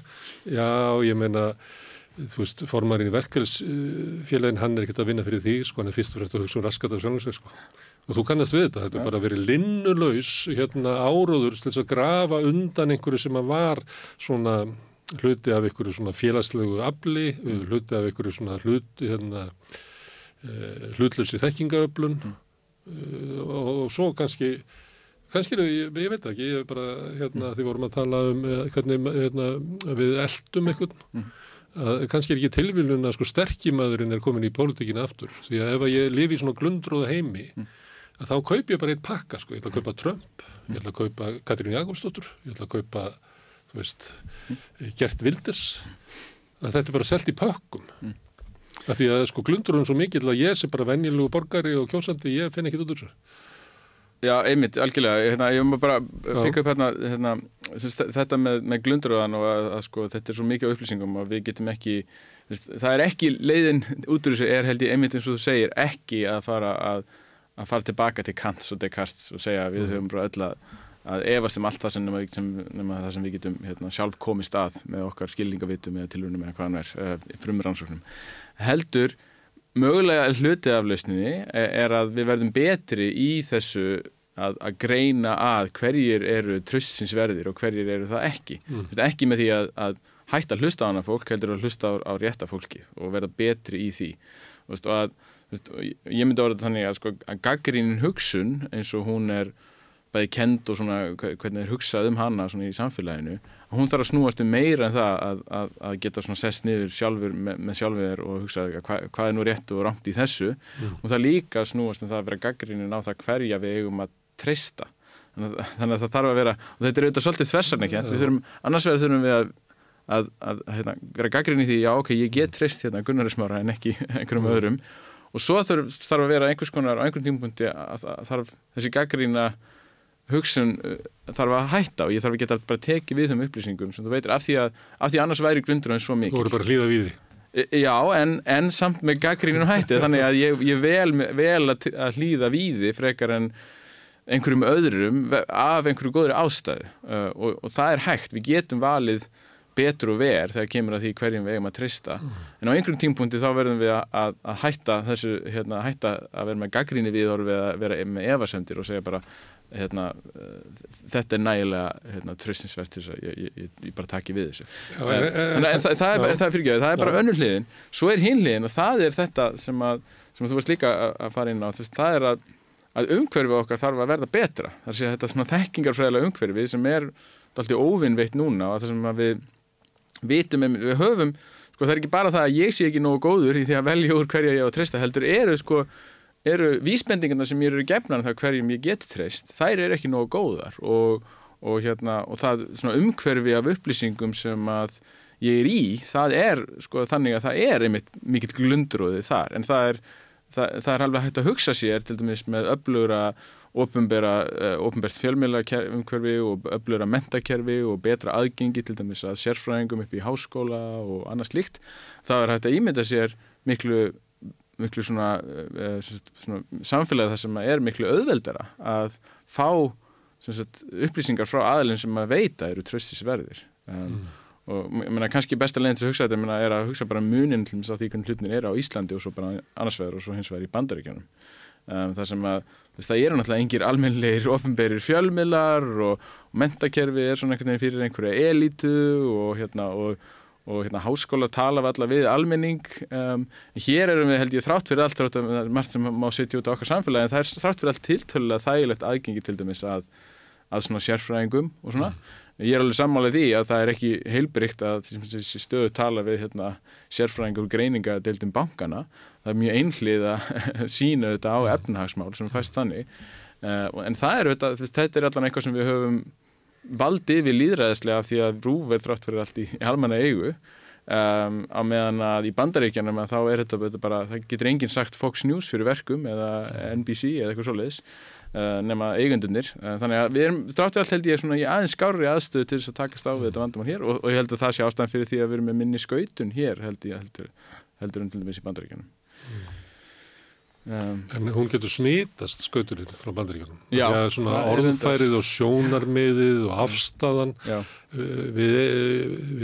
já ég menna þú veist, formarinn í verkefnisfélagin hann er ekkert að vinna fyrir því, sko hann er fyrst og fremst að hugsa um raskat af sjálfsveg, sko og þú kannast við þetta, þetta er bara verið linnulaus hérna áróður til þess að grafa undan einhverju sem að var svona hluti af einhverju svona félagslegu afli, mm. hluti af einhverju svona hluti hérna uh, hlutlösi þekkingaöflun mm. uh, og, og svo kannski kannski, ég, ég veit ekki, ég er bara hérna mm. því vorum að tala um eh, hvernig hérna, við eldum einhvern mm. að kannski er ekki tilvílun að sko sterkimaðurinn er komin í pólitíkinu aftur, því að ef ég lifi í svona glundróðu heimi mm að þá kaup ég bara eitt pakka sko, ég ætla að kaupa Trump, ég ætla að kaupa Katrín Jakobsdóttur, ég ætla að kaupa þú veist, Gert Vildes að þetta er bara selt í pakkum mm. af því að sko glundur hún svo mikið að ég sé bara venjilegu borgari og kjósandi, ég finn ekkit út úr þessu. Já, einmitt, algjörlega, hérna, ég má bara byggja upp hérna, hérna þetta með, með glunduröðan og að, að sko þetta er svo mikið upplýsingum og við getum ekki það er ekki leiðin út úr þessu er held ég einmitt eins og þú segir ekki að fara að að fara tilbaka til Kants og Descartes og segja að við höfum bara öll að, að efast um allt það sem, sem, nema það sem við getum hérna, sjálf komið stað með okkar skilningavitum eða tilvunum eða hvað hann uh, frumur ansóknum. Heldur mögulega hlutið af lausninni er, er að við verðum betri í þessu að, að greina að hverjir eru trössinsverðir og hverjir eru það ekki. Mm. Ekki með því að, að hætta að hlusta á hana fólk, heldur að hlusta á, á rétta fólki og verða betri í því. Og að ég myndi orða þannig að, sko, að gaggrínin hugsun eins og hún er bæði kend og svona hvernig er hugsað um hana svona í samfélaginu hún þarf að snúast um meira en það að, að, að geta svona sest niður sjálfur með, með sjálfur og hugsa hva, hvað er nú rétt og rámt í þessu mm. og það líka snúast um það að vera gaggrínin á það hverja við eigum að treysta þannig að, það þarf að vera og þetta er auðvitað svolítið þversarn ekki yeah. annars vegar þurfum við að að, að hérna, vera gaggrinni því já ok, ég get treyst hérna Gunnarismára en ekki einhverjum mm. öðrum og svo þarf, þarf að vera einhvers konar á einhvern tímpunkti að þarf þessi gaggrína hugsun uh, þarf að hætta og ég þarf að geta bara tekið við þeim upplýsingum sem þú veitir af því að, af því annars væri grundur en svo mikið. Þú voru bara hlýða við því. E, já, en, en samt með gaggrínum hætti þannig að ég, ég vel, vel að, að hlýða við því frekar en einhverjum öðrum af einhverju góðri ástæðu uh, og, og það er hægt, við getum valið betur og ver þegar kemur að því hverjum við eigum að trista mm. en á einhverjum tímpunkti þá verðum við að, að hætta þessu, hérna, hætta að vera með gaggríni við og vera með evasendir og segja bara hérna, uh, þetta er nægilega hérna, tröstinsvert til þess að ég, ég, ég bara taki við þessu. Já, en, en, en, en það, það er, er, er fyrirgjöð, það er bara önnur hliðin. Svo er hinn hliðin og það er þetta sem að, sem að þú varst líka að fara inn á. Það er að, að umhverfið okkar þarf að verða betra, það er þetta þekkingarfræðilega umhverfið sem er alltaf óvinnveitt núna og það sem við vitum, við höfum sko það er ekki bara það að ég sé ekki nógu góður í því að velja úr hverja ég á að treysta heldur eru sko eru vísbendingarna sem mér eru gefnar um það hverjum ég geti treyst, þær eru ekki nógu góðar og, og hérna og það svona umhverfi af upplýsingum sem að ég er í, það er sko þannig að það er einmitt mikill glundróði þar en það er, það, það er alveg hægt að hugsa sér til dæmis með öflugra ofinbært eh, fjölmjöla umhverfi og öflugra mentakerfi og betra aðgengi til dæmis að sérfræðingum upp í háskóla og annars líkt, það er hægt að ímynda sér miklu miklu svona, uh, svona samfélagi þar sem er miklu auðveldara að fá sagt, upplýsingar frá aðlinn sem að veita eru tröstisverðir um, mm. og menna, kannski besta leginn til að hugsa þetta menna, er að hugsa bara munin til þess að því hvernig hlutin er á Íslandi og svo bara annarsvegar og svo hins vegar í bandaríkjanum um, þar sem að það eru náttúrulega engir almenleir ofnbeirir fjölmilar og, og mentakerfi er svona einhvern veginn fyrir einhverja elitu og hérna og og hérna háskóla tala við alla við almenning um, hér erum við held ég þrátt fyrir allt þrátt að margt sem má setja út á okkar samfélagi en það er þrátt fyrir allt tiltölulega þægilegt aðgengi til dæmis að, að svona sérfræðingum og svona mm. Ég er alveg sammálið því að það er ekki heilbrygt að þessi stöðu tala við hérna, sérfræðingur greininga deildum bankana, það er mjög einhlið að sína þetta á efnahagsmál sem fæst þannig. Uh, en það er þetta, þetta er allan eitthvað sem við höfum valdi við líðræðislega því að rúf er þrátt fyrir allt í, í halmanna eigu. Um, á meðan að í bandaríkjanum að þá er þetta, bara, það getur enginn sagt Fox News fyrir verkum eða NBC eða eitthvað svoleiðis nema eigundunir, uh, þannig að við erum fyrir allt held ég svona í aðeins skári aðstöðu til þess að takast á við þetta vandamál hér og, og ég held að það sé ástæðan fyrir því að við erum með minni skautun hér held ég heldur, heldur um til dæmis í bandaríkjanum mm. Um, en hún getur smítast skauturinn frá bandaríkanum já, ja, svona orðfærið og sjónarmiðið og afstæðan við,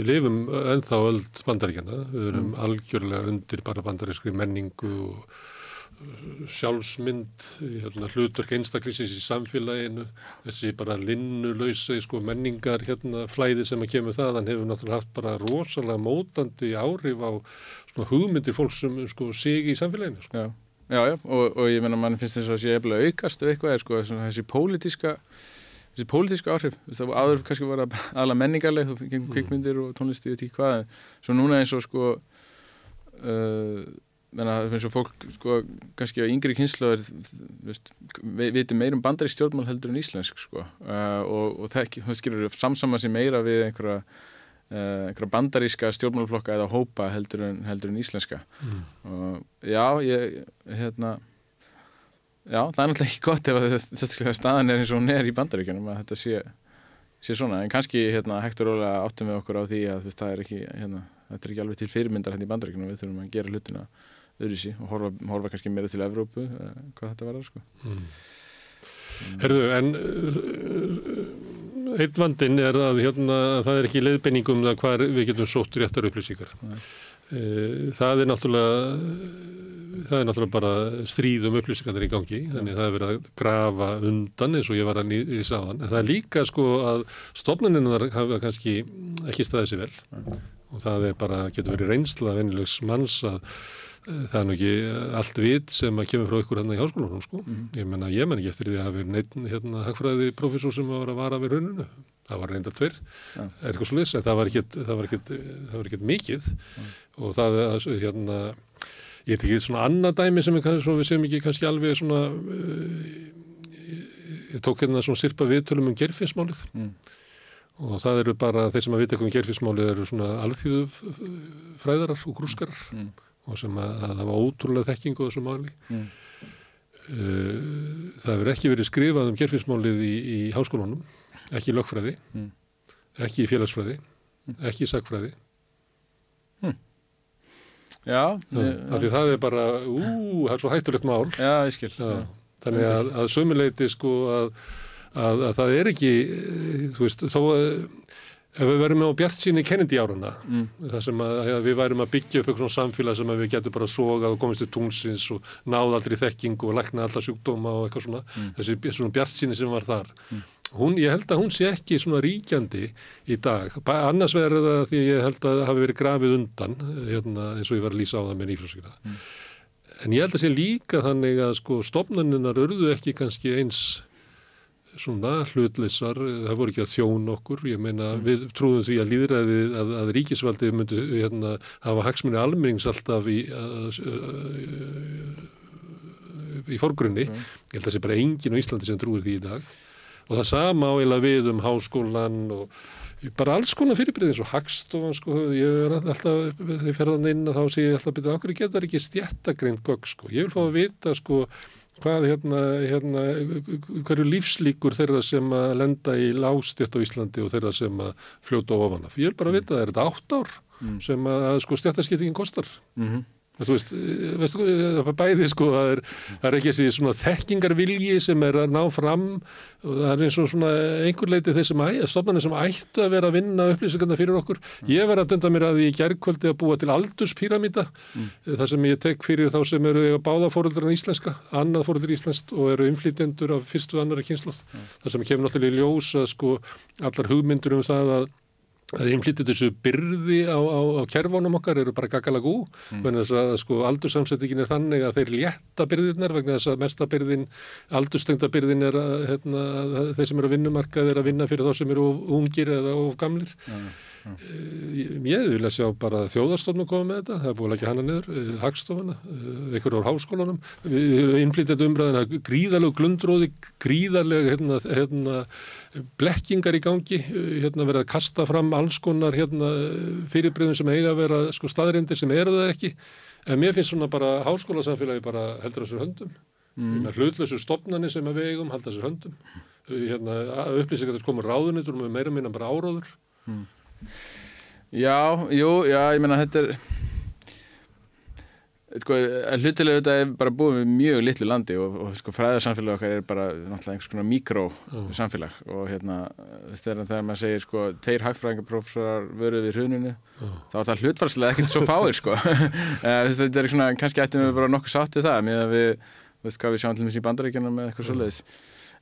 við lifum ennþá öll bandaríkana við erum mm. algjörlega undir bara bandarískri menningu og sjálfsmynd hérna, hlutverk einstaklýsins í samfélaginu þessi bara linnulöysa sko, menningar hérna, flæði sem að kemur það hann hefur náttúrulega haft bara rosalega mótandi áhrif á hugmyndir fólk sem sko, sig í samfélaginu sko. Já, já, og, og ég menna mann finnst þess að það sé eftir aukast eða eitthvað sko þessi pólitíska þessi pólitíska áhrif, það áður kannski var að alla menningarleg, þú fengið mm. kvikmyndir og tónlisti og tík hvað, svo núna eins og sko uh, eins og fólk sko kannski á yngri kynslu veitir meirum bandarík stjórnmál heldur en íslensk sko. Uh, og, og það, það skilur samsama sér meira við einhverja Uh, einhverja bandaríska stjórnmálflokka eða hópa heldur en, heldur en íslenska. Mm. og já, ég hérna já, það er náttúrulega ekki gott ef þetta staðan er eins og hún er í bandaríkjunum að þetta sé, sé svona. En kannski hérna, hektur ólega áttum við okkur á því að það er ekki, hérna, þetta er ekki alveg til fyrirmyndar hérna í bandaríkjunum, við þurfum að gera hlutina öðru sí og horfa, horfa kannski meira til Evrópu, uh, hvað þetta verður sko mm. Herðu, en uh, Eitt vandin er að hérna, það er ekki leiðbenningum það hvað við getum sótt réttar upplýsingar. Nei. Það er náttúrulega það er náttúrulega bara stríðum upplýsingarnir í gangi, þannig það er verið að grafa undan eins og ég var að nýsa á þann. En það er líka sko að stofnuninnar hafa kannski ekki staðið sér vel og það er bara, getur verið reynsla vennilegs manns að það er nú ekki allt vit sem að kemur frá ykkur hérna í háskólanum sko. Mm. Ég menna, ég menn ekki eftir því að það hefur neitt hérna hagfræði profesor sem var að vara við rauninu. Það var reynda tver, ja. er eitthvað svo list, það var ekkert mikið ja. og það er hérna, ég veit ekki svona annað dæmi sem er kannski svo við séum ekki kannski alveg svona, uh, ég tók hérna svona sirpa viðtölum um gerfinsmálið. Mm. Og það eru bara, þeir sem að vita um gerfinsmálið eru svona alþýðu fræðarar og grúskarar. Mm og sem að, að var ótrúlega þekkingu á þessu máli mm. uh, það hefur ekki verið skrifað um gerfinsmálið í, í háskólunum ekki í lögfræði mm. ekki í félagsfræði mm. ekki í sagfræði hm. Já, Já ég, það er bara ú, það er svo hættulegt mál Já, ég skil Já, Þannig að, að sömuleiti sko að, að það er ekki þú veist, þó að Ef við verðum á bjart síni Kennedy áruna, mm. þar sem að, að við værum að byggja upp eitthvað samfélag sem við getum bara sogað og komist til tungsins og náða aldrei þekkingu og lækna alltaf sjúkdóma og eitthvað svona, mm. þessi svona bjart síni sem var þar. Mm. Hún, ég held að hún sé ekki svona ríkjandi í dag, annars verður það því ég held að það hafi verið grafið undan, hérna, eins og ég var að lýsa á það með nýfljóðsvíkna. Mm. En ég held að sé líka þannig að sko stofnaninnar örðu ekki kannski eins svona hlutleysar, það voru ekki að þjóna okkur, ég meina Mm. við trúðum því að líðræðið, að, að ríkisvaldið myndi hérna, hafa hagsmunni almennings alltaf í, að, í forgrunni, Mm. ég held að það sé bara enginn á Íslandi sem trúir því í dag. Og það sama áeiginlega við um háskólan og bara alls konar fyrirbreyðin svo hagstofan sko, ég er alltaf þegar ég ferðan inn að þá sé ég alltaf byrja, okkur getur ekki stjættagreint gögg sko, ég vil fá að vita sko hvað hérna, hérna hverju lífslíkur þeirra sem að lenda í lágstjætt á Íslandi og þeirra sem að fljóta ofan af. Ég vil bara vita, er þetta átt ár sem að sko stjættaskiptingin kostar? Mhm. Þú veist, eh, veistu, það er bæði sko, það er, það er ekki þessi svona þekkingarvilji sem er að ná fram og það er eins og svona einhver leiti þeir sem stofnarnir sem ættu að vera að vinna upplýsingarna fyrir okkur. Ég verði að dönda mér að því í gærkvöldi að búa til aldurspíramíta, mm. þar sem ég tek fyrir þá sem eru eiga báða fóröldur en íslenska, annað fóröldur íslenskt og eru inflýtendur af fyrstu og annara kynsloð. Það sem kemur náttúrulega í ljós að sko allar hugmyndur um það að að innflýtið þessu byrði á, á, á kerfunum okkar eru bara gagalagú mm. vegna þess að sko aldursamsettingin er þannig að þeir létta byrðirnar vegna þess að mesta byrðin, aldurstengda byrðin er að hérna, þeir sem eru að vinnumarkað er að vinna fyrir þá sem eru ungir eða of gamlir. Uh, ég vil að sjá bara þjóðarstofnum koma með þetta, það er búin að leggja hana niður uh, hagstofana, uh, einhver ár háskólanum við innflytjað umræðina gríðaleg glundróði, gríðaleg hérna, hérna, blekkingar í gangi, uh, hérna verið að kasta fram alls konar hérna, fyrirbreyðum sem eiga að vera sko, staðrindir sem eru það ekki, en mér finnst svona bara háskólasamfélagi bara heldur þessar höndum. Mm. hlutlösu stopnani sem við eigum halda þessar höndum. Hérna, upplýsingar þess komur ráðunitur með meira minna bara áráður Já, jú, já, ég meina þetta er sko, hlutilega þetta er bara búið við mjög litlu landi og, og sko, fræðarsamfélag okkar er bara náttúrulega einhvers konar mikró samfélag og hérna þegar, maður segir sko, tveir hagfræðingarprófessorar vöruð við hruninu þá er það hlutfarslega ekkert svo fáir sko. Þetta er svona, kannski ættum við bara nokkuð sátt við það með að við, veist hvað við sjáum til og með í bandaríkjana með eitthvað svoleiðis.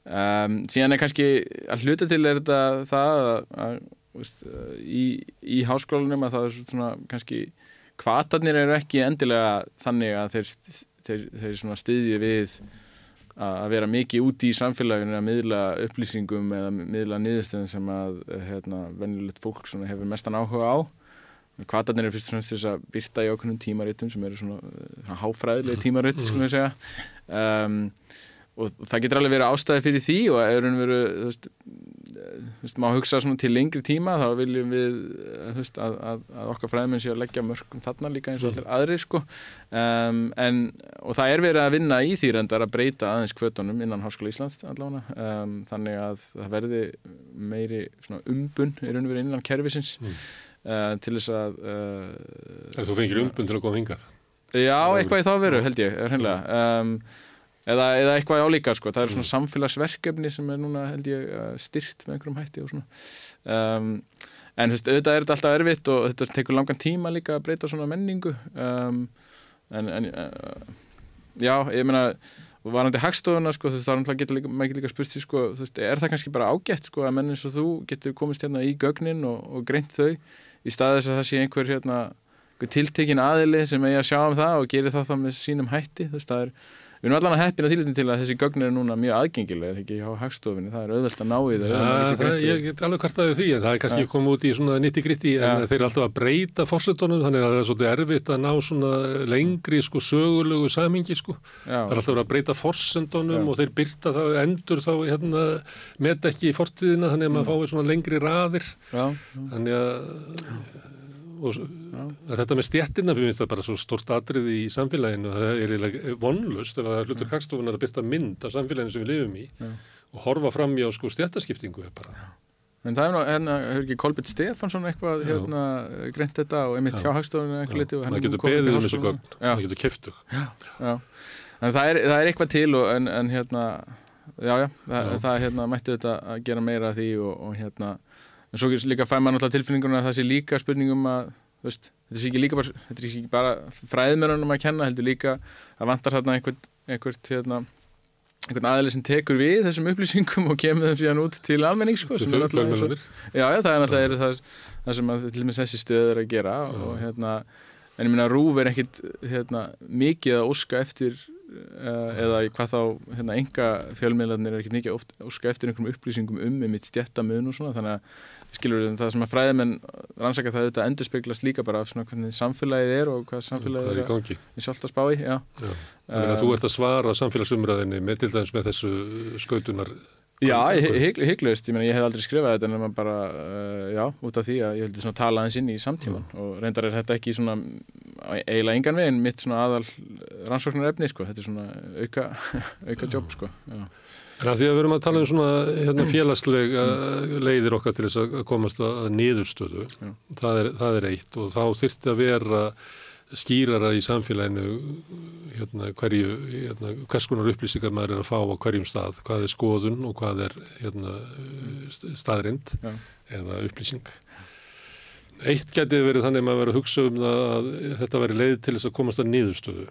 Um, síðan er kannski að hluta til er þetta það að, að veist, í, í háskólanum að það er svona kannski kvatarnir eru ekki endilega þannig að þeir, þeir, þeir stiðji við að vera mikið úti í samfélaginu að miðla upplýsingum eða miðla niðurstöðum sem að hérna, venjulegt fólk hefur mestan áhuga á. Kvatarnir eru fyrst og fremst þess að byrta í okkunnum tímaritum sem eru svona, háfræðileg tímaritt, skulum við segja. Um, og það getur alveg verið ástæði fyrir því og veru, veist, veist, má hugsa til lengri tíma þá viljum við, þú veist, að, að, að okkar fræðmenn sé að leggja mörgum þarna líka eins og allir aðri, sko. Um, en, og það er verið að vinna í því reyndar að breyta aðeins kvötunum innan Háskóla Íslands allavega, um, þannig að það verði meiri umbun í raun og verið innan kervisins mm. uh, til þess að uh, Þú fengir umbun til að koma hingað? Já, eitthvað í þá veru, held ég, er hennilega um, Eða, eða eitthvað álíka sko, það er svona mm. samfélagsverkefni sem er núna held ég styrt með einhverjum hætti og svona. Um, en þú veist, auðvitað er þetta alltaf erfitt og þetta tekur langan tíma líka að breyta svona menningu. Um, en, en uh, já, ég meina varandi hagstofuna sko, þú veist, þá getur líka, maður líka spurt því sko, þú veist, er það kannski bara ágætt sko að menn eins og þú getur komist hérna í gögnin og, og greint þau í staðis að það sé einhver hérna tiltekin aðili sem eigi að sjá um það og gerir það þá með sínum hætti, þú veist, það er Við erum allan að heppina til til að þessi gögn er núna mjög aðgengilega, þegar ekki á hagstofinni, það er auðvelt að ná í það. Ja, það ég get alveg hvert að því, en það er kannski ja. komið út í svona nitti gritti, en ja. þeir eru alltaf að breyta fórsetunum, þannig að það er svolítið erfitt að ná svona lengri sko sögulegu samingi sko. Það er alltaf að breyta fórsendunum og þeir byrta það endur þá hérna með ekki í fortíðina, þannig að maður fái svona lengri raðir. Já. Þannig að og þetta með stjættina fyrir minnst það bara svo stort atrið í samfélaginu. Það er vonlust ef að hlutur kakstofunar að byrta mynd af samfélaginu sem við lifum í Já. og horfa fram í á sko stjættaskiptingu En það er nú, hérna, hefur ekki Kolbjörn Stefansson eitthvað hérna, greint þetta og einmitt hjá hagstofuninu eitthvað litið Það getur beðið um þessu gögn, það getur keftug Já, já. En það er, það er eitthvað til og, en, en hérna já, já, það, það hérna, mætti þetta að gera meira af því og, og hérna en svo líka fæ maður náttúrulega tilfinninguna að það sé líka spurningum að veist, þetta er ekki líka bara, er ekki bara fræðmennunum að kenna, heldur líka að vantar hérna einhvern, einhvern hérna, einhvern aðeins sem tekur við þessum upplýsingum og kemur þeim síðan út til almenning sko, sem er náttúrulega já, já, það er náttúrulega það, það sem að, til og með þessi stöð er að gera og hérna, en ég minna Rúf er ekkit hérna, mikið að óska eftir uh, eða hvað þá hérna, enga fjölmiðlarnir er ekki mikið óska eftir einhverjum upplýsingum um með mitt stjættamun og svona þannig að skilur við það sem að fræðimenn rannsaka það auðvitað endur speglast líka bara af svona hvernig samfélagið er og hvað samfélagið er í er gangi í sjálft að spá í já. Já. Þannig að þú ert að svara samfélagsumræðinni með til dæmis með þessu skautunar Já, hygglaust, ég, ég hef aldrei skrifað þetta en maður bara, uh, já, út af því að ég heldur svona tala aðeins inn í samtíman Mm. og reyndar er þetta ekki svona eiginlega engan veginn mitt svona aðal rannsóknar efni, sko, þetta er svona auka, auka jobb, sko já. En að því að við erum að tala um svona hérna, félagsleg uh, leiðir okkar til þess að komast að niðurstöðu, það er, það er eitt og þá þyrfti að vera skýrara í samfélaginu hérna, hverju, hérna, hvers konar upplýsingar maður er að fá á hverjum stað, hvað er skoðun og hvað er hérna, staðrind Já. eða upplýsing. Eitt geti verið þannig að maður verið að hugsa um að þetta veri leið til þess að komast að niðurstöðu.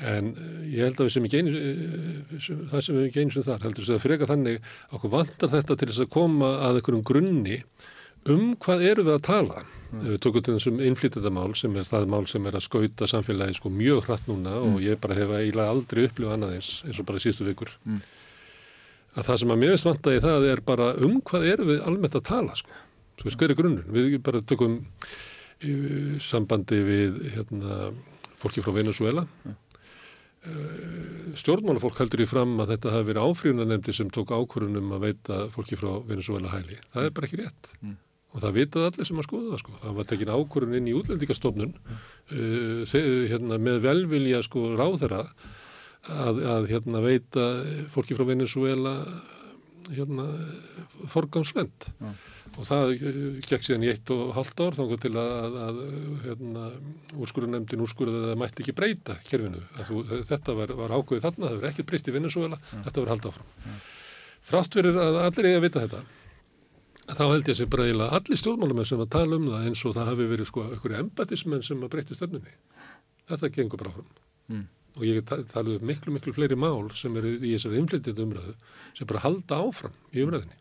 En eh, ég held að við sem ekki einu, eh, það sem við ekki einu sem þar heldur þess að freka þannig okkur vantar þetta til þess að koma að einhverjum grunni um hvað eru við að tala. Mm. Við tókum til þessum innflytjandamál sem er það mál sem er að skauta samfélagi sko mjög hratt núna og ég bara hef eiginlega aldrei upplifað annað eins eins og bara síðustu vikur. Mm. Að það sem að mér veist vantaði það er bara um hvað eru við almennt að tala sko. Svo veist, hver er grunnur? Við bara tökum uh, sambandi við hérna, fólki frá Venezuela. Uh, stjórnmálafólk heldur í fram að þetta hafi verið áfríðunanemdi sem tók ákvörunum að veita fólki frá Venezuela hæli. Það er bara ekki rétt. Mm. Og það vitað allir sem að skoða það sko. Það var tekin ákvörun inn í útlendingastofnun uh, se- hérna, með velvilja sko ráðherra að, að hérna, veita fólki frá Venezuela hérna, forgangsvend Já. Og það eh, gekk síðan í eitt og halvt ár þannig til að, að hérna, úrskurðunemdin úrskurðið að það mætti ekki breyta kerfinu. Að þú, þetta var, var ákveðið þarna, það verið ekkert breyst í Venezuela, þetta var haldið áfram. Þrátt fyrir að allir eiga að vita þetta, þá held ég sem bara eiginlega allir stjórnmálamenn sem að tala um það eins og það hafi verið sko einhverju embatismenn sem að breytti stefnunni. Þetta gengur bara áfram. Mm. Og ég ta- tala um miklu, miklu fleiri mál sem eru í þessari inflytjandi umræðu sem bara halda áfram í umræðinni.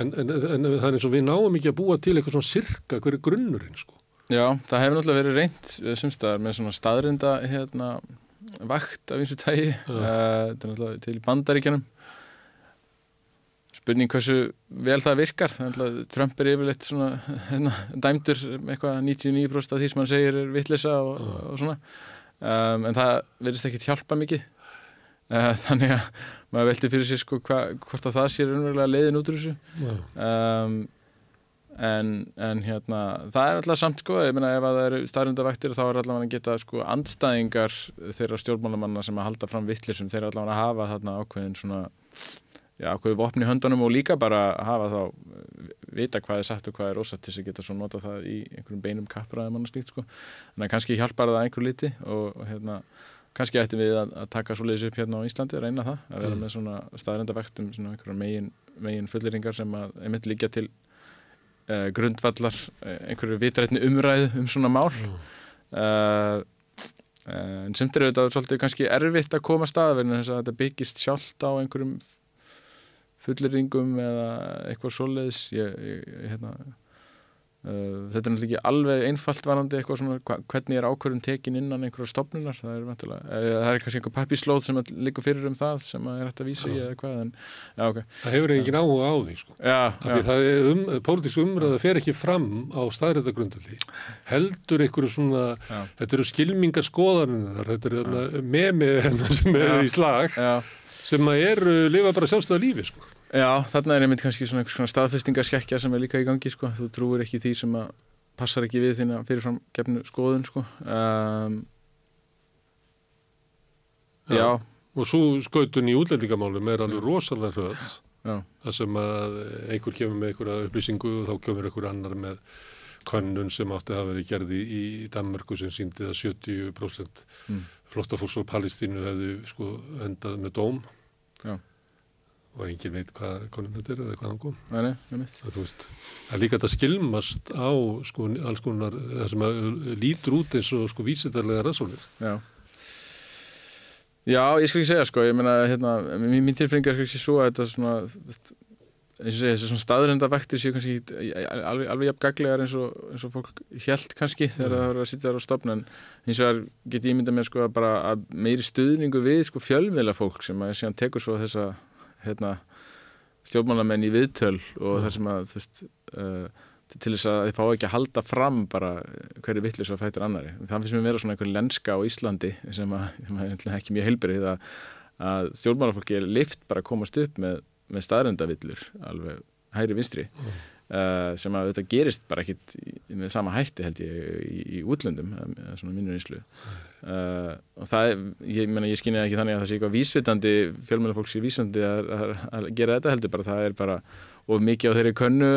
En, en, en það er eins og við náum ekki að búa til eitthvað svona sirka hverju grunnurinn sko. Já, það hefur náttúrulega verið reynt sumstaðar með svona staðrinda hérna, vakt af eins og tægi uh, er til bandaríkjanum spurning hversu vel það virkar það er náttúrulega Trump er yfirleitt svona hérna, dæmdur með eitthvað 99% af því sem hann segir er vittlisa og, og svona. Um, en það verðist ekki hjálpa mikið. Uh, þannig að maður velti fyrir sér sko hva, hvort að það sé raunverulega leiðin út úr þessu. Um, en, en hérna það er alltaf samt sko, ég meina ef að það eru staðrundavæktir þá er allavega að geta sko andstæðingar þeirra stjórnmálamanna sem að halda fram vittlisum, þeir eru allavega að hafa þarna ákveðin svona já, ákveði vopni höndunum og líka bara hafa þá eh, vita hvað er satt og hvað er ósatt til þess að geta svo nota það í einhverjum beinum kappræðum annars líkt sko, en kannski hjálpar það einhver liti og, og hérna kannski ættum við að, að taka svo leiðis upp hérna á Íslandi að reyna það, að vera Mm. með svona staðrundavæktum svona einhverjar megin, megin fulleringar sem að einmitt líka til uh, grundvallar uh, einhverju vitrætni umræðu um svona mál. Uh, en semt er auðvitað svolítið kannski erfitt að koma staðverðin þess að þetta byggist sjálft á einhverjum fulleringum eða eitthvað svoleiðis. Ég, ég, ég, hérna, uh, þetta er náttúrulega ekki alveg einfalt varandi eitthvað svona hvernig er ákvörðun tekin innan einhverjar stopnunar það er, vantilega, það er kannski einhver pappislóð sem líka fyrir um það sem er hægt að vísa í eða hvað en, já, ok, Það hefur engin áhuga á því sko. já, já, það er um, pólitísk umræða fer ekki fram á staðrættagrundalli. Heldur einhverju svona, þetta eru skilmingar skoðarinnar, þetta eru memi hérna sem eru í slag, sem eru, lifa bara sjálfstæða lífi sko. Já, þarna er einmitt kannski svona einhvers konar staðfestingaskekkja sem er líka í gangi sko. þú trúir ekki því sem að passar ekki við þína fyrirfram gefnu skoðun sko. um, Já. Já, Og svo skautun í útlendingamálum er alveg rosalega hröð. já, Það sem að einhver kemur með einhverja upplýsingu og þá kemur einhver annar með könnun sem átti að verið gerði í Danmörku sem síndi að 70% Mm. flóttafólks á Palestínu hefðu sko endað með dóm Já. Og engin veit hvað konun þetta er eða hvað hann kom. nei, nei, einmitt Það, er líka þetta skilmast á sko alls konar það sem að lítur út eins og sko vísitarlega rannsóknir. Já Já, ég skal ekki segja sko, ég meina hérna, mín, tilfinning er kannski svo að þetta svona eins og segja, þessi svona staðrendavektir séu kannski ekki alveg, alveg jafn gaglegar eins og, eins og fólk hjælt kannski þegar það voru að sitja þar á stopna en eins og það get ég mynda með sko að bara að meiri stuðningu við sko fjölmiðla fólk sem að síðan tekur svo þessa hérna, stjórnmálamenn í viðtöl og þar sem að þú veist uh, til þess að þið fá ekki að halda fram bara hverju vittlis að fættir annari það finnst mér vera svona einhver lenska á Íslandi sem að, sem að ekki mjög heilbrið að, að stjórnmálafólki er lift bara að komast upp með með staðröndavillur alveg hægri vinstri mm. Uh, sem að þetta gerist bara ekkit með sama hætti held ég í, í útlöndum, svona minnur einslu uh, og það er, ég, ég skynja ekki þannig að það sé eitthvað vísvitandi fjölmjöla fólks í vísvitandi að, að, að gera þetta heldur bara það er bara of mikið á þeirri könnu,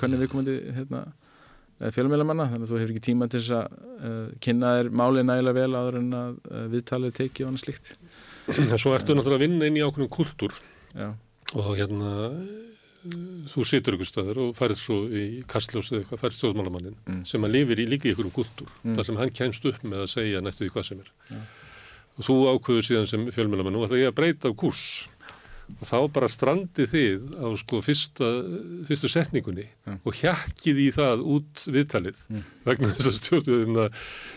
könnu viðkomandi hérna fjölmjölamanna, þannig að þú hefur ekki tíma til þess að uh, kynna þér málið nægilega vel áður en að viðtalið teki og annað slikt. Svo ertu náttúrulega að vinna inn í ákveðum kultúr. Já. Og hérna þú situr ykkur staður og færð svo í kastljósið eitthvað, færð stjórnmálamannin mm. sem að lifir í líka ykkur um kultúr mm. þar sem hann kemst upp með að segja næstu því hvað sem er ja. og þú ákveður síðan sem fjölmjölamann, nú ætla ég að breyta af kurs og þá bara strandi þið á sko fyrsta, fyrstu setningunni mm. og hjakkið í það út viðtalið mm. vegna þess að stjórnum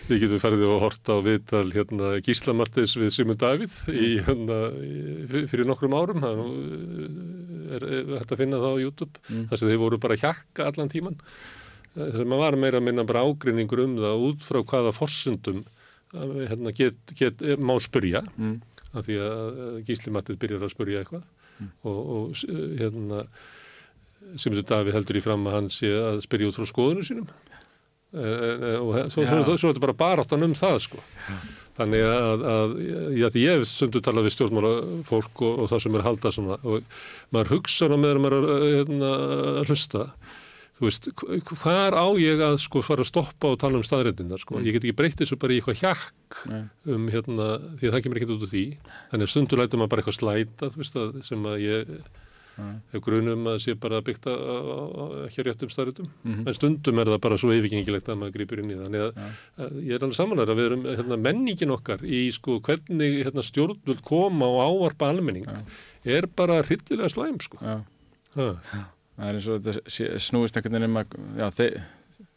við getum ferðið og horta á viðtal hérna, Gíslamartis við Simon Davíð í, hérna, fyrir nokkrum árum það er hægt að finna það á YouTube mm. þess að þeir voru bara hjakka allan tíman þess að maður var meira að minna bara ágrinningur um það út frá hvaða forsundum hérna, get, get, má spyrja mm af því að gíslimattið byrjar að spurja eitthvað. Mm. og, og hérna sem þetta Davíð heldur í fram að hann sé að spyrja út frá skoðunum sínum. E, og svo, er þetta bara baráttan um það sko. Þannig að, að því ég hef sundu talað við stjórnmála fólk og, og það sem er haldað og maður hugsa á meðan maður er hérna, að hlusta þú veist, hvar á ég að sko fara að stoppa og tala um staðrændinnar sko, mm. ég get ekki breytið þessu bara í eitthvað hjakk Nei. um hérna, því að það kemur ekkert út úr því. Þannig að stundur lætum maður bara eitthvað slæta þú veist að sem að ég hef grunum að sé bara byggt að ekki rétt um staðrændum mm -hmm. en stundum er það bara svo yfirgengilegt að maður grýpur inn í þannig að, að ég er alveg samanlega að við erum hérna, menningin okkar í sko hvernig hérna, stjórnvöld koma og ávarpa almenning Já. er bara hryllilega slæm sko það er eins og þetta snúist einhvern veginn um að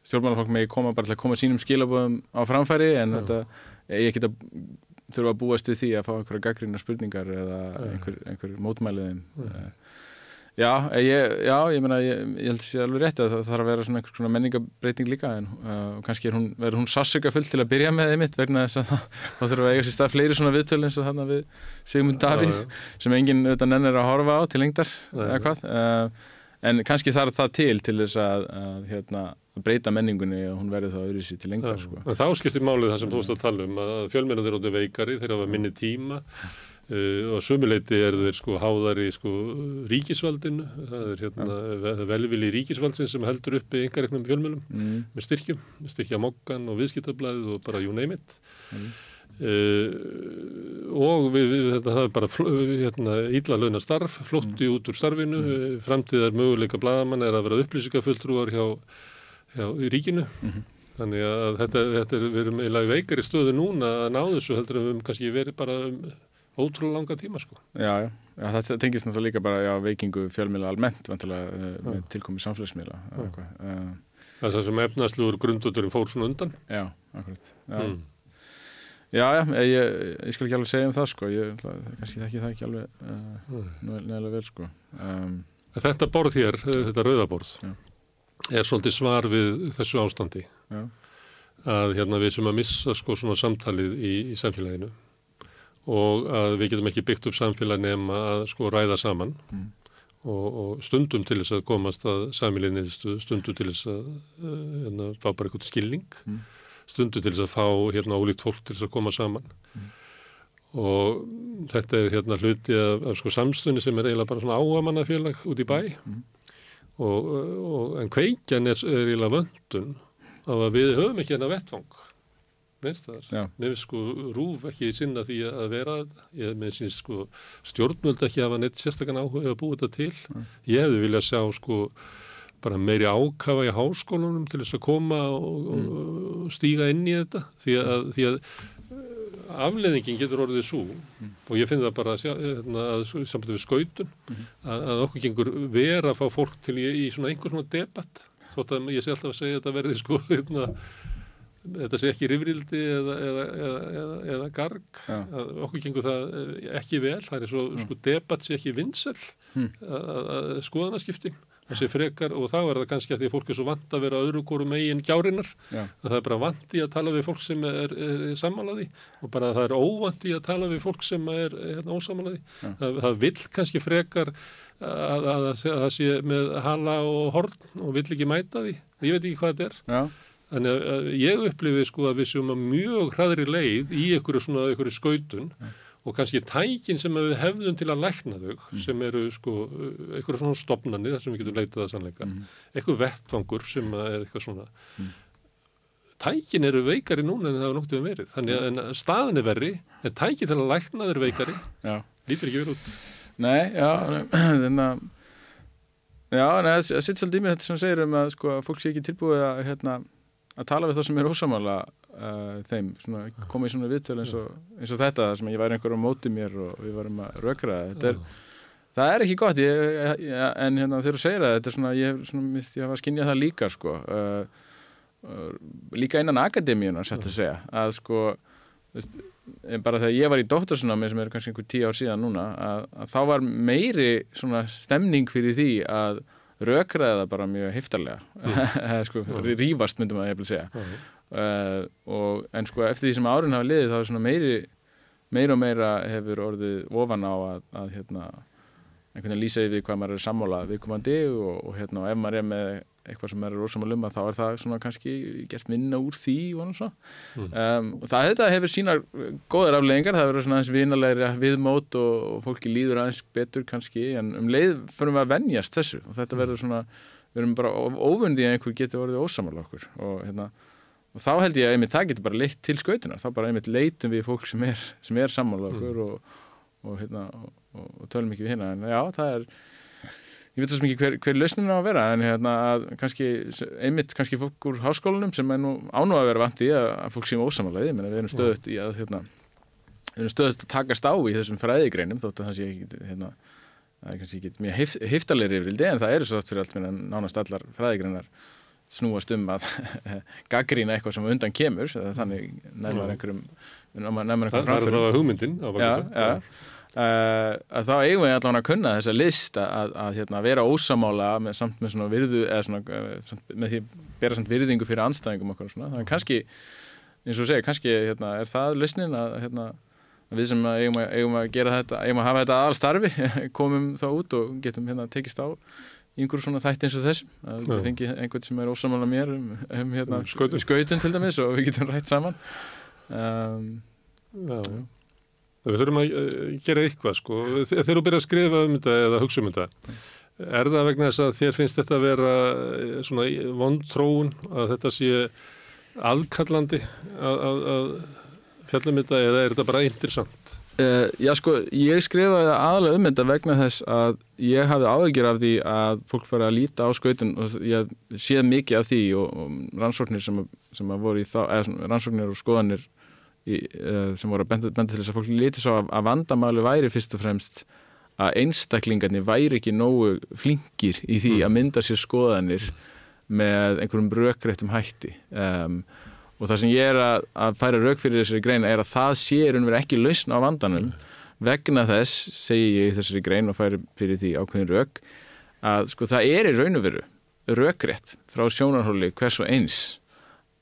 stjórnmálafólk megi koma bara til að koma sínum skilabóðum á framfæri en já. þetta ég get að þurfa að búast við því að fá einhverja gaggrína spurningar eða einhver, einhver mótmæliðin eh, já, ég, já, ég meina ég, ég held að það sé alveg rétt að það þarf að vera svona einhver svona menningabreiting líka en uh, kannski er hún, verður hún sassöka full til að byrja með einmitt vegna þess að þá þurfa að eiga sér stað fleiri svona viðtöl eins og þarna við Sigmund Davíð sem enginn auðvitað nennir að horfa á til lengdar eða hvað. Uh, en kannski þarf það til til þess að, að hérna, breyta menningunni og hún verði þá öðru sér til lengta sko. Þá skiptir málið það sem þú veist að tala um að fjölmennar eru áttið veikari, þeir hafa minni tíma uh, og sumuleiti er þeir sko háðar í sko ríkisvaldinu það er hérna ja. velvili ríkisvaldsin sem heldur uppi yngareknum fjölmennum mm. með styrkjum, styrkja mokkan og viðskiptablaðið og bara you name it mm. Uh, og við, við, þetta, það er bara hérna, ílla launa starf, flótti mm. út úr starfinu. Mm. framtíðar möguleika bladamann er að vera upplýsingafulltrúar hjá, hjá ríkinu. Mm -hmm. þannig að þetta, þetta er, við erum eiginlega veikar í stöðu núna að ná þessu heldur að við hefum kannski verið bara um ótrúlega langa tíma sko. Já, já, já það tengist náttúrulega líka bara já, veikingu fjölmjöla almennt uh, með tilkomi samfélagsmiðla uh, Það er það sem efnaðsluður grunduturinn fór svona undan. Já, akkurat. Já. Mm. Já, já, ég, ég skal ekki alveg segja um það sko, ég kannski þekki það ekki alveg uh, neðilega vel sko. Um, þetta borð hér, uh, þetta rauðaborð, já. er svolítið svar við þessu ástandi já. að hérna við sem að missa sko svona samtalið í, í samfélaginu og að við getum ekki byggt upp samfélag nema að sko ræða saman mm. og, og stundum til þess að komast að samílinni stundum til þess að uh, hérna, fá bara eitthvað skilning mm stundu til þess að fá hérna ólíkt fólk til þess að koma saman mm. og þetta er hérna hluti af, af sko samstunni sem er eiginlega bara svona áamannafélag út í bæ mm. og, og en kveikjan er, er eiginlega vöndun af að við höfum ekki hérna vettfang finnst sko rúf ekki sinna því að vera ég með síns sko stjórnvöld ekki hafa neitt sérstakann áhuga að búa þetta til mm. ég hefði viljað sjá sko bara meiri ákafa í háskólanum til þess að koma og, mm. og stíga inn í þetta. Því að, því að afleðingin getur orðið svo og ég finn það bara hérna, að samt við skautun að, að okkur gengur vera að fá fólk til í, í svona einhver svona debatt þótt að ég sé alltaf að segja að þetta verði sko hérna, þetta sé ekki rifrildi eða, eða, eða, eða, eða garg. Já. að okkur gengur það eh, ekki vel. Það er svo sko debatt sé ekki vinsel Hmm. að, að, sé frekar og þá er það kannski að því að fólk er svo vant að vera öðru góru megin gjárinnar. Já. að það er bara vant í að tala við fólk sem er, er, er sammálaði og bara það er óvant í að tala við fólk sem er hérna, ósammálaði það, það vill kannski frekar að, að, að, að það sé með hala og horn og vill ekki mæta því. Ég veit ekki hvað þetta er. Já, Þannig að- ég upplifi sko að við séum að mjög hraðri leið í einhverju svona einhverju skautun og kannski tækin sem við hefðum til að lækna þau sem eru sko einhverju svona stopnarnir þar sem við getum leitað að sannleika. Einhver vettfangur sem er eitthvað svona. Tækin eru veikari núna en það hafa noktið verið. Þannig að en staðan er verri en tækin til að lækna þau eru veikari. Já. Lítur ekki verið út. Nei, já, þannig að Já, það það sitt svolítið í mér þetta sem segir um að sko, fólk sé ekki tilbúið að, hérna, að tala við þá sem er ósamála uh, þeim, svona, koma í svona viðtöl eins og, eins og þetta, sem ég væri einhver á móti mér og við varum að rökra er, það er ekki gott ég, ég, en hérna, þegar þú segir það, þetta er svona ég hafa skinnjað það líka sko, uh, uh, líka innan akademíunar, sætt að segja að sko, veist, bara þegar ég var í doktorsunámi sem er kannski einhver tíu ár síðan núna að, að þá var meiri svona stemning fyrir því að rökraði það bara mjög heftarlega sko, rífast myndum að ég vil segja uh, og, en sko eftir því sem árin hafa liðið þá er svona meiri meira og meira hefur orðið ofan á að, að hérna einhvern veginn lýsa yfir hvað maður er sammála viðkomandi og, og hérna og ef maður er með eitthvað sem maður er rosamála um að þá er það svona kannski gert minna úr því og svo um, og það þetta hefur sínar góðar afleggingar, það verður svona aðeins vinalegri viðmót og, fólki líður aðeins betur kannski, en um leið förum við að venjast þessu og þetta verður svona við erum bara óvundi að einhver getur orðið ósamála okkur og hérna og þá held ég að einmitt það getur bara leitt til skautuna þá bara einmitt leitum við fólk sem er, sem er sammála okkur og, og, hérna, og, og, tölum ekki við hérna en já, það er ég veit þessum ekki hver, hver lausnin á að vera en hérna að kannski, einmitt kannski fólk úr háskólanum sem er nú ánú að vera vant í að, að fólk séum ósamálaði, menn við erum stöðut í að hérna, við erum stöðut að takast á í þessum fræðigreinum þótt að það sé ekki hérna, það er kannski ekki mjög hif, hiftalegri yfirildi en það eru svo aftur fyrir allt minna nánast allar fræðigreinar snúast um að gaggrína eitthvað sem undan kemur þannig nefnir einhverjum það, einhverjum það er það hugmyndin bak við já, já. Uh, að þá eigum við allan að kunna þessa list að, að, að hérna, vera ósamála með, samt með svona virðu svona, uh, samt, með því að bera samt virðingu fyrir anstæðingum okkur svona, þannig kannski eins og segir, kannski hérna, er það lausnin að, hérna, við sem eigum, að, eigum að gera þetta, eigum að hafa þetta aðal starfi komum þá út og getum hérna tekist á í einhverjum svona þætti eins og þessum að við Já. fengi einhvern sem er ósamála mér um, um hérna, Um skautun. skautun til dæmis og við getum rætt saman um, Já. Við þurfum að eh, gera eitthvað sko. Þe- Þegar þú byrjar að skrifa um þetta eða hugsa um þetta, er það vegna þess að þér finnst þetta að vera eh, svona vondtróun, að þetta sé aðkallandi að, að, að fjallum þetta eða er þetta bara interessant? Uh, já sko, ég skrifaði aðalega um þetta vegna þess að ég hafði áðegjur af því að fólk fara að líta á skautun og ég séð mikið af því og, og rannsóknir sem, sem að voru í þá, eða svona rannsóknir og skoðanir í, uh, sem voru að benda, benda til þess að fólk líti svo að, að vandamáli væri fyrst og fremst að einstaklingarnir væri ekki nógu flinkir í því að mynda sér skoðanir með einhverjum rökréttum hætti. Um, og það sem ég er að, að færa rauk fyrir þessari grein er að það sé í raun og veru ekki lausn á vandanum. Vegna þess, segi ég þessari grein og færi fyrir því ákveðin rauk að sko það er í raun og veru rökrétt frá sjónarhóli hvers og eins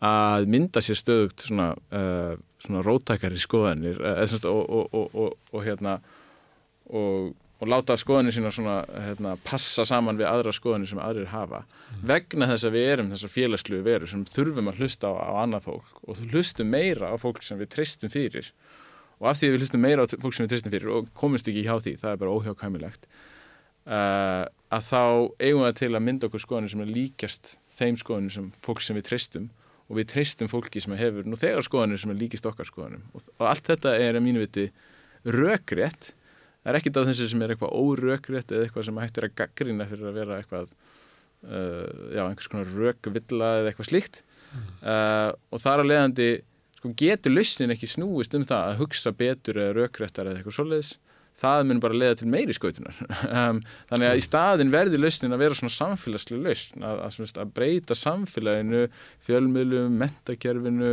að mynda sér stöðugt svona, uh, svona rótækari skoðanir uh, og, og, og, og, og hérna og, og láta skoðanir sína svona, hérna, passa saman við aðra skoðanir sem aðrir hafa. Vegna þess að við erum þessar félagsluðu veru sem þurfum að hlusta á, á annað fólk og þú hlustum meira á fólk sem við treystum fyrir. Og af því að við hlustum meira á fólk sem við treystum fyrir og komumst ekki hjá því, það er bara óhjákæmilegt uh, að þá eigum við til að mynda okkur skoðanir sem er líkjast þeim skoðanir sem fólk sem við treystum og við treystum fólki sem hefur nú þegar skoðanir sem er líkist okkar skoðanum og, og allt þetta er að mínu viti rökrétt það er ekkit af þessu sem er eitthvað órökrétt eða eitthvað sem hættir að gaggrina fyrir að vera eitthvað uh, já, einhvers konar rökvilla eða eitthvað slíkt. Uh, og þar að leiðandi sko getur lausnin ekki snúist um það að hugsa betur eða rökréttar eða eitthvað svoleiðis? Það mun bara leiða til meiri skautunar. Um, þannig að í staðin verður lausnin að vera svona samfélagslega lausn að, að, að breyta samfélaginu fjölmiðlum, mentakerfinu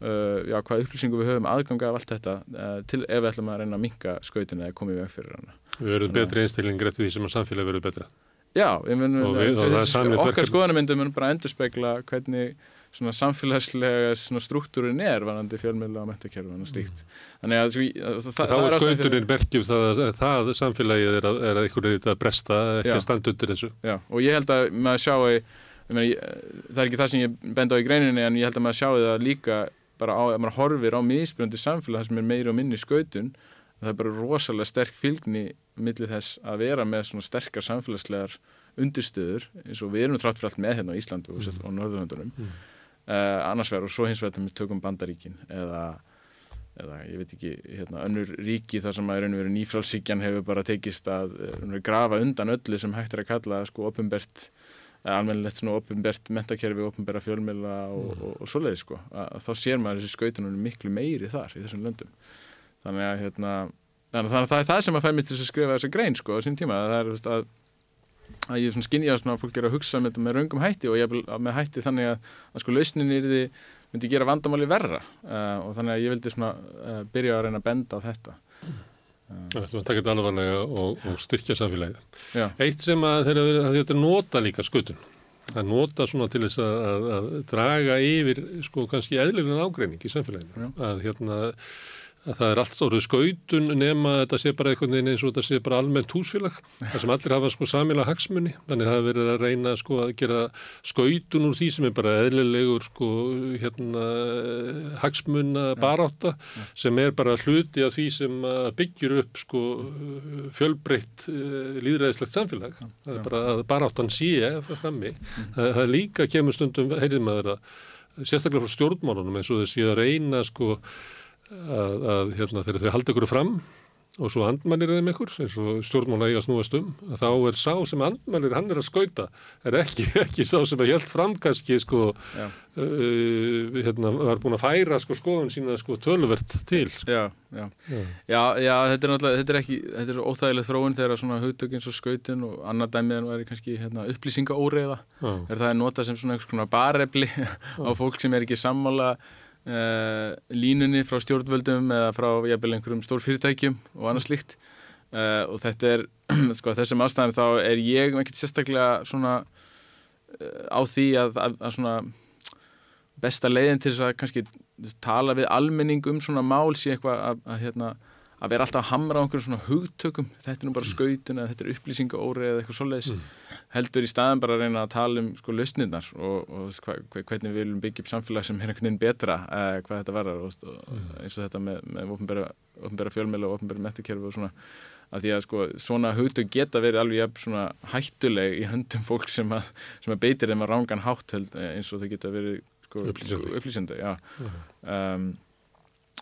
já, hvað upplýsingu við höfum aðganga af allt þetta uh, til ef við ætlum að reyna að minka skautinu eða komið veg fyrir hana Við verðum betri einstillingar eftir því sem að samfélag verður betra. Já, ég mun, Og við- og það er sameiginlegt okkar skoðanamyndum mun bara endurspegla hvernig svona samfélagslega svona struktúrin er varandi fjölmiðla og mentakerfin og slíkt. Þannig að, sko, að það, Þá er skautunin merkjum það, að- það samfélagið er að, er að ykkur eitthvað að bresta, ekki að standa undir þessu. Já, og ég held að maður meina, ég, það er ekki það sem ég benda á í greininni en ég held að maður sjái það líka bara á, að maður horfir á misbröndi samfélag þar sem er meiri og minni skautun það er bara rosalega sterk fylgni millir þess að vera með svona sterkar samfélagslegar undirstöður eins og við erum þrátt fyrir allt með hérna á Íslandu og, og Norðurhundunum Mm. uh, annars vegar og svo hins vegar þegar við tökum bandaríkin eða, eða ég veit ekki hérna, önnur ríki þar sem að nýfrálsíkjan hefur bara tekist að eh, grafa undan öllu sem hægt er að kalla sko opinbert almennilegt svona opinbert mentakerfi, opinbera fjölmila og, og, og svoleiði sko. Að, þá sér maður þessi skautunum miklu meiri þar í þessum löndum. Þannig að hérna þannig að það er það sem að fæ mig til að skrifa þessa grein sko á sín tíma, það er að að ég svona að fólk er að hugsa með með raungum hætti og ég er með hætti þannig að, að sko lausnin er því myndi gera vandamáli verra. Uh, og þannig að ég vildi svona uh, byrja að reyna að benda á þetta Það ætlum að taka þetta alvarlega og, og styrkja samfélagið. Já, Eitt sem að þeirra verið að þetta nota líka skutun. Það nota svona til þess að, að, að draga yfir sko kannski eðlilega ágreining í samfélaginu. Já. Að hérna það er allt stóruð skautun nema þetta sé bara einhvern veginn eins og þetta sé bara almennt húsfélag þar sem allir hafa sko samila hagsmunni þannig það er verið að reyna sko að gera skautun úr því sem er bara eðlilegur sko hérna hagsmunna barátta sem er bara hluti af því sem byggjur upp sko fjölbreytt uh, líðræðislegt samfélag. Það er bara að baráttan sé frammi. Það, það líka kemur stundum heyrið maður að sérstaklega frá stjórnmálunum eins og sé að reyna sko að, að hérna, þegar þau halda ykkur fram og svo andmælir þeim ykkur eins og stjórnmála eiga snúast um að þá er sá sem andmælir hann er að skauta er ekki, ekki sá sem að hjælt fram kannski sko Já. uh, hérna, var búin að færa sko skoðun sína sko töluvert til sko. já, já Já. Já, já, þetta er náttúrulega, þetta er ekki, þetta er óþægileg þróun þegar svona hugtök eins og skautin og annað dæmið en væri kannski hérna, upplýsingaóreiða Já. er það að nota sem svona einhvers konar barefli á fólk sem er ekki sammála uh, línunni frá stjórnvöldum eða frá jafnvel einhverjum stór fyrirtækjum og annað slíkt. Uh, og þetta er, sko, þessum ástæðum þá er ég ekkert sérstaklega svona uh, á því að, að, að svona besta leiðin til þess að kannski tala við almenning um svona mál sé eitthvað að, að, hérna, að vera alltaf að hamra á einhverjum svona hugtökum. Þetta er nú bara skautun eða þetta er upplýsingaóri eða eitthvað svoleiðis. Heldur í staðan bara að reyna að tala um sko lausnirnar og, og hva, hva, hvernig við viljum byggja upp samfélag sem er einhvern veginn betra uh, hvað þetta verðar og eins og þetta með, með opinbera fjölmjöla og opinbera metakerfi og svona. Að því að sko svona hugtök geta verið alveg jafn svona hættuleg í höndum fólk sem að, sem að beitir þeim að rángan hátt held, eh, eins og þau geta verið sko, Upplýsandi. upplýsandi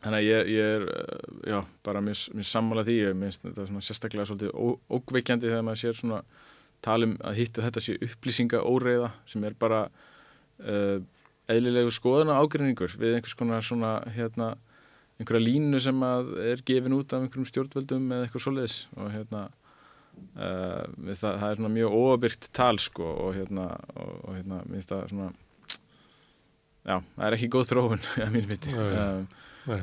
þannig að ég, ég er uh, já, bara mér, mér sammála því ég minnst þetta svona sérstaklega svolítið ó- ógveikjandi þegar maður sér svona talum að hittu þetta sé upplýsinga óreiða sem er bara uh, eðlilegu skoðuna ágreiningur við einhvers konar svona hérna einhverja línu sem að er gefin út af einhverjum stjórnvöldum eða eitthvað svoleiðis og hérna uh, það, það er svona mjög óabyrt tal sko og hérna og, og hérna minnst það svona já, það er ekki góð þróun að mín viti Nei. um, Nei,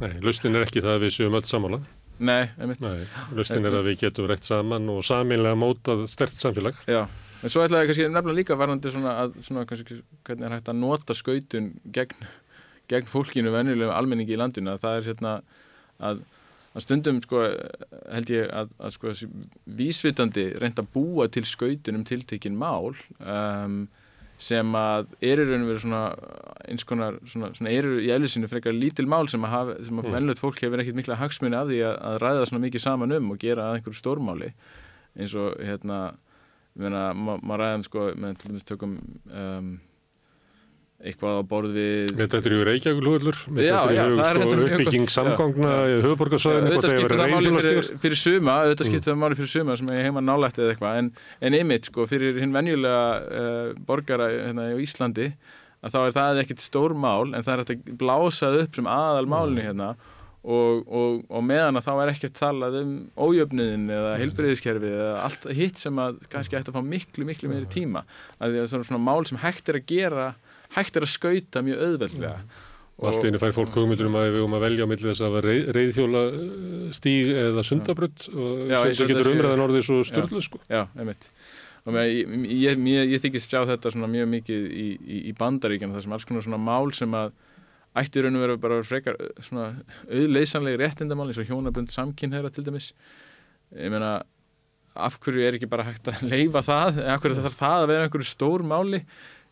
Nei lausnin er ekki það að við séum öll samála nei, einmitt. Nei, lausnin er að við getum rætt saman og saminlega mótað stert samfélag. Já, en svo ætlaði ég kannski nefnilega líka varandi svona að svona kannski hvernig er hægt að nota skautun gegn, gegn fólkinu venjulegum almenningi í landinu að það er hérna að, að stundum sko held ég að, að sko vísvitandi reynd að búa til skautun um tiltekin mál um, sem að eru raun og veru svona eins konar svona, svona eru í eðlisinu frekar lítil mál sem að, að Mm. venjulegt fólk hefur ekkit mikla hagsmunni af því að, að ræða svona mikið saman um og gera að einhverju stórmáli eins og hérna ég meina, ma- maður ræðum sko með til dæmis tökum um, eitthvað á borð við Með þetta Reykjavík-lúðlur, þetta það er sko, þetta mjög uppbygging samgangna auðvitað það skiptir það máli fyrir, fyrir suma auðvitað Mm. skiptir það máli fyrir suma sem er heima nálægt eða eitthvað. En, en einmitt sko fyrir hinn venjulega uh, borgara hérna í Íslandi að þá er það ekkit stór mál en það er hægt að blása það upp sem aðal málinu hérna. Og, og, og meðan að þá er ekkert talað um ójöfniðin eða heilbreyðiskerfi eða allt hitt sem að kannski ætti að fá miklu, miklu meiri tíma. Að því að svona, svona mál sem hægt er að gera hægt er að skauta mjög auðveldlega. Og allt einu fær fólk hugmyndur um að við um að velja á milli þess að reið, reyðhjóla stíg eða og eins svo og getur þessi- umræðan orðið svo styrlu sko. Já, einmitt. Og með, ég, ég, ég, ég þykist sjá þetta mjög mikið í, í, í bandaríkjana þar sem alls konar svona mál sem að ætti raun og vera bara frekar svona auðleysanlega réttindamál eins og hjónabund samkynhæra til dæmis. Ég meina af hverju er ekki bara hægt að leifa það? Af hverju þarf það að vera einhverju stór máli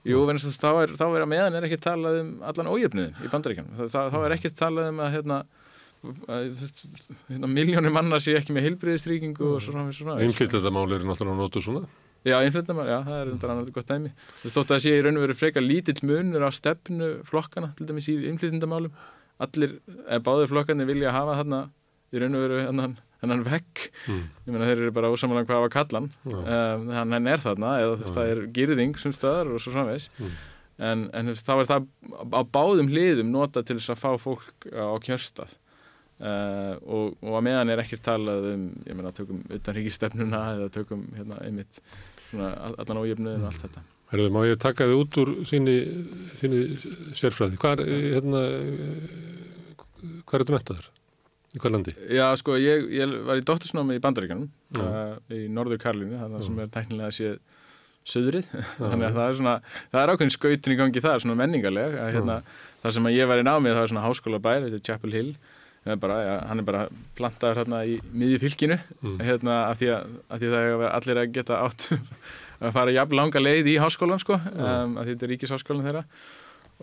Jú, mm. þá er, þá er að meðan er ekki talað um allan ójöfniðin í það, þá er ekki talað um að hérna, hérna, miljónir manna sé ekki með heilbriðistrýkingu og svona, svona. Einflitt þetta mál er náttúrulega nótu svona. Já, einflutnamál, já, það er undan annar gott dæmi. Það stótt að sé í raun og veru frekar lítill munur á stefnu flokkana, til dæmis í innflytjandamálum. Allir, eða báður flokkarnir vilja hafa þarna í raun og veru hennan, hennan vekk. Mm. Ég meina, þeir eru bara ósamalega hvað var kallan. Já. Um, hann hann er þarna, eða þess það er gyrðing sem stöðar og svo framvegs. Mm. En, en þá er það á báðum hliðum nota til þess að fá fólk á kjörstað. Uh, og, og að meðan er ekkert talað um, ég meina, tökum utanríkistefnuna eða tökum, hérna, einmitt svona, all- allan ójöfnuðin og allt þetta Herðu, má ég taka þið út úr þínu, þínu sérfræði? Hvar, eh, hérna, eh, hvar er þetta mettaður? Í hvað landi? Já, sko, ég, ég var í dóttursnámi í Bandaríkanum uh, í Norður Karlínu, þannig sem er tæknilega séð söðrið, þannig að það er svona það er ákveðin skautin í gangi þar, svona menningarleg að, hérna, þar sem að ég var í námið það er svona háskóla bær, þetta er Chapel Hill. Er bara, ja, hann er bara plantaður hérna í miðju fylkinu Mm. hérna, af, því að, af því að það er að allir að geta átt að fara jafn langa leið í háskólan sko, um, af því þetta er ríkisháskólan þeirra.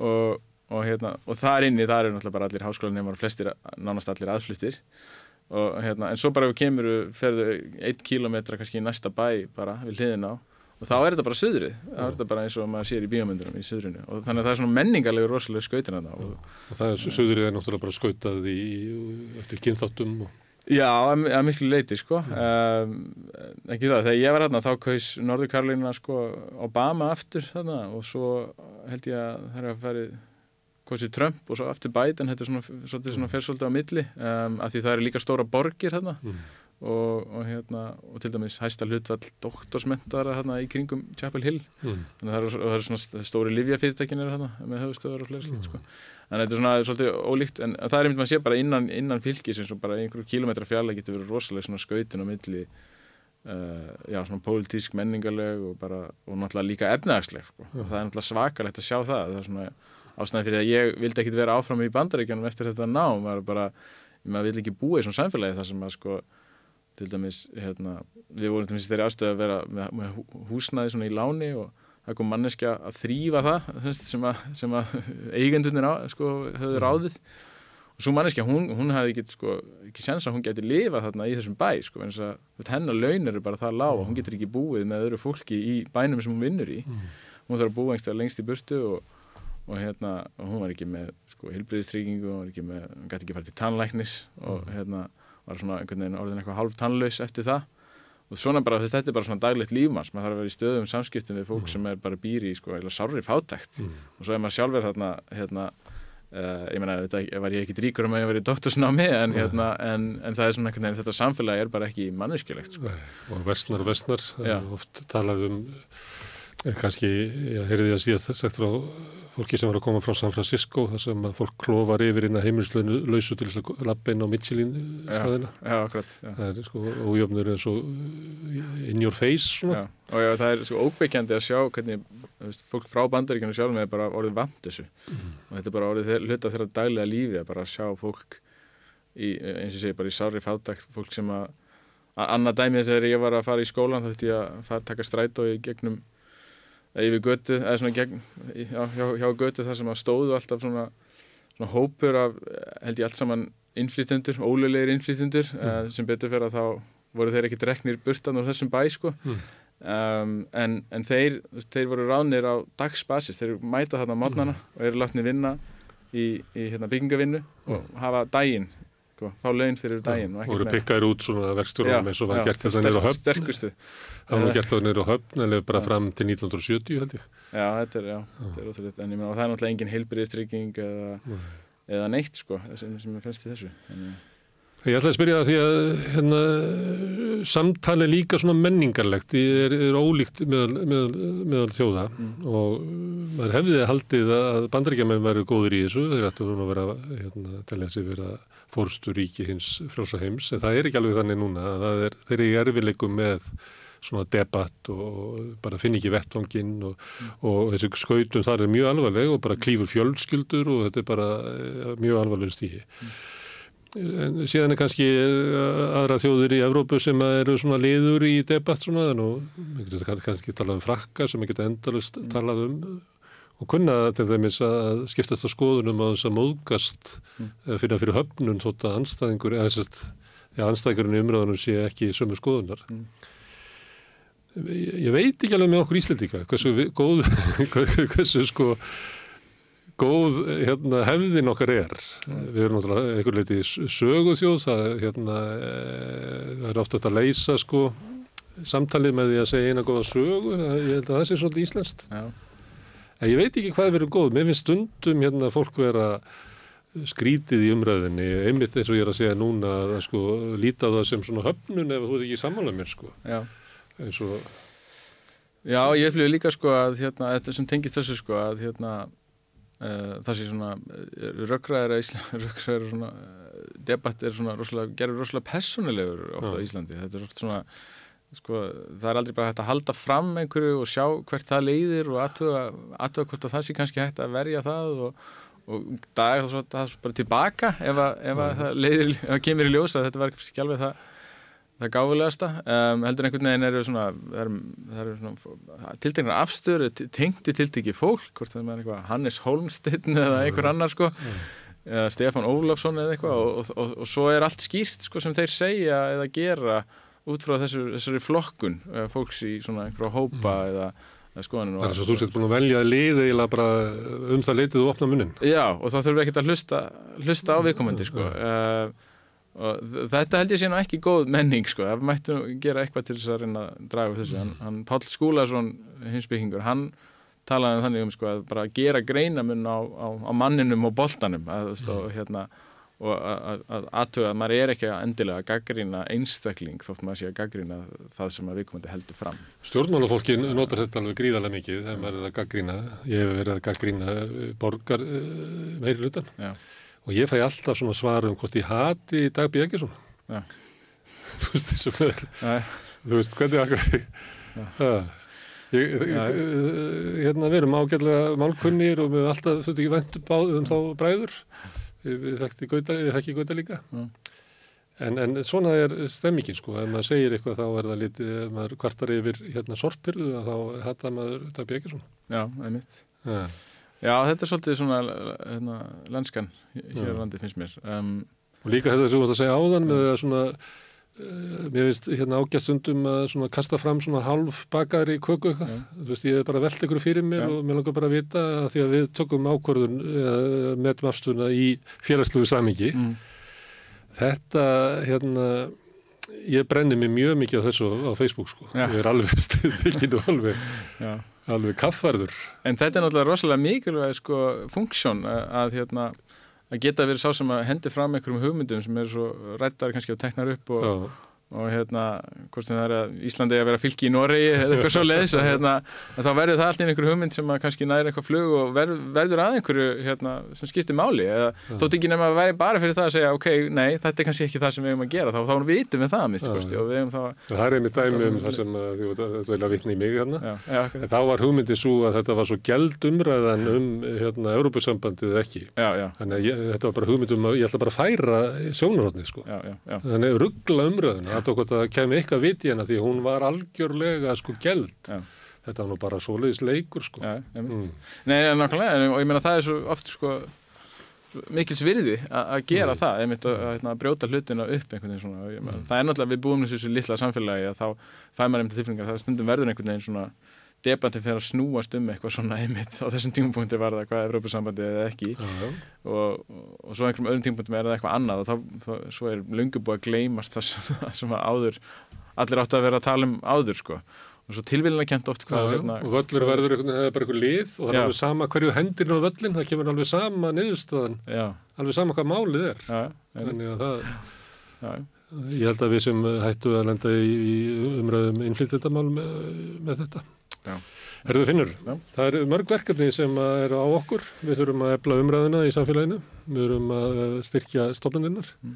Og, og, hérna, og þar inni, þar eru náttúrulega bara allir háskólan nema flestir, nánast allir aðfluttir. Og hérna, en svo bara ef kemur ferðu einn kílómetra kannski í næsta bæ bara við hliðin á. Og þá er þetta bara söðrið, þá er þetta bara eins og maður sér í bíómyndunum í söðrinu og þannig að það er svona menningarlegur rosalega skautin að það og Og það er, söðrið er náttúrulega bara skautað í, eftir kynþáttum og Já, að, miklu leiti sko. Um, ekki það, þegar ég var hérna þá kaus Norður Karolína sko Obama aftur þarna. Og svo held ég að það er að færi kosið Trump og svo aftur Biden þetta er svona, svona fer svolítið á milli um, af því það eru líka stóra borgir hérna Mm. og, og hérna og til dæmis hæsta hlutvall doktorsmentara hérna í kringum Chapel Hill mm. þannig að það eru, eru svona stóri livjafyrirtækin eru hérna með höfustöðar og fleira slíkt sko. þannig að þetta er svona svolítið ólíkt en það er einmitt maður sé bara innan, innan fylgis eins og bara einhverju kilometra fjalla getur verið rosalega svona skautin á milli uh, já svona pólitísk menningarleg og bara og náttúrulega líka efnaðarsleg sko. og það er náttúrulega svakalegt að sjá það það er svona ástæðan fyrir að ég vildi ekkit vera áfram í bandaríkjanum eftir þetta nám maður bara, maður vil ekki búa í svona samfélagi þar sem að sko til dæmis, hérna, við vorum til dæmis þeirri ástöðu að vera með, með hú- húsnæði svona í láni og það kom manneskja að þrýfa það sem að, sem að eigendurnir á, sko, höfðu ráðið. Og svo manneskja, hún, hún hafði ekki, sko, ekki sens að hún geti lifað þarna í þessum bæ sko, en þess að hennar laun eru bara það lág og hún getur ekki búið með öðru fólki í bænum sem hún vinnur í. Hún þarf að búa einhverja lengst í burtu og, og hérna, hún var ekki með sko, hilbriðistryggingu, hún var ekki með hún gæti ekki farið til tannlæknis og hérna var svona einhvern veginn orðin eitthvað hálf tannlaus eftir það. Og svona bara, þetta er bara svona daglegt lífmanns maður þarf að vera í stöðum samskiptum við fólk sem er bara býri í sko, eða sárri fátækt. Og svo er maður sjálfur þarna hérna, uh, ég meina, þetta var ég ekki ríkur um að ég var í doktorsnámi en, hérna, en, en það er svona einhvern veginn, þetta samfélag er bara ekki manneskilegt sko. og versnar versnar. Er um eh, kannski, ég heyrði að síðan sagt frá fólki sem var að koma frá San Francisco þar sem að fólk klofar yfir inn að heimilslönu lausu til þess að lappa inn á Michelin staðina Já, akkurat já. það er sko ójöfnur eins og uh, in your face svona. Já, og já, það er sko ókveikjandi að sjá hvernig veist, fólk frá bandaríkjanu sjálfum er bara orðið vant þessu. Og þetta er bara orðið hluta þeirra daglega lífi að bara sjá fólk í, eins og ég segi, bara í sárri fátækt fólk sem að, að annað dæmi þess að ég var að fara í skólan þá þurfti ég að fara að taka strætó í gegnum eða yfir götu, eða svona gegn, já, hjá, hjá götu þar sem að stóðu alltaf svona, svona hópur af, held ég allt saman innflytjendur, ólulegir innflytjendur mm. sem betur fyrir að þá voru þeir ekki dreknir burtan úr þessum bæ sko Mm. um, en, en þeir, þeir voru ránir á dagsbasis, þeir mæta þarna á mótnana og eru látni vinna í, í hérna, byggingavinnu og hafa daginn sko, fá laun fyrir daginn og eru meira. pikkaðir út svona verkstjórnum eins og var gert þetta niður á höfn. sterkustu. Það var nú gert þetta niður á höfn en bara fram til 1970 held ég. Já, þetta er, já, þetta er ótrúlega en ég meina, og það er náttúrulega engin heilbriðistrygging eða, eða neitt sko sem, sem er fennst í þessu en, Ég ætla að spyrja það því að hérna, samtali líka svona menningarlegt, er, er ólíkt meðal, meðal, meðal þjóða. Og maður hefði haldið að bandaríkjaman væri góður í þessu, þeir ættu að vera, hérna, telja sig vera fórstu ríki hins frjósa heims, en það er ekki alveg þannig núna, er, þeir eru í erfileikum með svona debatt og bara finn ekki vettvanginn og, og þessi skautum þar er mjög alvarleg og bara klífur fjölskyldur og þetta er bara eh, mjög alvarleg stíði. En síðan er kannski eh, aðra þjóðir í Evrópu sem eru svona liður í debatt svona, og við getum kannski talað um frakka sem getum endalust talað um og kunna til dæmis að skiptast á skoðunum á þess að móðgast mm. fyrir, fyrir höfnun þótt að anstæðingur eða þess að ja, anstæðingurinn í umræðunum sé ekki sömu skoðunar. Mm. Ég, ég veit ekki alveg með okkur Íslandíka hversu góð, hversu sko góð hérna, hefðin okkar er. Við erum náttúrulega einhver leiti söguþjóð, það, hérna, e, það er ofta að leysa sko, samtalið með því að segja eina góða sögu, ég held að það sé svolítið íslenskt. En ég veit ekki hvað verður góð, mér finnst stundum hérna, fólk vera skrítið í umræðinni, einmitt eins og ég er að segja núna að sko, líta á það sem svona höfnun ef þú ert ekki sammála mér sko. Já. Eins og... Já, ég upplifi líka sko að hérna, þetta sem tengist þessu sko að hérna það sé svona rökkraðir að Íslandi rökkraðir svona uh, debatt er svona rosalega, gerur rosalega personulegur ofta á Íslandi, þetta er oft svona sko, það er aldrei bara hægt að halda fram einhverju og sjá hvert það leiðir og aðtuga, aðtuga hvort að það sé kannski hægt að verja það og, og dag það, það er bara tilbaka ef að, ef að það leiðir, ef það kemur í ljósa þetta var ekki alveg það það gáfulegasta, um, heldur einhvern veginn eru svona, það eru svona tiltegnar afstöru, tengti tilteki fólk, hvort það er eitthvað Hannes Holmsteinn eða einhver annar sko eða Stefán Ólafsson eða eitthvað og, og, og, og svo er allt skýrt sko sem þeir segja eða gera út frá þessu, þessari flokkun fólks í svona einhverja hópa mm. eða skoðaninu. Það er svo þú sett búin að velja lið eiginlega bara um það leitið og opna munnin. Já, og þá þurfum við ekkert að hlusta, hlusta á viðkomandi sko. Uh, og þetta held ég sé nú ekki góð menning sko, það mættu gera eitthvað til þess að reyna að draga þessu, hann, hann Pál Skúlason hinsbyggingur, hann talaði þannig um sko að bara gera greinamun á, á, á manninum og boltanum að, mm. og hérna og að aðtöða að maður er ekki að endilega að gaggrína einstakling þótt maður sé að gaggrína það sem að viðkomandi heldur fram. Stjórnmálafólkin notar þetta alveg gríðarlega mikið þegar maður er að gaggrína, ég hef verið að gaggrína borgar meiri lutan. Já og ég fæ alltaf svona svar um hvort ég hati Dag Björgesson ja. þú veist þessu með þú veist hvernig akkur ég, ég, hérna við erum ágæðlega málkunnir og við erum alltaf þetta ekki vendt báðum þá bræður. Við þekkti gauta líka. Ja. en, en svona er stemmingin sko, ef maður segir eitthvað þá er það litið, ef maður kvartar yfir hérna sorpirðu þá hata maður Dag Björgesson Já, það er mitt Já þetta er svolítið svona hérna, lenskan hér á landi finnst mér. Um, og líka þetta sem þú varst að segja áðan með að svona, uh, mér finnst hérna ágætt stundum að svona kasta fram svona halv bakari köku eitthvað. Ja. Þú veist, ég er bara veld ykkur fyrir mér ja. og mér langar bara að vita að því að við tökum ákvörðun uh, með afstuna í félagsluðu samingi. Mm. Þetta, hérna, ég brenni mér mjög mikið á þessu á Facebook sko. Ja. Ég er alveg stilkinu alveg. Alveg kaffarður. En þetta er náttúrulega rosalega mikilvæg sko funksjón að, hérna, að geta verið sá sem að hendi fram einhverjum hugmyndum sem er svo rættar kannski að tekna upp og, og hérna, hvort sem það er að Íslandi er að vera fylgi í Noregi eða eitthvað svo leiðis og hérna, þá verður það alltaf einhverju hugmynd sem að kannski næri eitthvað flug og verður, verður að einhverju hérna, sem skiptir máli. Eða þótt ekki nefn að vera bara fyrir það að segja ok, nei, þetta er kannski ekki það sem við hefum að gera þá, þá vitum við það að minnst og við hefum þá Það er einmitt dæmi um það sem þú vil að vitna í mig hérna. Já, já, en þá var hugmyndið svo að þetta var svo gæld umræðan um hérna, Európusambandið þannig að það kemur eitthvað viti hérna því hún var algjörlega sko gæld þetta var nú bara svoleiðis leikur sko Já, mm. Nei, nákvæmlega, og ég meina það er svo oft sko mikils virði að gera mm. það einmitt að, að, að, að brjóta hlutina upp einhvern veginn svona, mm. það er náttúrulega við búum þessu lilla samfélagi að þá fæ maður einmitt tilfengar það stundum verður einhvern veginn svona debattin fyrir að snúast um eitthvað svona einmitt. Á þessum tímapunkti var það hvað Evrópusambandi eða ekki. Já, já. og, og svo einhverjum öðrum tímapunktum er það eitthvað annað og þá, þá svo er löngu búið að gleymast það sem, það sem að áður allir áttu að vera að tala um áður sko. Og svo tilvílinlega kent oft hvað já. hérna, og völlur verður er bara eitthvað lið og það er alveg sama hverju hendir á völlin, það kemur alveg sama niðurstöðan, já, alveg sama hvað málið er. Já, já, þannig að það, já, ég held að við sem hættu að lenda í, í umræðum innflytjandamál með, með þetta Já. Erðu finnur, Já. það eru mörg verkefni sem eru á okkur, við þurfum að efla umræðina í samfélaginu, við þurfum að styrkja stofnuninnar Mm.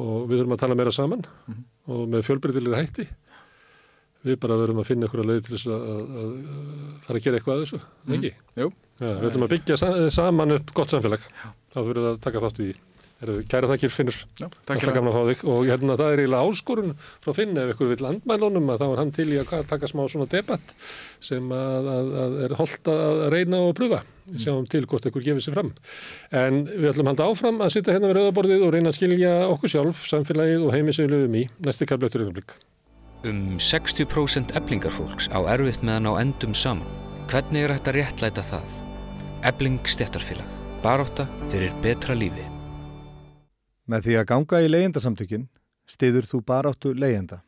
og við þurfum að tala meira saman Mhm. og með fjölbreytilegri hætti við bara verum að finna að leið til þess að, að, að fara að gera eitthvað að þessu, mm. ekki? Jú. Já, við ætlum að byggja sa saman upp gott samfélag, þá fyrir að taka þátt í því. Kæra þakkir Finnur, já, takk alltaf fyrir gaman að fá þig og hérna það er eiginlega áskorun frá Finn ef ykkur vill andmælunum að þá er hann til í að ka- taka smá svona debatt sem að, að, að er holdt að reyna og pröfa. Við sjáum til hvort ykkur gefið sér fram. En við ætlum að halda áfram að sitja hérna við rauðaborðið og reyna að skilja okkur sjálf, samfélagið og heimið sem við lifum í. Næsti eftir augnablik. Um 60% eblingarfólks á erfitt meðan á endum saman. Hvernig er hægt að réttlæta það? Ebling stjættarfélag. Baróta fyrir betra lífi. Með því að ganga í leyendasamtökin stiður þú baráttu leyenda.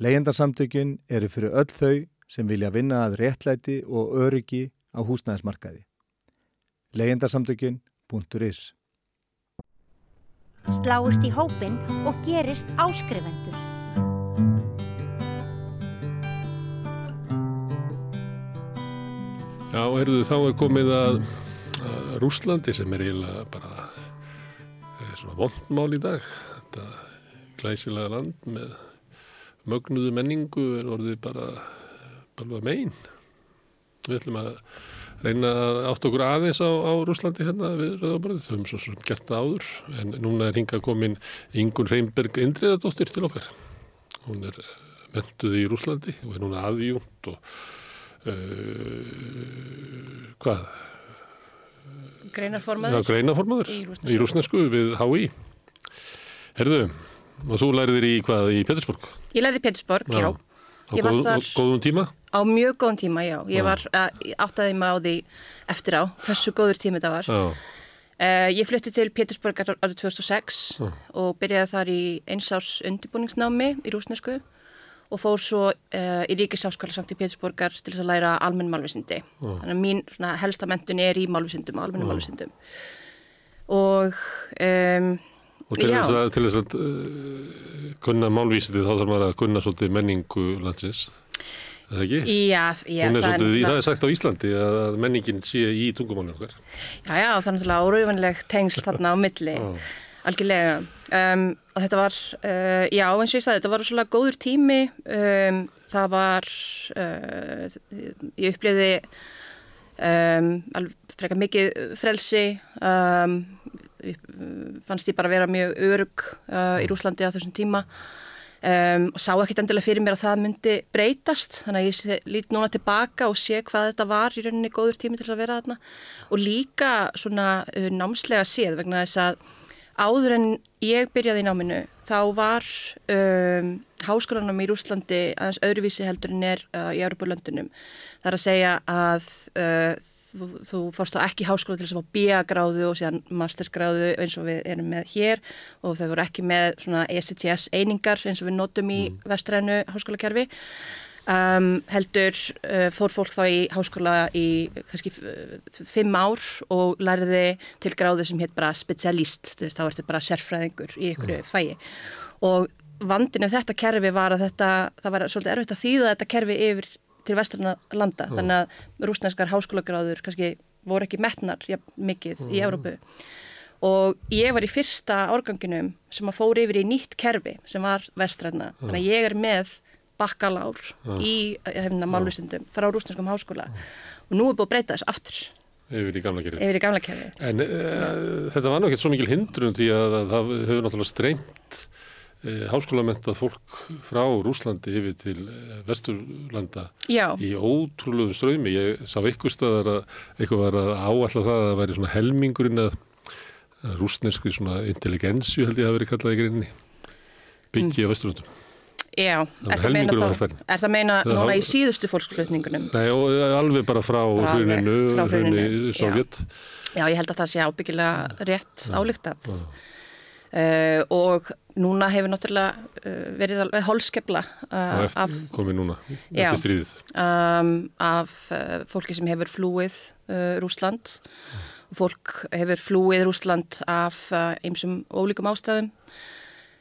Leyendasamtökin eru fyrir öll þau sem vilja vinna að réttlæti og öryggi á húsnæðismarkaði. Leyendasamtökin.is Sláist í hópin og gerist áskrifendur. Já, heyrðu, þá er komið að, að Rúslandi sem er eiginlega bara svona vondmál í dag. Þetta glæsilega land með mögnuðu menningu er orðið bara, bara megin. Við ætlum að reyna að átt okkur aðeins á, á Rúslandi hérna við Rauðaborðið. Þau höfum svo sem gert það áður en núna er hingað komin Ingun Reynberg Indriðadóttir til okkar. Hún er mentuð í Rúslandi og er núna aðjúnt og uh, hvað? Já, greinarformaður greinaformaður Í rússnesku. í rúsnesku við HÍ. Herðu, og þú læriðir í hvað í Petersburg? Ég lærði í Pétursborg, já. Á Ég var góð, góðum tíma? Á mjög góðum tíma, já. Ég Já. var að, áttaði mig á því eftir á, hversu góður tími þetta var. Já, Uh, ég flutti til Pétursborg árið 2006 Já. og byrjaði þar í einsárs undirbúningsnámi í rúsnesku og fór svo uh, í Ríkisáskóla Sankt Pétursborgar til þess að læra almenn málvísindi. Þannig að mín svona, helsta mentun er í málvísindum, almennu málvísindum. Og um, og til þess að, til þess að uh, kunna málvísitið þá þarf maður að kunna svolítið menningu landsins. Er Það ekki? já, já, það er svolítið, það er sagt á Íslandi að menningin sé í tungumálinu okkar. Já, já, það er náttúrulega óraufanleg tengsl þarna á milli. Algjörlega. Um, og þetta var, uh, já, eins og ég sagði, þetta var svolítið góður tími. Um, það var, uh, ég upplifði um, alveg frekar mikið frelsi. Um, ég, uh, fannst ég bara vera mjög örug uh, í Rúslandi á þessum tíma. Um, og sá ekkit endilega fyrir mér að það myndi breytast þannig að ég lít núna tilbaka og sé hvað þetta var í rauninni góður tími til að vera þarna og líka svona uh, námslega séð vegna þess að áður en ég byrjaði í náminu þá var um, háskólanum í Rúslandi aðeins öðruvísi heldur en er uh, í Europalöndunum það er að segja að uh, þú, þú fórst á ekki háskóla til þess að fá B-gráðu og síðan mastersgráðu eins og við erum með hér og þau voru ekki með svona ECTS einingar eins og við notum í vestrænu háskólakerfi um, heldur uh, fór fólk þá í háskóla í kannski fimm ár og læriði til gráðu sem hétt bara specialist, þú veist, þá ertu bara sérfræðingur í ykkur fæi og vandin ef þetta kerfi var að þetta, það var svolítið erfitt að þýða þetta kerfi yfir til vestrana landa, þannig að rúsneskar háskólagráður kannski voru ekki metnar ja, mikið í Európu og ég var í fyrsta árganginum sem að fór yfir í nýtt kerfi sem var vestræna, þannig að ég er með bakkalár í hefna, málvísindum frá rúsneskum háskóla. Og nú er búið að breyta þessu aftur. Yfir í gamla kerfi. En uh, þetta var ekkert svo mikil hindrun því að, að það hefur náttúrulega streymt uh, háskólamentað fólk frá Rúslandi yfir til uh, Vesturlanda Já, í ótrúlegu ströymi. Ég sá ykkur staðar að eitthvað var að áalla það að það væri svona helmingurinn að, rúsneskri svona intelligensju held ég að veri kallað í greininni. Byggja á Vesturlandum. Já, er það meina, þá, er það meina Það núna í síðustu fólksflutningunum? Nei, og alveg bara frá hruninu, hruninu já. Sovjet. Já, ég held að það sé ábyggilega rétt álíktað. Uh, og núna hefur náttúrulega uh, verið alveg holskepla Og uh, af, núna, Já. um, af fólki sem hefur flúið Rúsland. Fólk hefur flúið Rúsland af einsum ólíkum ástæðum.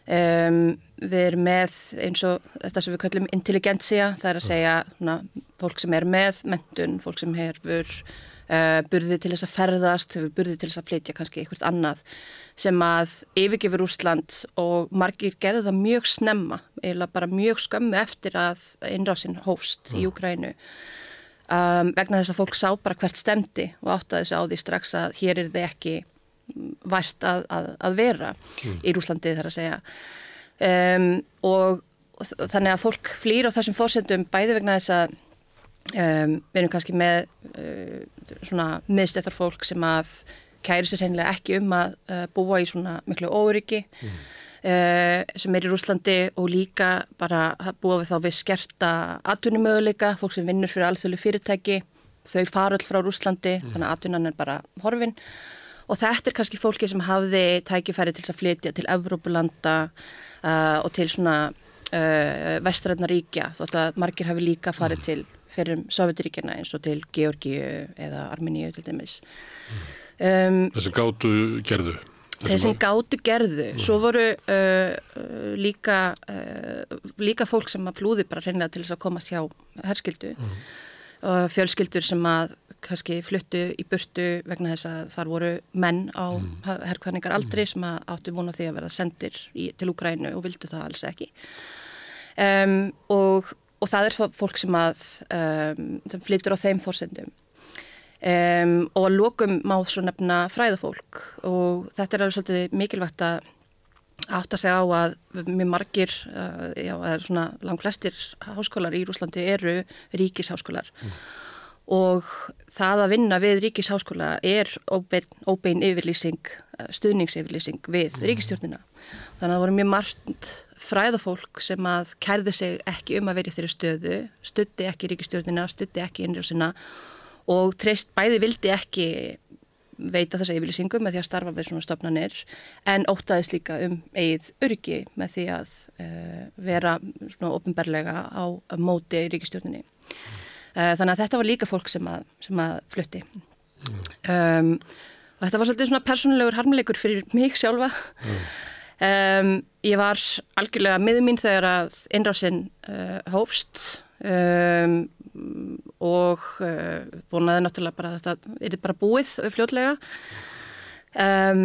Um, við erum með eins og þetta sem við kallum intelligentsia, það er að segja svona, fólk sem er með mentun, fólk sem hefur uh, burði til þess að ferðast, hefur burði til þess að flytja kannski eitthvað annað sem að yfirgefur Úsland og margir gerðu það mjög snemma, eiginlega bara mjög skömmu eftir að innrásinn hófst í Úkrænu um, vegna þess að fólk sá bara hvert stemdi og áttaði sig á því strax að hér er þið ekki mm, vært að, að, að vera í Rúslandi þar að segja. Um, og, og þannig að fólk flýr á þessum fórsendum bæði vegna þess að um, við erum kannski með uh, svona miðstettar fólk sem að kæri sér hreinlega ekki um að uh, búa í svona miklu óryggi uh, sem er í Rúslandi og líka bara búa við þá við skerta atvinnumöguleika, fólk sem vinnur fyrir alþjóðlu fyrirtæki, þau fara öll frá Rúslandi, þannig að atvinnan er bara horfin og þetta er kannski fólki sem hafði tækifæri til að flytja til Evrópulanda uh, og til svona uh, vestræðna ríkja, þótt að margir hafi líka farið til fyrir Sovjetiríkjana eins og til Georgíu eða Armeníu til dæmis. Um, Þessum gátu gerðu. þeir sem gátu gerðu svo voru uh, uh, líka uh, líka fólk sem að flúði bara hreinlega til þess að komast hjá herskildu og fjölskyldur sem að kannski fluttu í burtu vegna þess að þar voru menn á mm. herrkvæningar aldrei sem að áttu vona því að verða sendir í, til Úgrænu og vildu það alls ekki. Um, og, og það er fó- fólk sem að um, sem flyttur á þeim fórsendum Um, og að lokum má svo nefna fræðafólk og þetta er alveg svolítið mikilvægt að átta sig á að mjög margir, uh, já, eða svona langt flestir háskólar í Rúslandi eru ríkisháskólar og það að vinna við ríkisháskóla er óbein, óbein yfirlýsing, uh, stuðningsyfirlýsing við ríkistjórnina. Þannig að það voru mjög margt fræðafólk sem að kærði sig ekki um að vera í þeirri stöðu, stutti ekki ríkistjórnina, stutti ekki innrjósina og treyst bæði vildi ekki veita þessa yfirlýsingu með því að starfa við svona stofnanir en óttaðist líka um eigið öryggi með því að uh, vera svona ofinberlega á, móti í ríkistjórninni. Uh, þannig að þetta var líka fólk sem að, sem að flutti. Um, og þetta var svolítið svona persónulegur harmleikur fyrir mig sjálfa. Um, ég var algjörlega miður mín þegar að innrásinn uh, hófst um, og uh, vonaði náttúrulega bara að þetta er bara búið fljótlega um,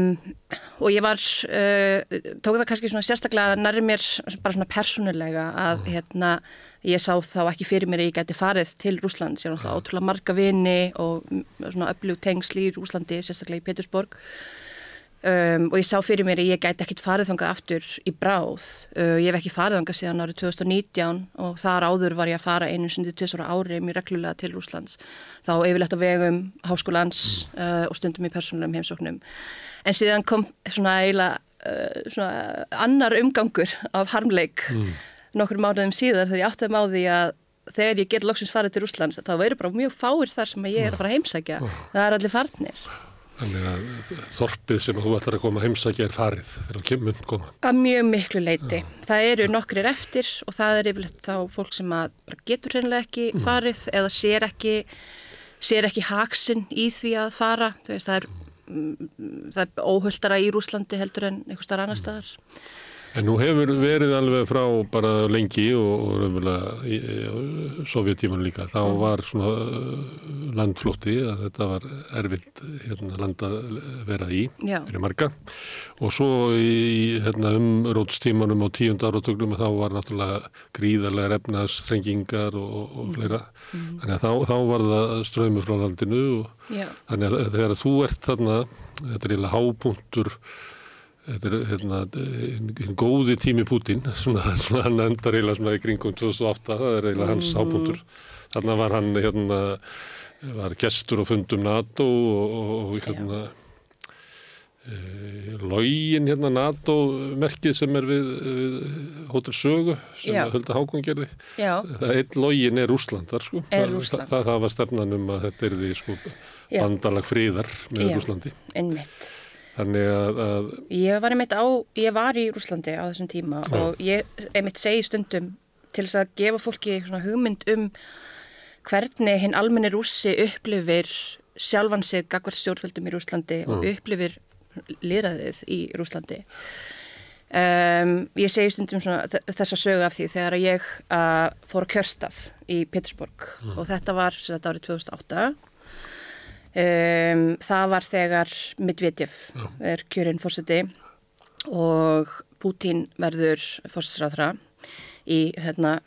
og ég var uh, tók það kannski svona sérstaklega nærri mér bara svona persónulega að hérna ég sá þá ekki fyrir mér að ég gæti farið til Rúslands, ég er náttúrulega ótrúlega marga vini og svona öflug tengsl í Rúslandi, sérstaklega í Petersborg Um, og ég sá fyrir mér að ég gæti ekkit farið þangað aftur í bráð. Uh, ég hef ekki farið þangað síðan árið 2019 og þar áður var ég að fara einu sundi tvisar á ári mjög reglulega til Rúslands. Þá yfirlegt á vegum háskólans uh, og stundum í persónulegum heimsóknum. En síðan kom svona eiginlega uh, svona annar umgangur af harmleik nokkur mánuðum síðar þegar ég áttaði á því að þegar ég get loksins farið til Rúslands þá veru bara mjög fáir þar sem ég er að fara að heimsækja. Það er allir farnir. Þannig að þorpið sem þú ætlar að koma að heimsækja er farið þegar þú kemur koma. Að mjög miklu leiti. Það eru nokkrir eftir og það er yfirleitt þá fólk sem að getur hreinlega ekki farið eða sér ekki, sér ekki haksinn í því að fara. Veist, það er, mm, er óhuldara í Rúslandi heldur en einhver starf annar staðar. En nú hefur verið alveg frá bara lengi og, og raunverulega sovjetíman líka. Þá var svona uh, landflótti að þetta var erfitt hérna, land að vera í Já. fyrir marga. Og svo í hérna, umrótstímanum á tíund áratögnum þá var náttúrulega gríðarlega efnaðsþrengingar og, og, og fleira. Þannig að þá, þá var það ströymur frá landinu og Já. þannig að þegar þú ert þarna, þetta er eiginlega hápunktur Þetta er hérna, hinn góði tími Putin, svona, svona hann endar eiginlega svona í kringum 2008, það er eiginlega hans hápunktur. Þannig var hann hérna, var gestur og fundum NATO og, og, hérna, Lógin hérna NATO-merkið sem er við, við Hotel Sögu sem Já. Hulda Hákon gerði. Já, Það eitt lógin er Rúslandar sko. Er Það- Rússland. Það, það var stefnan um að þetta er því sko Já. bandalag fríðar með Já. Rúslandi. Þannig að, að Ég var einmitt á, ég var í Rúslandi á þessum tíma Já. og ég einmitt segi stundum til þess að gefa fólki svona hugmynd um hvernig hinn almenni rússi upplifir sjálfan sig gagvart stjórnvöldum í Rúslandi og upplifir lýraðið í Rúslandi. Um, ég segi stundum svona þ- þessa sögu af því þegar að ég uh, fór á kjörstað í Petersburg og þetta var þetta árið 2008 um, það var þegar Medvedev er kjörinn fórseti og Putin verður fórsetisráðra í hérna,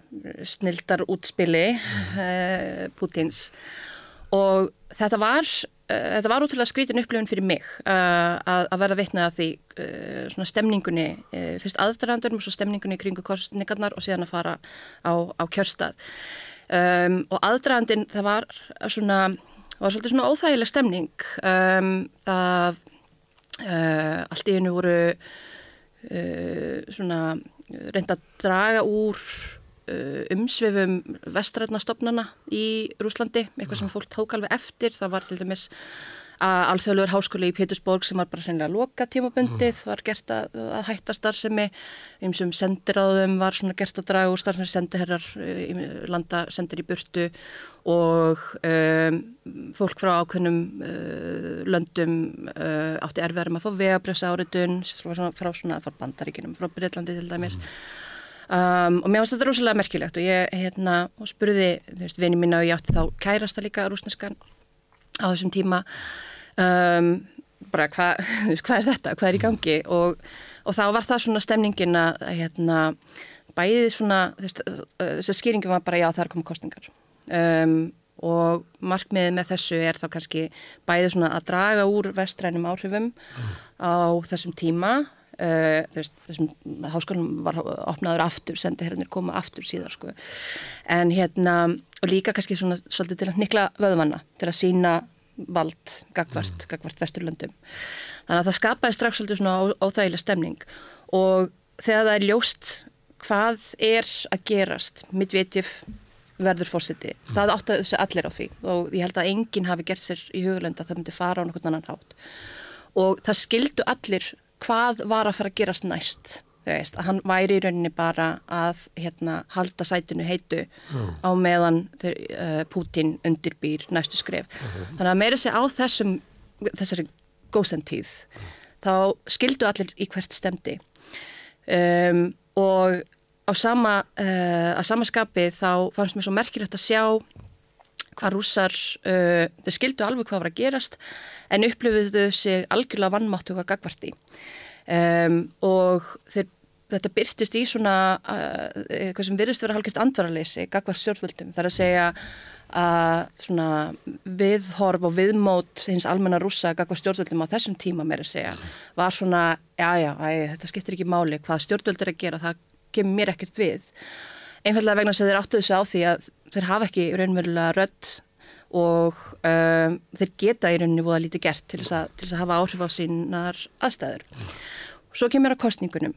snildar útspili uh, Putins. Og þetta var uh, þetta var útrúlega skrítin upplifun fyrir mig uh, að, verða vitna að því uh, svona stemningunni fyrst aðdrarandurum og svo stemningunni kringu kostningarnar og síðan að fara á, á kjörstað. Um, og aðdragandin það var svona var svolítið svona óþægileg stemning. Um, það uh, allt í hennu voru uh, svona reynda að draga úr uh, umsvefum vestrætnastofnana í Rúslandi, eitthvað sem fólk tók alveg eftir, það var til dæmis að alþjóðlegur háskóli í Pétursborg sem var bara hreinlega loka tímabundið, var gert að, að hætta starfsemi, eins og sendiráðum var svona gert að draga úr starfsemi sendiherrar í landa sendir í burtu og um, fólk frá ákveðnum uh, löndum uh, átti erfiðarum að fá vegabrefsa áritun frá svona, frá bandaríkinum, frá Breitlandi til dæmis. Um, og mér finnst þetta rosalega merkilegt og ég hérna spurði, vini mína og ég átti þá kærasta líka rúsneskan á þessum tíma. Um, bara hvað hva er þetta, hvað er í gangi? Og, og þá var það svona stemningin að hérna bæðið svona, þú veist, þess að skýringin var bara já það er komið kostningar um, og markmiðið með þessu er þá kannski bæðið svona að draga úr vestrænum áhrifum á þessum tíma Uh, veist, þessum háskólanum var opnaður aftur, sendi herrnir koma aftur síðar sko. en hérna og líka kannski svona svolítið til að nikla vöðvanna, til að sína vald gagvart, gagvart vesturlöndum. Þannig að það skapaði strax svolítið svona ó, óþægileg stemning. Og þegar það er ljóst hvað er að gerast Medvedev verður fórseti, það átti allir á því og ég held að enginn hafi gert sér í hugulönd að það myndi fara á nokkurn annan hátt. Og það skildu allir hvað var að fara að gerast næst veist, að hann væri í rauninni bara að hérna, halda sætinu heitu á meðan þeir, uh, Putin undirbýr næstu skref. Þannig að meira sig á þessum þessari góðsentíð þá skildu allir í hvert stemdi um, og á sama uh, sama skapi þá fannst mér svo merkilegt að sjá hvað rússar, uh, þau skildu alveg hvað var að gerast en upplifuðu sig algjörlega vannmáttu hvað gagvarti um, og þeir, þetta byrtist í svona uh, eitthvað sem virðist vera halgjört andvaraleysi gagvart stjórnvöldum, það er að segja að viðhorf og viðmót hins almenna rússa gagvart stjórnvöldum á þessum tíma meira að segja var svona, já já, æ, þetta skiptir ekki máli. Hvað stjórnvöld er að gera, það kemur mér ekkert við einfallega vegna sem þeir áttu þessu á því að þeir hafa ekki raunverulega rödd og um, þeir geta í rauninni voða lítið gert til þess, að, til þess að hafa áhrif á sínar aðstæður. Svo kemur að kostningunum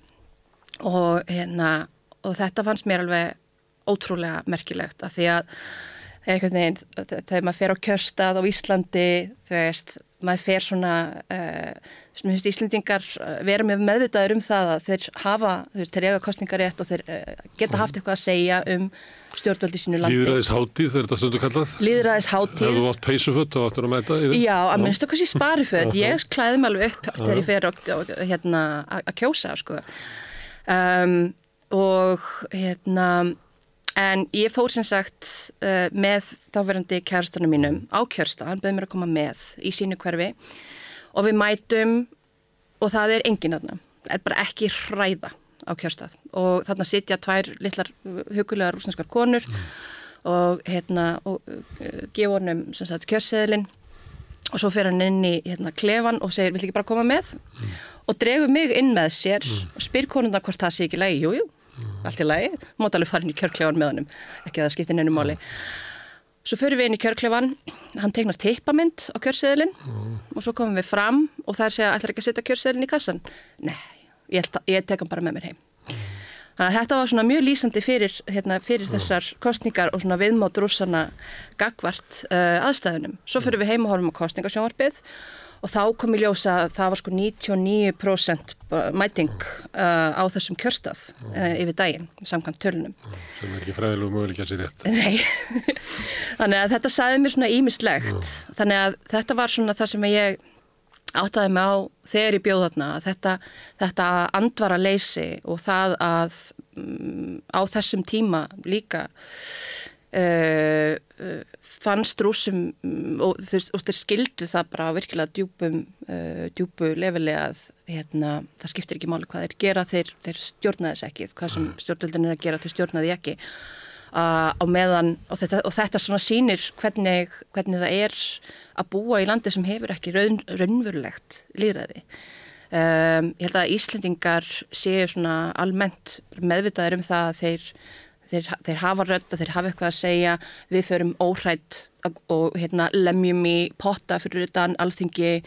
og, hérna, og þetta fannst mér alveg ótrúlega merkilegt af því að einhvern veginn, þegar maður fer á kjörstað á Íslandi, veist, maður fer svona, uh, svona finnst Íslendingar vera með meðvitaður um það að þeir hafa, veist, þeir eiga kostningarétt og þeir uh, geta haft eitthvað að segja um stjórnvöldi sínu landi. Líðræðis hátíð, þegar þetta stundu kallað. Líðræðis hátíð. þú átt peysufött, þá áttur að mæta í þeim. Já, að minnst okkar sér spariföld. Ég klæði mig alveg upp þegar ég fer að, hérna, að kjósa, sko. Um, og hérna, en ég fór sem sagt uh, með þáverandi kjærstunum mínum á kjörsta, hann beði mér að koma með í sínu hverfi. Og við mætum og það er engin þarna, er bara ekki hræða á kjörstað. Og þarna sitja tvær litlar hugulegar rúsneskar konur og hérna og uh, gefa honum sem sagt kjörseðilinn. Og svo fer hann inn í hérna klefan og segir, vill ekki bara koma með? Og dregur mig inn með sér og spyr konundar hvort það sé ekki lægi, jú, jú allt í lægi, mátt alveg fara inn í kjörklefan með honum ekki að það skipti nefnum máli Svo förum við inn í kjörklefan, hann tegnar tippamynd á kjörseðilinn og svo komum við fram og það er segja ætlar ekki að setja kjörseðilinn í kassan. Nei, ég, ég tek hann bara með mér heim. Þannig að þetta var svona mjög lýsandi fyrir, hérna, fyrir þessar kostningar og svona viðmátt rússana gagvart uh, aðstæðunum. Svo fyrir við heim og horfum á kostningasjónvarpið og þá kom í ljósa að það var sko 99% mæting uh, á þessum kjörstað uh, yfir daginn, samkvæmt tölunum. sem er ekki fræðilegu möguleik að sér rétt. Nei, þannig að þetta sagði mér svona ímislegt. Þannig að þetta var svona það sem ég áttaði mig á þegar ég bjóð þarna. Þetta, þetta andvara leysi og það að um, á þessum tíma líka uh, uh, fannst rúsum um, og, veist, og þeir skildu það bara virkilega djúpum, uh, djúpu leveli að hérna, það skiptir ekki máli hvað þeir gera, þeir, þeir stjórnaði þess ekki, hvað sem stjórnvöldin er að gera, þeir stjórnaði ekki uh, á meðan og þetta, og þetta svona sýnir hvernig, hvernig það er að búa í landi sem hefur ekki raun, raunverulegt líðræði. Um, ég held að Íslendingar séu svona almennt meðvitaðir um það að þeir, þeir, þeir hafa rödd og þeir hafa eitthvað að segja við förum óhrætt og hérna, lemjum í potta fyrir utan alþingi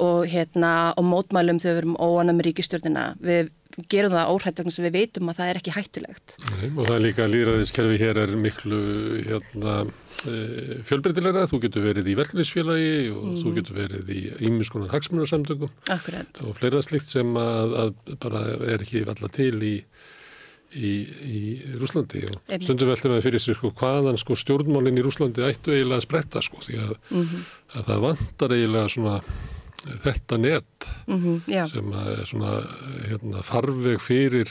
og, hérna, og mótmælum þegar við erum óanam ríkistjórnina. Við gerum það óhrætt vegna sem við veitum að það er ekki hættulegt. Nei, og það er líka að líðræðiskerfi hér er miklu hérna, e, fjölbreytilega. Þú getur verið í verkefnisfélagi og þú getur verið í ímiskonar hagsmunarsamtökum og fleira slikt sem að, að bara er ekki valla til í, í, í Rúslandi og Einmitt. stundum veltum við fyrir sér sko hvaðan sko stjórnmálinn í Rúslandi ættu eiginlega að spretta sko því að, að það vantar eiginlega svona þetta net Mm já, sem er svona hérna, farveg fyrir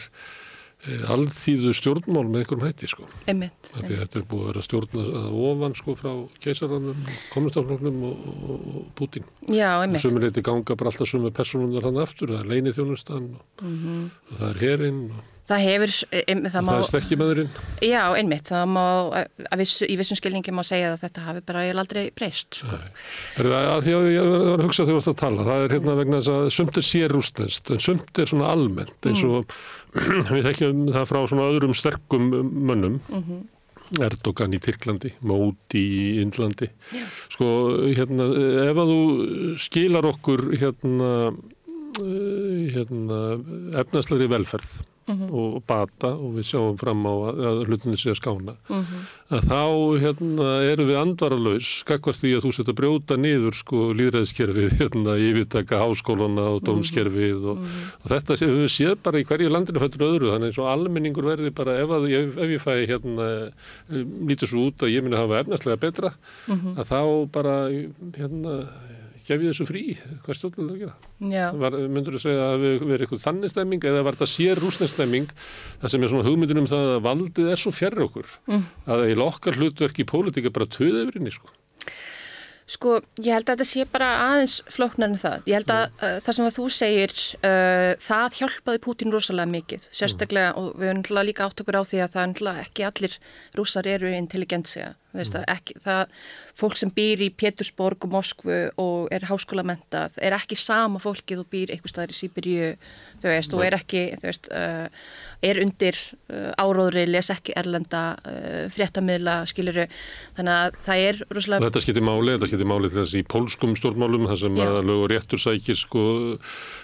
alþýðu stjórnmál með einhverjum hætti sko. einmitt. Að þetta er búið að vera stjórna að ofan sko frá keisaranum, kommunistafloknum og, og, og Putin. Já, Og einmitt. sumuleiti ganga bara alltaf sumu personunar hann aftur, það er leini þjónustan og, og það er herinn Það hefur, em, og það má, það er stekkimæðurinn. já, einmitt, það má, að vissu, í vissum skilningi má segja að þetta hafi bara aldrei breyst, sko. Það var að hugsa þegar þú varst að tala, það er hérna vegna þess að sumt er sér rústnest, en sumt er svona almennt, eins og við þekkjum það frá svona öðrum sterkum mönnum, Erdogan í Tyrklandi, Móti í Indlandi. Sko, hérna, ef að þú skilar okkur hérna, eh, hérna efnaðslegri velferð og bata og við sjáum fram á að, að hlutinni sé að skána. Að þá hérna, erum við andvaralaus skakvart því að þú setja að brjóta niður sko líðræðiskerfið, hérna, yfirtaka háskólana og dómskerfið og, og þetta sé, við séð bara í hverju landinu fættur öðru, þannig og almenningur verði bara ef, að, ef, ef ég fæ hérna, lítur svo út að ég minna hafa efnarslega betra, að þá bara hérna, gef ég þessu frí, hvað stjórnum það að gera? Myndur þú segja að við verið eitthvað þannig stemming eða var þetta sér rúsnesk stemming það sem er svona hugmyndin um það að valdið er svo fjarr okkur mm. að eiginlega okkar hlutverk í pólitík er bara töð yfir inni sko. Sko, ég held að þetta sé bara aðeins flóknar en það. Ég held að uh, það sem að þú segir, uh, það hjálpaði Pútín rosalega mikið, sérstaklega, og við erum náttúrulega líka átt okkur á því að það er náttúrulega ekki allir rússar eru intelligentsia, það, ekki, það, fólk sem býr í Pétursborg og Moskvu og er háskólamentað, er ekki sama fólkið og býr eitthvað staðar í Sýberíu, þú veist, og er ekki, þú veist, uh, er undir uh, áróðri, les ekki erlenda uh, fréttamiðla, skiluru, þannig að það er rosalega, þetta skiptir máli, þetta skiptir máli þess í pólskum stjórnmálum þar sem Já. að lög og réttur sækir sko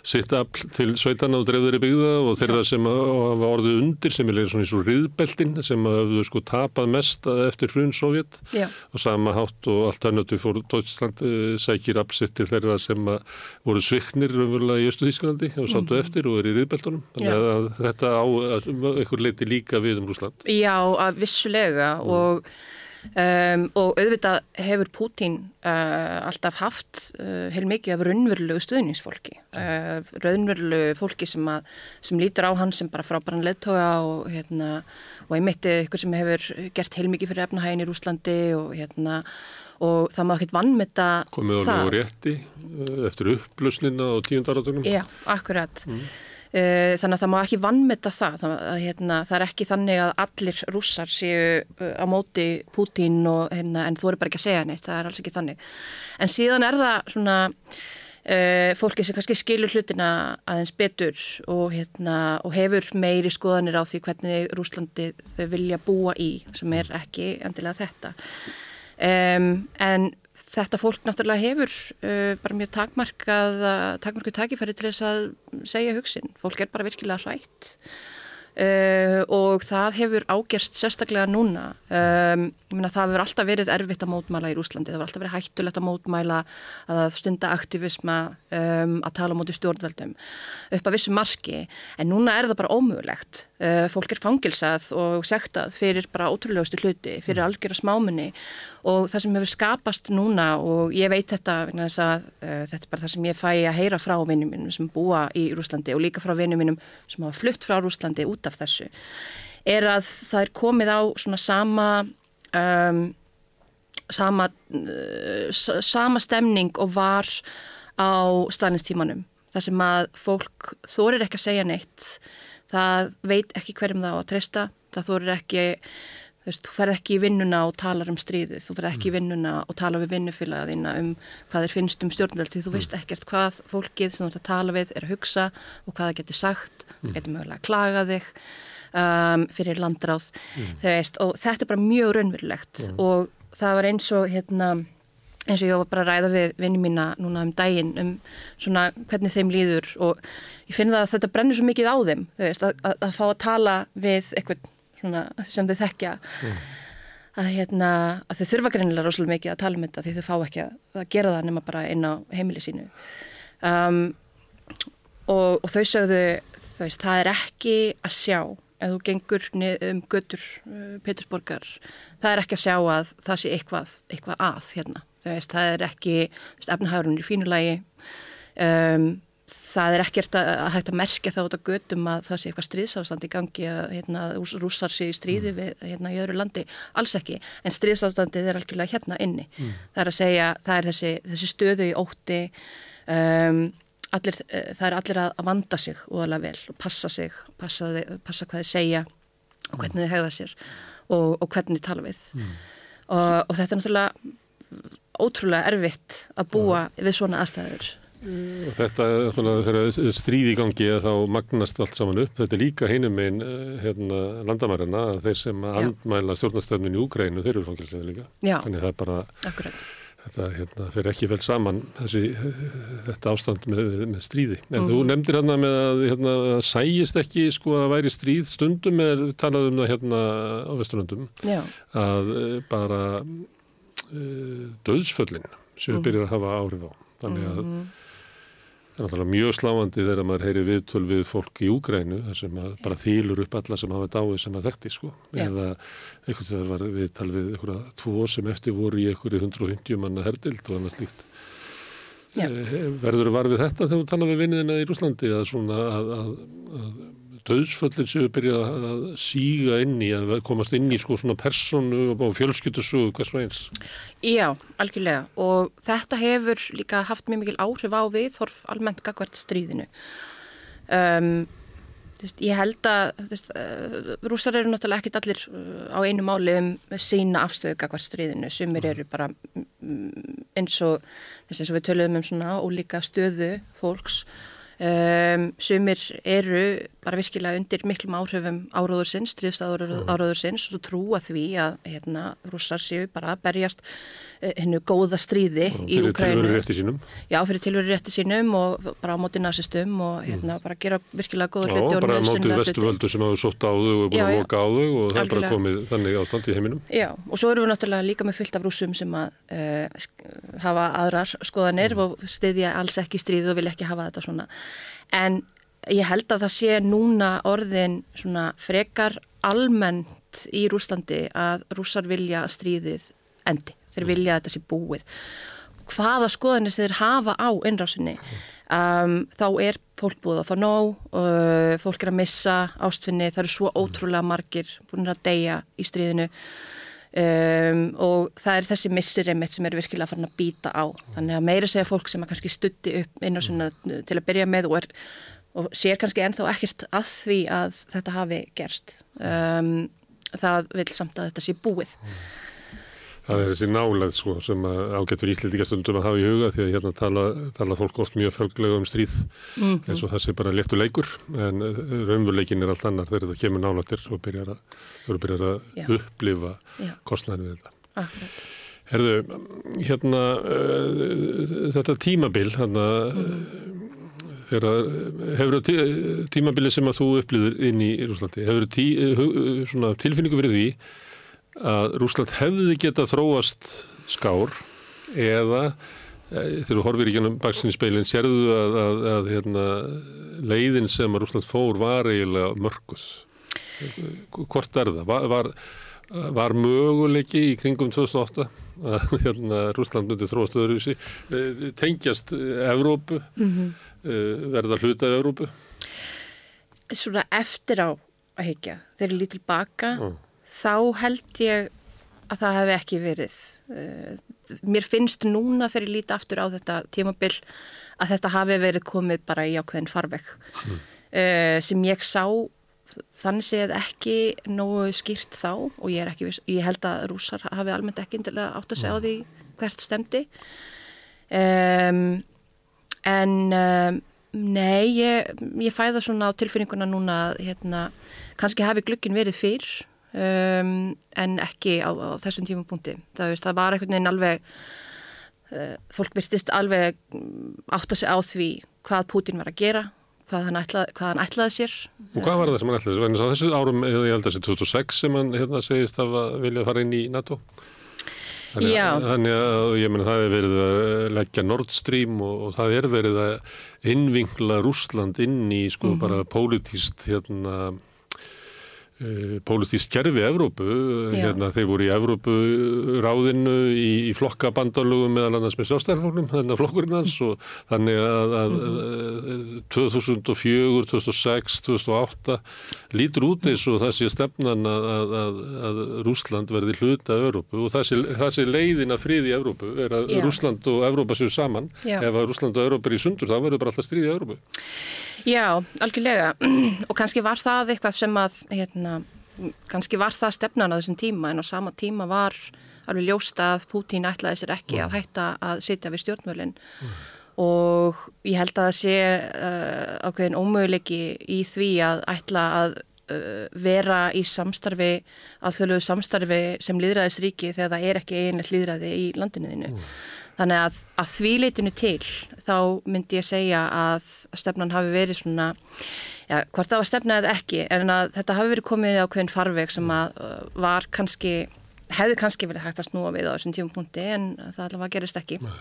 sitt afl til sveitana og dreifður í byggða og þeirra sem að- hafa orðið undir sem er svona í svo riðbeltin sem hafðu sko tapað mest eftir hrun Sovjet já, og sama hátt og alternativ fór Deutschland uh, sækir absitt til þeirra sem voru sviknir raunverulega í Östu Þísklandi og sátu eftir og er í riðbeltunum. Já. þetta á að einhver leiti líka við um Rúsland Já, að vissulega og, um, og auðvitað hefur Pútín uh, alltaf haft uh, heil mikið af raunverulegu stuðningsfólki, uh, raunverulegu fólki sem, að, sem lítur á hann sem bara frábæran leðtoga og, hérna, og einmitt ykkur sem hefur gert heil mikið fyrir efnahægin í Rúslandi og, hérna, og það má ekkert vannmeta komið á það. lög og rétti uh, eftir upplösnina á tíundaratunum Já, akkurat. Uh, þannig að það má ekki vannmeta það. Það, að, hérna, það er ekki þannig að allir rússar séu uh, á móti Pútín og, hérna, en þú eru bara ekki að segja neitt. Það er alls ekki þannig. En síðan er það svona uh, fólki sem kannski skilur hlutina aðeins betur og, hérna, og hefur meiri skoðanir á því hvernig Rúslandi þau vilja búa í sem er ekki endilega þetta. um, en þetta fólk náttúrulega hefur uh, bara mjög takmarkað takmarkuð takifæri til þess að segja hugsin, fólk er bara virkilega hrætt Uh, og það hefur ágerst sérstaklega núna. Um, myna, það hefur alltaf verið erfitt að mótmæla í Rúslandi, það hefur alltaf verið hættulegt að mótmæla að stunda aktivisma um, að tala móti stjórnveldum upp að vissu marki. En núna er það bara ómögulegt. Uh, fólk er fangilsað og sektað fyrir bara ótrúlegustu hluti, fyrir mm. algjörða smámunni og það sem hefur skapast núna og ég veit þetta að, uh, þetta er bara það sem ég fæ að heyra frá vinnum mínum sem búa í Rúslandi og líka frá vinnum mínum sem hafa flutt frá Rúslandi út af þessu er að það er komið á svona sama um, sama uh, sama stemning og var á stalinstímanum. Þar sem að fólk þorir ekki að segja neitt það veit ekki hverjum það á að treysta það þorir ekki þú veist, þú ferð ekki í vinnuna og talar um stríðið, þú ferð ekki í mm. vinnuna og talar við vinnufélagaðina um hvað er finnst um stjórnvöld því þú mm. veist ekkert hvað fólkið sem þú ert að tala við er að hugsa og hvað það getur sagt, mm. getur mögulega að klaga þig um, fyrir landráð mm. veist, og þetta er bara mjög raunverulegt mm. og það var eins og hérna, eins og ég var bara að ræða við vinni mína núna um daginn um svona hvernig þeim líður og ég finn það að þetta brennur svo mikið á þeim veist, að, að, að fá að tala við eitthvað sem þau þekkja mm. að, hérna, að þau þurfa greinilega rosalega mikið að tala um þetta því þau fá ekki að, að gera það nema bara inn á heimili sínu. Um, og, og þau sögðu þau veist, það er ekki að sjá ef þú gengur um götur uh, Petersborgar, það er ekki að sjá að það sé eitthvað, eitthvað að hérna, veist, það er ekki efnahagurinn í fínulagi um, það er ekkert að, að hægt að merkja þá út á götum að það sé eitthvað stríðsástand í gangi að hérna, rússar sé í stríði mm. við hérna í öðru landi, alls ekki. En stríðsástandið er algjörlega hérna inni. Mm. það er að segja, það er þessi, þessi stöðu í ótti um, allir, uh, það er allir að, vanda sig óalega vel og passa sig passa, passa hvað þið segja og hvernig þið hegða sér og, og hvernig þið tala við. Mm. og, og þetta er náttúrulega ótrúlega erfitt að búa við svona aðstæður þetta, þegar stríði í gangi þá magnast allt saman upp. Þetta er líka heinum einn eh, hérna, landamærarna þeir sem andmæla stjórnastöfnin í Úgrænu, þeir eru fangilslega líka. Já, Þannig það er bara, akkurat. þetta hérna, fer ekki vel saman þessi, þetta ástand með, með stríði. En mm. þú nefndir hérna með að hérna, sæjist ekki sko að væri stríð stundum eða talað um það hérna á vesturöndum að eh, bara uh, döðsföllin sem við mm. byrjar að hafa áhrif á. Þannig að mm. Það er náttúrulega mjög sláandi þegar maður heyri viðtöl við fólk í Úgrænu þar sem bara þýlur upp alla sem hafa dáið sem að þekkti sko. Eða einhvern veginn var viðtal við einhverja tvo sem eftir voru í einhverju 150 manna herdild og annað slíkt. Já. Eh, verður þú varfið þetta þegar þú tala við vinniðina í Rúslandi að svona að, að, að döðsföllin séu byrjað að síga inn í, að komast inn í sko svona personu og fjölskyttusugu hvers og eins. Já, algjörlega og þetta hefur líka haft mjög mikil áhrif á við þorf almennt gagvert stríðinu. Um, veist, ég held að veist, uh, rúsar eru náttúrulega ekkit allir uh, á einu máli um sína afstöðu gagvert stríðinu, sumir eru bara mm, eins og, eins og við töluðum um svona ólíka stöðu fólks Um, sumir eru bara virkilega undir miklum áhrifum áráðursins, stríðstáráðursins og trúa því að hérna, rússar séu bara að berjast eh, hennu góða stríði og í Ukrænu. Fyrir tilveru rétti sínum? Já, fyrir tilveru rétti sínum og bara á móti nazistum og hérna, mm. bara gera virkilega góða hluti. Já, bara á móti vestuvöldu sem hafa sótt á þau og búin að loka á þau og það er bara komið þannig ástand í heiminum. Já, og svo eru við náttúrulega líka með fyllt af rússum sem að uh, hafa aðrar skoðanir mm. og stiðja alls ekki stríð og vil ekki hafa þetta svona en ég held að það sé núna orðin svona frekar almennt í Rúslandi að rússar vilja stríðið endi, þeir vilja að þetta sé búið. Hvaða skoðanir þeir hafa á innrásinni um, þá er fólk búið að fá nóg uh, fólk er að missa ástfinni það eru svo ótrúlega margir búin að deyja í stríðinu um, og það er þessi missir einmitt sem er virkilega farin að býta á. Þannig að meira segja fólk sem að kannski stutti upp inn á svona til að byrja með og, er, og sér kannski ennþá ekkert að því að þetta hafi gerst. Um, það vil samt að þetta sé búið Það er þessi nálað sko, sem ágættur íslendika stundum að hafa í huga því að hérna tala, tala fólk oft mjög fölglega um stríð mm -hmm. eins og það sé bara léttu leikur en eh, raunveruleikin er allt annar þegar það kemur nálatir og byrjar að, byrjar að upplifa kostnæðinu við þetta. Akkurat. Herðu, hérna, uh, þetta tímabil, hérna, þegar hefur tí, tímabili sem að þú upplýður inn í Rúslandi, hefur tí, tilfinningu fyrir því að Rúsland hefði getað þróast skár eða eh, þegar þú horfir í gennum baksinni speilin sérðu að, að, að hérna, leiðin sem að Rúsland fór var eiginlega mörguð. Hvort er það? Var, var, var möguleiki í kringum 2008 að hérna, Rúsland myndi þróast öðruvísi, eh, tengjast Evrópu, Mhm. eh, verða hluta Evrópu? Svona eftir á að higgja, þegar ég lít tilbaka, Mm. Þá held ég að það hefði ekki verið. Uh, Mér finnst núna þegar ég líti aftur á þetta tímabil að þetta hafi verið komið bara í ákveðin farveg. Uh, sem ég sá þannig séð ekki nógu skýrt þá og ég, ekki, ég held að rússar hafi almennt ekki endilega átt að segja á því hvert stemdi um, en um, nei, ég, ég fæða svona á tilfinninguna núna að, hérna, kannski hafi glukkin verið fyrr um, en ekki á, á þessum tímapunkti það, veist, það var einhvern veginn alveg uh, fólk virtist alveg mm, átt að segja á því hvað Putin var að gera hvað hann, ætla, hvað hann ætlaði sér Og hvað var það sem hann ætlaði? Að þessu árum, ég held að þessi 2006 sem hann hérna, segist að vilja fara inn í NATO. Þannig, að- Þannig að ég meina það er verið að leggja Nord Stream og, og það er verið að innvinkla Rússland inn í sko bara pólitíst hérna pólitísk kerfi Evrópu, hérna þeir voru í Evrópu ráðinu í, í flokka bandalögum meðal annars með sjálfstæðarfloknum, þannig að flokkurinn hans og þannig að, að, að 2004, 2006, 2008 lítur út eins og það sé stefnan að, að, Rússland verði hluta Evrópu og það sé, það sé leiðin að friði Evrópu er að Já. Rússland og Evrópa séu saman Já. ef að Rússland og Evrópa er í sundur þá verður bara alltaf stríði Evrópu. Já, algjörlega og kannski var það eitthvað sem að hérna, kannski var það stefnan á þessum tíma en á sama tíma var alveg ljóst að Pútín ætlaði sér ekki að hætta að sitja við stjórnmölin og ég held að það sé uh, ákveðin ómöguleiki í því að ætla að uh, vera í samstarfi alþjóðlegu samstarfi sem líðræðisríki þegar það er ekki einlega líðræði í landinu þínu. Þannig að, að því leitinu til þá myndi ég segja að stefnan hafi verið svona, já, hvort það var stefna eða ekki, en að þetta hafi verið komið á hvern farveg sem að uh, var kannski, hefði kannski verið hægt að snúa við á þessum tíum punkti en það allavega gerist ekki. Herðu,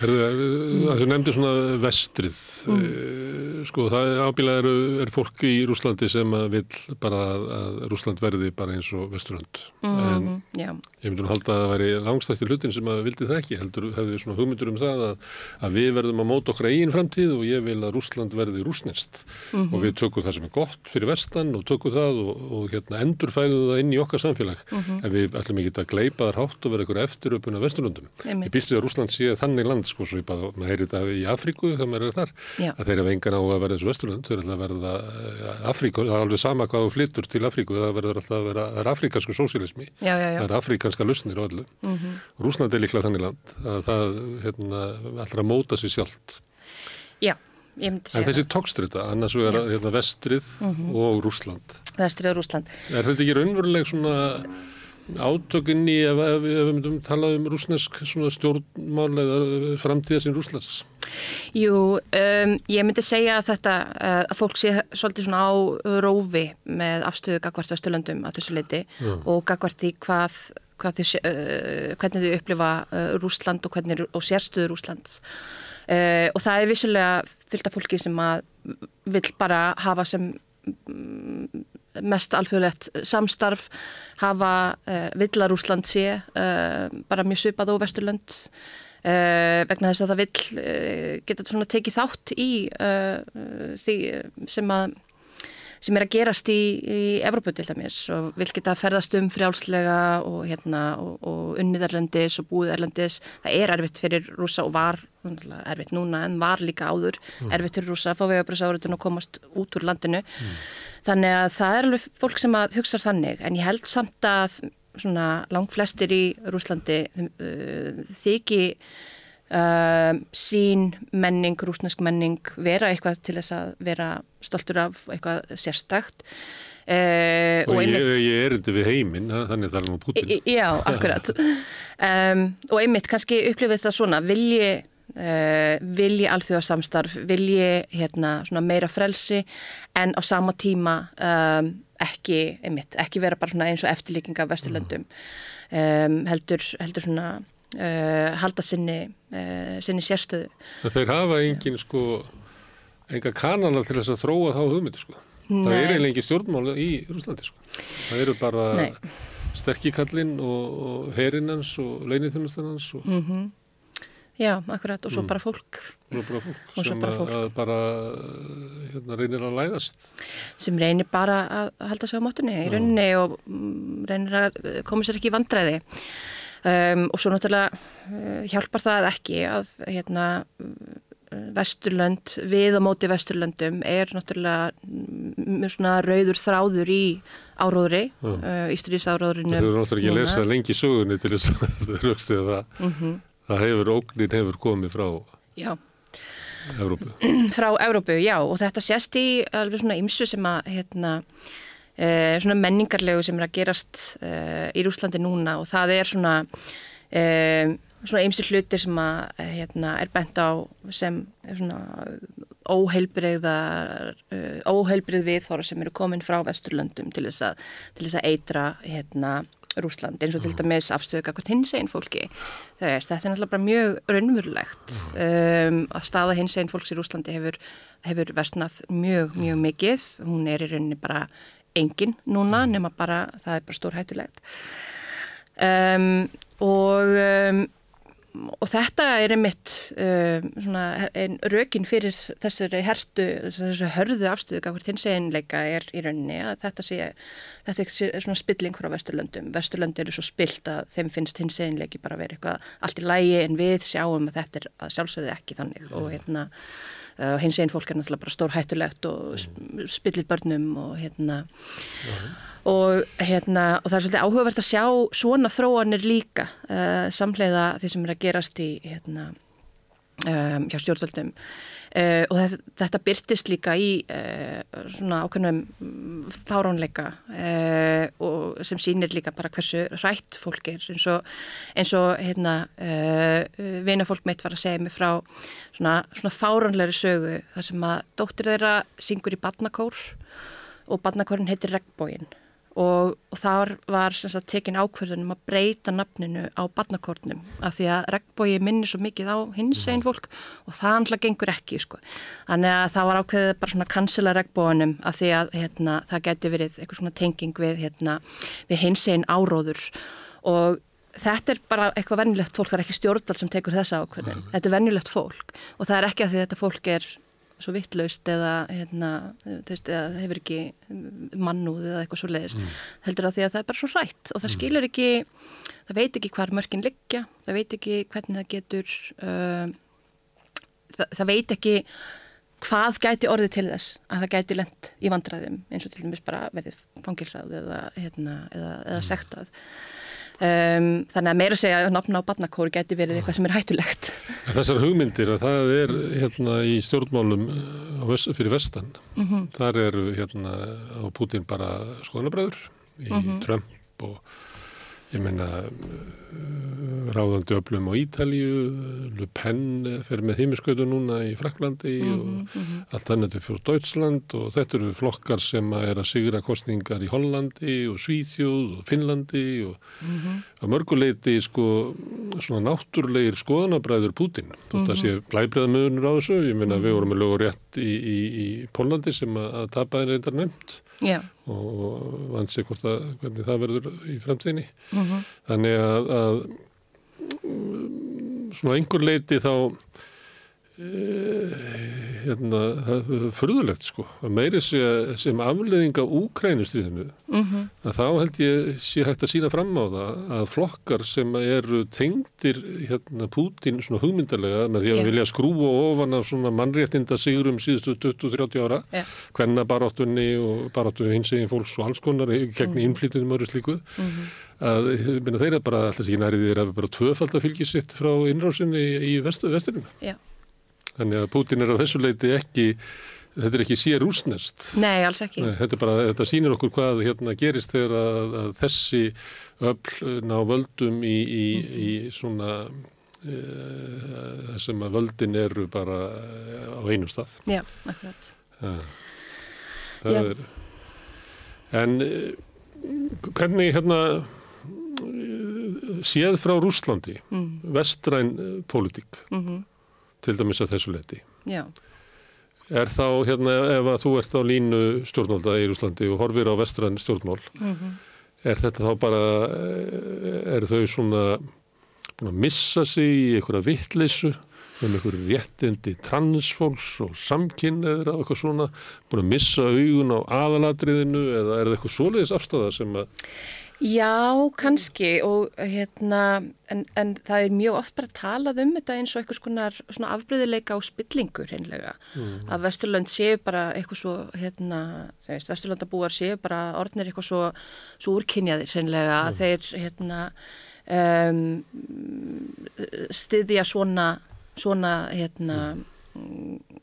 það sem nefndi svona vestrið, mm. sko það ábílega er, er fólk í Rúslandi sem að vill bara að, að Rúsland verði bara eins og vesturönd. En Mm, já, ég myndi nú halda að það væri langstætti hlutin sem að vildi það ekki. Heldur hefði svona hugmyndur um það að, að við verðum að móta okkar eigin framtíð og ég vil að Rúsland verði rúsnest. Og við tökum það sem er gott fyrir vestan og tökum það og, og hérna endurfæðum það inn í okkar samfélag. En við ætlum ekki að gleipa þar hátt og vera ykkur eftiröpun af vesturlöndum. Einmitt. Ég býst við að Rúsland sé þannig land sko svo ég bara, maður heyri þetta í Afríku þegar maður er þar, Já. að þeir hafa engan á að verða þessu vesturlönd, þeir ætla að verða eh, Afríku, það er alveg sama hvað þú flyttur til Afríku, það verður alltaf að vera, það er afríkansku já. það er afríkanska lausnir og öllu. Mm Rúsland er líklega þannig land að það hérna, að móta sér sjálft. já, ég myndi En segja þessi tókstrita, annars vegar hérna, vestrið og Rúsland. það. Vestrið og Rúsland. Svona átökinni ef, ef, ef við myndum tala um rúsnesk svona stjórnmál eða framtíða sem Rúslands? Jú, um, ég myndi segja að þetta, uh, að fólk sé svolítið svona á rófi með afstöðu gagvart Vesturlöndum að þessu leiti og gagvart því hvað, hvað sé- uh, hvernig þau upplifa uh, Rúsland og, hvernig, og sérstöðu Rúsland. Uh, og það er vissulega fylgta fólki sem að vill bara hafa sem mest alþjóðlegt samstarf hafa uh, villar Rúsland sé uh, bara mjög svipað og Vesturlönd uh, vegna þess að það vill geta svona tekið þátt í því sem að sem er að gerast í, í Evrópu til dæmis og vil geta ferðast um frjálslega og, hérna, og, og unnið erlendis og búið erlendis. Það er erfitt fyrir rúsa og var erfitt núna en var líka áður erfitt fyrir rúsa að fá vegabrisáritun og komast út úr landinu. Þannig að það er alveg fólk sem að hugsa þannig en ég held samt að svona langt flestir í Rúslandi uh, þykji uh, sín menning, rúsnesk menning vera eitthvað til þess að vera stoltur af eitthvað sérstakt Uh, og ég, ég er hindi við heiminn, þannig það er nú Putin. Já, akkurat. um, og einmitt kannski upplifið það svona, vilji, uh, vilji alþjóðasamstarf, vilji hérna, svona meira frelsi en á sama tíma um, ekki, einmitt, ekki vera bara eins og eftirlíking af vesturlöndum. Um, heldur, heldur svona uh, halda sinni, uh, sinni sérstöðu. Þeir hafa engin sko, enga kanala til þess að þróa þá hugmyndi sko. Það Nei. er eiginlega engin stjórnmál í Rúslandi sko. Það eru bara sterkikallinn og, og herinnans og og Mm Já, akkurat, og svo bara fólk svo bara fólk Og sem bara fólk. að bara hérna, reynir að læðast. sem reynir bara að halda sig á móttunni í rauninni og mm, reynir að koma sér ekki í vandræði um, og svo náttúrulega uh, hjálpar það ekki að hérna Vesturlönd, við á móti Vesturlöndum er náttúrulega mm, mjög svona rauður þráður í áróðri, uh, í stríðsáróðurinu Þeir eru náttúrulega ekki að lesa lengi sögunni til þess að raukstu það. Mhm. Það hefur, ógnin hefur komið frá Já, Evrópu. frá Evrópu, já, og þetta sést í alveg svona ymsu sem að hérna, e, svona menningarlegu sem er að gerast e, í Rúslandi núna og það er svona e, svona ymsi hlutir sem að eh, hérna, er bent á sem svona óheilbreyðar uh, óheilbreyð viðhóra sem eru komin frá Vesturlöndum til þess að, til þess að eitra hérna Rúsland eins og til dæmis afstöðu hvað hins einn fólki Þess, þetta er náttúrulega bara mjög raunverulegt. Um, að staða hins einn fólks í Rúslandi hefur, hefur vestnað mjög, mjög mikið. Hún er í rauninni bara engin núna nema bara það er bara stór hættulegt um, og um, og þetta er einmitt uh, svona ein rökin fyrir þessari hertu, þessari hörðu afstöðu hvað hins einleika er í rauninni að þetta sé, þetta er svona spilling frá Vesturlöndum. Vesturlönd eru svo spilt að þeim finnst hins einleiki bara vera eitthvað allt í lægi en við sjáum að þetta er að sjálfsögðu ekki þannig og hérna uh, hins einn fólk er náttúrulega bara stór hættulegt og sp- spillir börnum og hérna og, hérna, og það er svolítið áhugavert að sjá svona þróanir líka uh, samhleiða því sem er að gerast í hérna, um, hjá stjórnvöldum uh, og þetta, þetta byrtist líka í uh, svona ákveðnum mm, fáránleika uh, sem sýnir líka bara hversu rætt fólk er. Eins og, eins og hérna, vinafólk mitt var að segja mig frá svona, svona fáránleiri sögu þar sem að dóttir þeirra syngur í badnakór og badnakórin heitir Regnbóin og, og þar var sagt, tekin ákverðunum að breyta nafninu á badnakórnum af því að regnbói minnir svo mikið á hins einn fólk og það handla gengur ekki sko. þannig að það var ákveðið bara svona cancela regnbóinum af því að hérna, það geti verið eitthvað svona tenging við, hérna, við hins einn áróður. Og þetta er bara eitthvað vennilegt fólk, það er ekki stjórnald sem tekur þessa ákveðin, þetta er vennilegt fólk og það er ekki að því að þetta fólk er svo vittlaust eða, hérna, veist, eða hefur ekki mannúð eða eitthvað svo leiðis heldur að því að það er bara svo rætt og það skilur ekki, það veit ekki hvar mörkin liggja, það veit ekki hvernig það getur uh, það, það veit ekki hvað gæti orðið til þess að það gæti lent í vandræðum eins og til dæmis bara verið fangilsað eða, hérna, eða, eða sektað um, þannig að meira segja að nafna á barnakóru gæti verið eitthvað sem er hættulegt. Þessar hugmyndir að það er hérna í stjórnmálum vest, fyrir vestan. Þar eru hérna á Putin bara skoðanabræður í Trump og ég meina uh, ráðandi öflum á Ítalju, Le Pen fer með heimiskötu núna í Fraklandi og allt annað fyrir Deutschland og þetta eru flokkar sem að er að sigra kostningar í Hollandi og Svíþjóð og Finnlandi og að mörguleiti sko svona náttúrulegir skoðanabræður Putin þótt að sé blæbreðamöðunur á þessu. Ég meina við vorum með lögur rétt í, í, í Pólandi sem að, að tapaði reyndar nefnt. Já, og vann sig hvort að hvernig það verður í fremtíðinni þannig að, að svona einhver leiti þá hérna það er furðulegt sko að meiri sé sem afleðing af Úkrænustriðinu að þá held ég sé hægt að sína fram á það að flokkar sem eru tengdir hérna Pútin svona hugmyndarlega með því að Já. vilja skrúa ofan af svona mannréttinda sigurum síðustu 20-30 ára Já. hvenna baráttunni og baráttu hins eginn fólks og alls konar gegn mm. innflytunum öru slíku að ég meina, þeir eru bara alltaf ekki nærið þeir eru bara tvöfald að fylgja sitt frá innrásinni í vestu, vesturinu já, þannig að Pútin er á þessu leiti ekki þetta er ekki sér rúsnest. Nei, alls ekki. Nei, þetta, bara, þetta sýnir okkur hvað hérna gerist þegar að, að þessi öll ná völdum í, í, í svona uh, sem að völdin eru bara á einum stað. Já, akkurat. Ja. Það Já. er, en eh, hvernig hérna eh, séð frá Rúslandi, Mm. vestræn eh, pólitík, Mm til dæmis að þessu leti. Já, Er þá, hérna, ef að þú ert á línu stjórnvalda í Rúslandi og horfir á vestræn stjórnmál, Mhm. er þetta þá bara, eh, eru þau svona búin að missa sig í einhverja vittleysu um einhverju réttindi transfólks og samkynneðra og eitthvað svona, búin að missa augun á aðalatriðinu eða er það eitthvað svoleiðis afstæða sem að, Já, kannski og hérna, en, en það er mjög oft bara talað um þetta eins og eitthvað skonar svona afbreyðileika og spillingur hreinlega. Að Vesturlönd séu bara eitthvað svo, hérna, Vesturlandabúar séu bara orðnir eitthvað svo, svo úrkynjaðir hreinlega að þeir, hérna, um, styðja svona, svona, hérna, mm,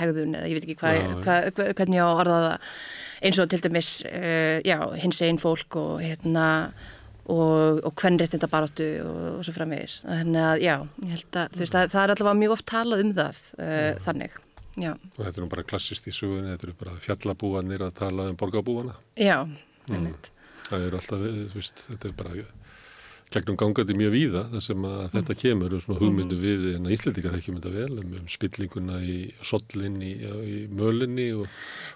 hegðun eða ég veit ekki hvað, Já, hvað, hvað, hvernig ég á að orða það. Eins og til dæmis uh, já, hins einn fólk og hérna og, og hvernréttinda baráttu og, og svo framvegis. Þannig að já, ég held að veist, það, það er allavega mjög oft talað um það uh, þannig, já, og þetta er nú bara klassist í sögunni, þetta eru bara fjallabúanir að tala um borgarbúana. já einmitt. Það eru alltaf, veist, þetta er bara gegnum gangandi mjög víða þar sem að þetta kemur og svona hugmyndu við en að Íslandika þekkjum þetta vel um, um spillinguna í sollin í, mölinni og,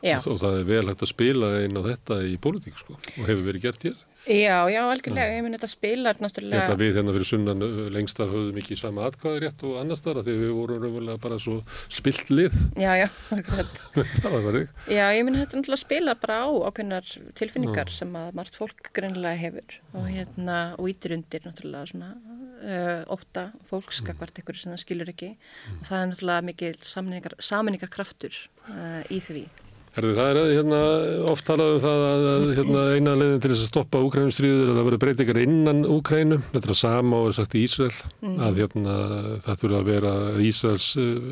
og, og það er vel hægt að spila inn á þetta í pólitík sko og hefur verið gert hér. Já, já, algjörlega, ég minn þetta spilar náttúrulega Þetta við hérna fyrir sunnan lengst af höfðum ekki sama atkvæðarétt og annars þar að því við vorum raunverulega bara svo spilt lið. já, já, það var þannig. Já, ég minn þetta náttúrulega spilar bara á ákveðnar tilfinningar sem að margt fólk greinlega hefur og hérna og ítir undir náttúrulega svona uh, óta fólks skakvart ykkur sem það skilur ekki og það er náttúrulega samningar, samningar kraftur uh, í því. Herðu, það er hérna, oft talað um það að, að hérna, eina leiðin til þess að stoppa Úkrænumstríður er að það verður breytingar innan Úkrænu. Þetta er að sama og er sagt í Ísrael að hérna, það þurfa að vera Ísraels uh,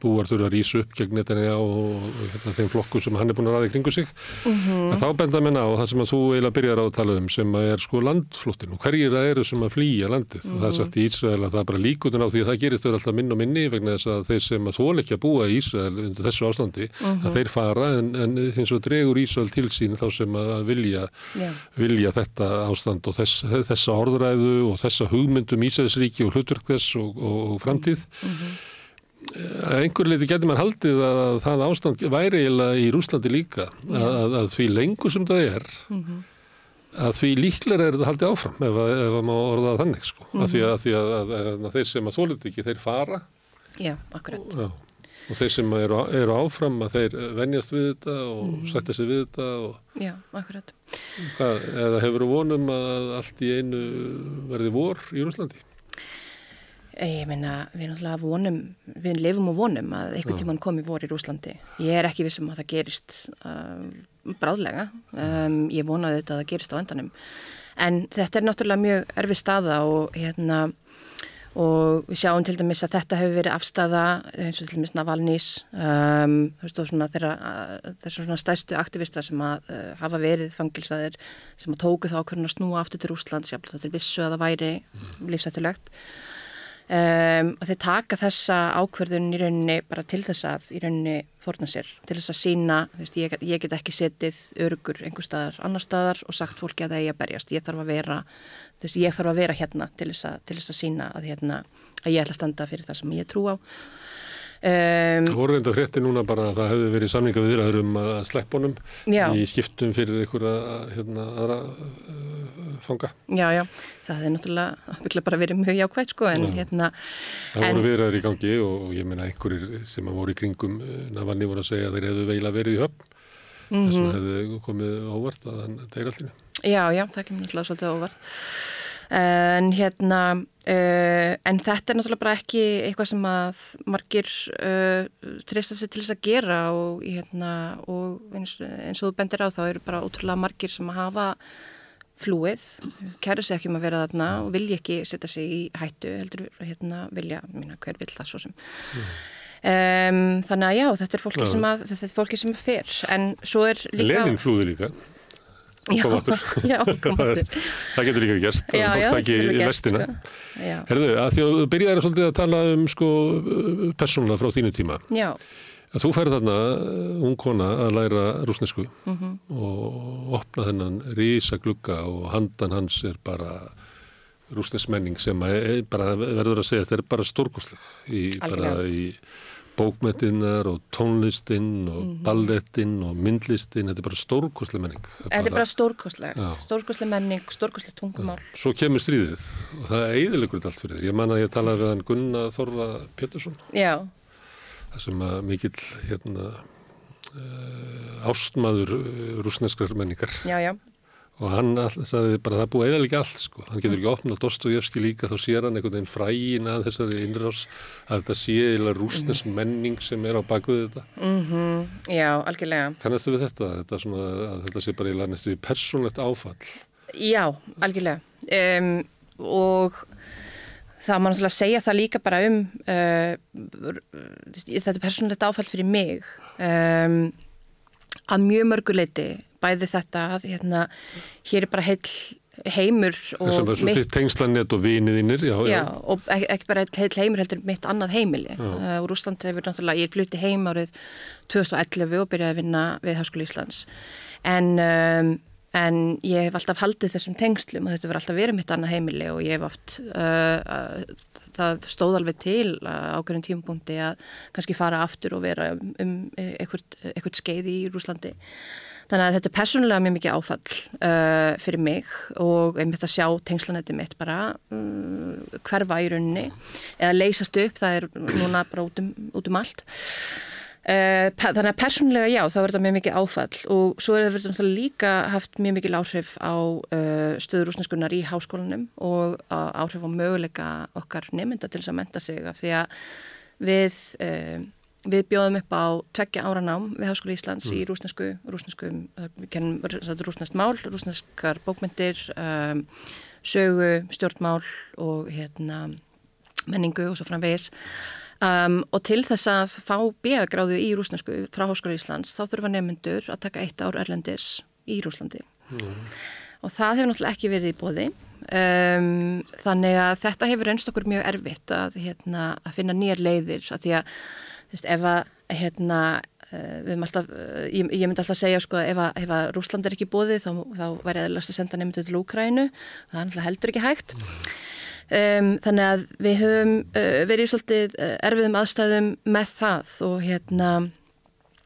búar þurfa að rýsa upp gegn Netanyahu og, og hérna, þeim flokku sem hann er búin að ræða í kringu sig. Mhm. Að þá benda menn á það sem að þú eiginlega byrjar á að tala um sem að er sko landflóttin og hverjir það eru sem að flýja landið. Það er sagt í Ísrael að það er bara líkutun á því að það gerist þau alltaf minn og minni vegna þess að þeir sem að þól ekki að búa í Ísrael undir þessu ástandi að þeir fara en, en hins vegar dregur Ísrael til sín þá sem að vilja, Já. vilja þetta ástand og þess, þessa orðræðu og þessa hugmyndum Ísraelsríki og hlutverk þess og, og, og framtíð. Að einhver leiti getur maður haldið að það ástand væri eiginlega í Rúslandi líka að, að, að því lengur sem það er að því líklega er þetta haldið áfram ef, að- ef að má orða það þannig sko. að því, að, því að, að, að þeir sem að þólit ekki þeir fara Já, akkurat. já, og þeir sem eru, eru áfram að þeir venjast við þetta og setja sig við þetta og Já, akkurat. hvað, eða hefur vonum að allt í einu verði vor í Rúslandi Ég meina, við náttúrulega vonum, við lifum og vonum að einhvern tímann komi vor í Rúslandi. Ég er ekki vissum að það gerist uh, bráðlega. Um, ég vonaði þetta að það gerist á endanum. En þetta er náttúrulega mjög erfið staða og hérna og við sjáum til dæmis að þetta hefur verið afstafa eins og til dæmis Navalnís um, þú veist og svona uh, þessar svona stæstu aktivista sem að uh, hafa verið fangilsaðir sem að tóku þá okkur að snúa aftur til Rúslands jáfnvel þá til vissu að það væri lífsættulegt um, og þeir taka þessa ákverðun í rauninni bara til þess að í rauninni fórna sér, til þess að sína veist, ég, ég get ekki setið örugur einhver staðar annar staðar og sagt fólki að það eigi að berjast. Ég þarf að vera, veist, ég þarf að vera hérna til þess að, til þess að sína að, hérna, að ég ætla að standa fyrir það sem ég trú á um, Það voru reynda frétti núna bara að það hefði verið samninga viðræður um að sleppa honum Já. í skiptum fyrir einhverja hérna, aðra uh, fanga. Já, já, það er náttúrulega bara verið mjög jákvægt sko en hérna Það En- voru viðræður í gangi og, og ég meina einhverjir sem að voru í kringum uh, Navalni voru að segja að þeir hefðu veila verið í höfn. Þess Mhm. vegna hefðu komið óvart að hann tegir allinu. Já, já, það kemur náttúrulega svolítið óvart. En hérna, uh, en þetta er náttúrulega bara ekki eitthvað sem að margir uh, treysta sig til þess að gera og, hérna, og eins, eins og þú bendir á þá eru bara ótrúlega margir sem að hafa flúið, kæra sig ekki um að vera þarna og vilja ekki setja sig í hættu, heldur hérna vilja, mína, hver vill það svo sem. Um, þannig að já, þetta er fólki Já. sem að þetta er fólki sem er fyrr, en svo er líka Lenin flúði líka. Já, kom aftur. já, kom Það Það getur líka gerst. já, fólk taki getur í gerst, lestina. sko. Herðu, að því að byrjaði svolítið að tala um sko persónulega frá þínu tíma. já, Að þú færði þarna uh, ung kona að læra rúsnesku Mhm. og opna þennan rísa glugga og handan hans er bara rúsnesmenning sem að, er bara verður að segja þetta er bara stórkosleg í, í bókmettinnar og tónlistinn og Mhm. ballettinn og myndlistinn, þetta er bara stórkosleg menning. þetta er bara stórkoslegt Já. stórkosleg menning, stórkoslegt tungumál Svo kemur stríðið og það eiðilegur þetta allt fyrir þér. Ég man að ég talaði við hann Gunnar Þorra Pétursson já, það sem að mikill hérna uh, ástmaður uh, rúsneskrar menningar já, já og hann sagði bara það búið eða ekki allt sko. hann getur ekki opnað Dostojevski líka þá sér hann einhvern veginn frægin að þessari innrás að þetta sé eða rúsnesk menning sem er á bakvið þetta. Mm já, algjörlega. Kannastu við þetta, þetta svona, að þetta sé bara eiginlega næstu persónlegt áfall? Já, algjörlega. Um, og það má náttúrulega segja það líka bara um uh, þetta er persónulegt áfall fyrir mig. Um, að mjög mörguleiti bæði þetta að hérna, hér er bara heill heimur og þitt tengslanett og viniðinir og ek ekki bara heill heimur heldur mitt annað heimili. Uh, og Rúsland hefur náttúrulega, ég flutti heim árið 2011 og byrjaði að vinna við Háskóli Íslands. En, um, en ég hef alltaf haldið þessum tengslum og þetta verður alltaf verið mitt annað heimili og ég hef oft uh, uh, það stóð alveg til ákveðin tímapunkti að kannski fara aftur og vera um, um eitthvað, eitthvað skeið í Rúslandi Þannig að þetta er persónulega mjög mikið áfall uh, fyrir mig og einmitt að sjá tengslanætti mitt bara um, hverfa í rauninni. Eða leysast upp, það er núna bara út um, út um allt. Uh, þannig að persónulega já, þá er þetta mjög mikið áfall. Og svo er þetta líka haft mjög mikið áhrif á uh, stöður rúsneskunar í háskólanum og uh, áhrif á möguleika okkar nefnda til þess að menta sig. Af því að við... Við bjóðum upp á tveggja ára nám við Háskóli Íslands í rúsnesku, rúsnesku, við kennum rúsnest mál, rúsneskar bókmyndir, um, sögu, stjórnmál og hérna, menningu og svo framvegis. Um, og til þess að fá B.A.gráðu í rúsnesku frá Háskóli Íslands þá þurfa nefnendur að taka eitt ár erlendis í Rúslandi. Og það hefur náttúrulega ekki verið í bóði. Um, þannig að þetta hefur reynst okkur mjög erfitt að, hérna, að finna nýjar leiðir að því að veist, ef að hérna, höfum alltaf, uh, ég, ég myndi alltaf segja sko, ef að, að Rúsland er ekki bóðið þá, þá væri eðlast að senda nefndu til Úkrænu það er alltaf heldur ekki hægt. Um, þannig að við höfum uh, verið svolítið erfiðum aðstæðum með það. Og hérna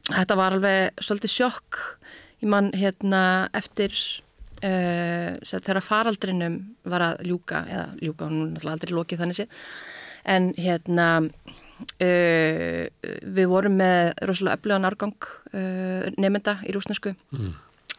þetta var alveg svolítið sjokk í mann hérna eftir uh, þegar faraldrinum var að ljúka eða ljúka, hún er náttúrulega aldrei lokið þannig séð. En hérna Uh, við vorum með rosalega öflugan árgang uh, nefnda í rúsnesku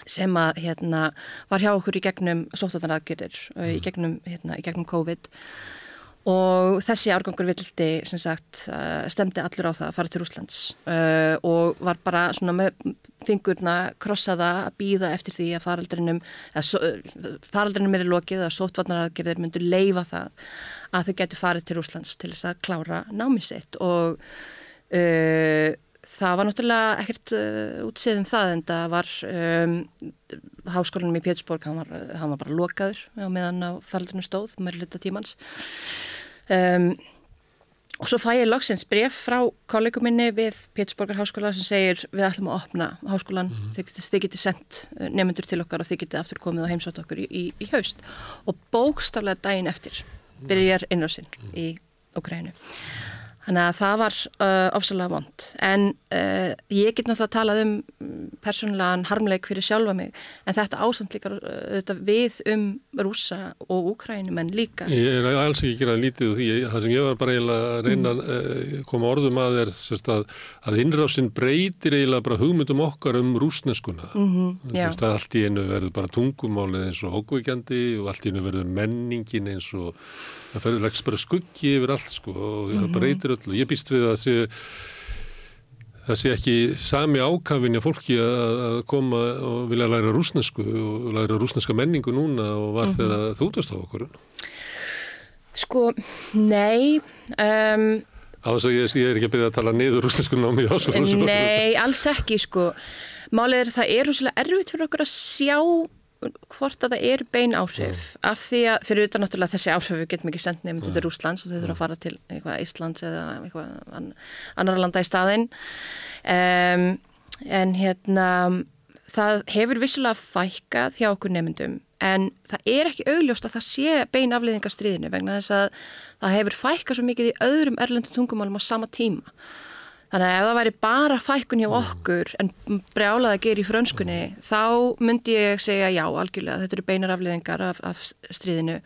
sem að hérna var hjá okkur í gegnum sóttotanaðgerðir uh, í gegnum, hérna, í gegnum COVID. og þessi árgangur vildi sem sagt uh, stemdi allur á það að fara til Rúslands uh, og var bara svona með fingurna krossaða að býða eftir því að faraldrinum faraldrinum er í lokið að sóttvarnaraðgerðir myndu leifa það að þau getur farið til Rúslands til þess að klára námið sitt. Og uh, það var náttúrulega ekkert uh, útsið um það en það var um, háskólanum í Pétursborg, hann var, hann var bara lokaður á meðan á faraldrinu stóð með hluta tímans. Um, og svo fæ ég loksins bref frá kollegum minni við Pétursborgar háskóla sem segir við ætlum að opna háskólan, mm. þið, getið, þið getið sendt nefnendur til okkar og þið getið aftur komið og heimsótt okkur í, í, í haust. Og bókstaflega daginn eftir byrjar innrásinn í Ukrænu. Þannig að það var uh, ofsalega vond. En uh, ég get náttúrulega að tala um persónulegan harmleik fyrir sjálfa mig, en þetta ásamt líka uh, við um rúsa og úkrænum en líka. Ég er alls ekki ekki að lítið því, það sem ég var bara eiginlega að reyna að mm. koma orðum að er sérst, að, að innrásin breytir eiginlega bara hugmyndum okkar um rúsneskuna. Mm -hmm, að allt í einu verður bara tungumálið eins og ókveikjandi og allt í einu verður menningin eins og það fyrir leggst bara skuggi yfir allt sko og það breytir öll og ég býst við að sé það sé ekki sami ákafin að fólki að, koma og vilja læra rúsnesku og læra rúsneska menningu núna og var þegar þú dast á okkur Sko, nei um, Á þess að ég, ég er ekki að byrja að tala niður rúsnesku námi í háskólanum. Nei, alls ekki sko. Málið er að það er rosalega erfitt fyrir okkur að sjá hvort að það er bein áhrif af því að fyrir utan náttúrulega þessi áhrif við getum ekki sendt nefnum til Rúslands og þau þurfa að fara til eitthvað Íslands eða eitthvað an, annar landa í staðinn. Um, en hérna það hefur vissulega fækkað hjá okkur nefndum en það er ekki augljóst að það sé bein afliðingar stríðinu vegna þess að það hefur fækkað svo mikið í öðrum erlendu tungumálum á sama tíma Þannig að ef það væri bara fækkun hjá okkur en brjálað að gera í frönskunni þá myndi ég segja já algjörlega þetta eru beinar afliðingar af, af stríðinu.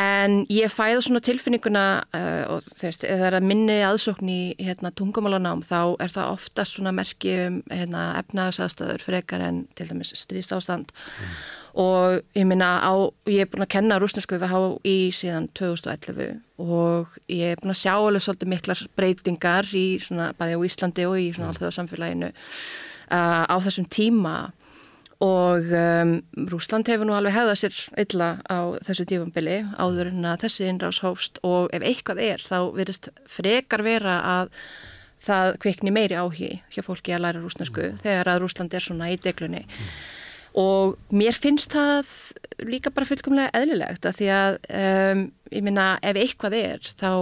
En ég fæða svona tilfinninguna uh, og þeirst, ef það er að minni aðsókn í hérna, tungumálanám þá er það ofta svona merki um hérna, efnagasaðstöður frekar en til dæmis stríðsástand. Mm. Og ég minna á, ég er búin að kenna rúsnesku við HÍ síðan 2011 og ég er búin að sjá alveg svolítið miklar breytingar í svona bæði á Íslandi og í svona allþjóða samfélaginu uh, á þessum tíma og um, Rúsland hefur nú alveg hefðað sér illa á þessu tífambili áður en að þessi innrás hófst og ef eitthvað er þá verðist frekar vera að það kvikni meiri áhí hjá fólki að læra rúsnesku mm. þegar að Rúsland er svona í deglunni mm. Og mér finnst það líka bara fullkomlega eðlilegt að því að um, ég minna ef eitthvað er þá,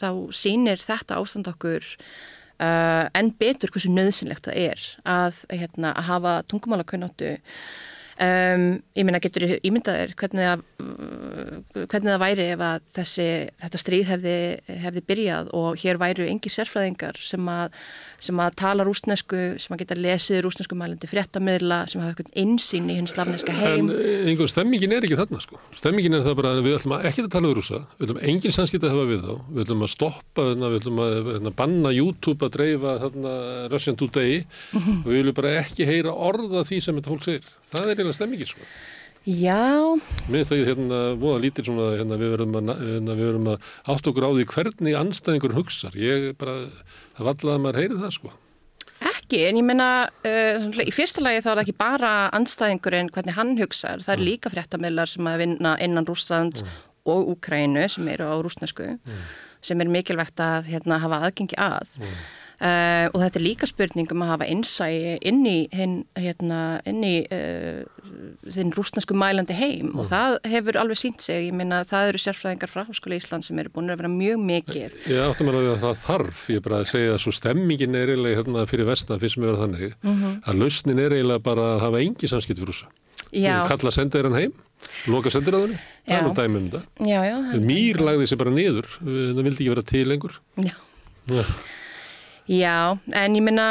þá sínir þetta ástand okkur uh, en betur hversu nöðsynlegt það er að, hérna, að hafa tungumálakunnáttu Um, ég minna getur ímyndaðir hvernig það, hvernig það væri ef að þessi, þetta stríð hefði, hefði byrjað og hér væru engir sérfræðingar sem að, sem að tala rúsnesku, sem að geta lesið rúsnesku mælandi fréttamiðla, sem hafa eitthvað einsýn í hinn slavneska heim. En einhver stemmingin er ekki þarna sko. Stemmingin er það bara að við ætlum að ekki að tala um rúsa, við ætlum engin samskipt að hafa við þá, við ætlum að stoppa, við ætlum að, að banna YouTube að dreifa þarna Russian Today mm -hmm. við viljum bara ekki heyra orða því sem þetta fólk segir. Það er eiginlega stemmingin sko. Já. Mér finnst það hérna voða lítir svona hérna við verðum að, hérna, að átt okkur á því hvernig anstæðingur hugsar. Ég bara, það vallaði að maður heyri það sko. Ekki, en ég menna uh, í fyrsta lagi þá er það ekki bara anstæðingurinn hvernig hann hugsar. Það er mm. líka fréttamillar sem að vinna innan Rúsland mm. og Úkrænu sem eru á rúsnesku mm. sem er mikilvægt að hérna, hafa aðgengi að. Uh, og þetta er líka spurning um að hafa innsæi inn í hinn hérna, inn í uh, þinn rúsnarsku mælandi heim mm. og það hefur alveg sínt sig, ég minna það eru sérfræðingar frá Háskóla Ísland sem eru búin að vera mjög mikið. Ég áttum að það þarf, ég bara að segja að svo stemmingin er eiginlega hérna, fyrir vestan fyrst sem er þannig mm -hmm. að lausnin er eiginlega bara að hafa engi samskipt fyrir rúsa. Já. Kalla sendaðir hann heim, loka sendaðir það er nú dæmum þetta. Já, já. Mýr lagði sér bara niður, það vildi ekki vera til lengur. Já. Já. Já, en ég minna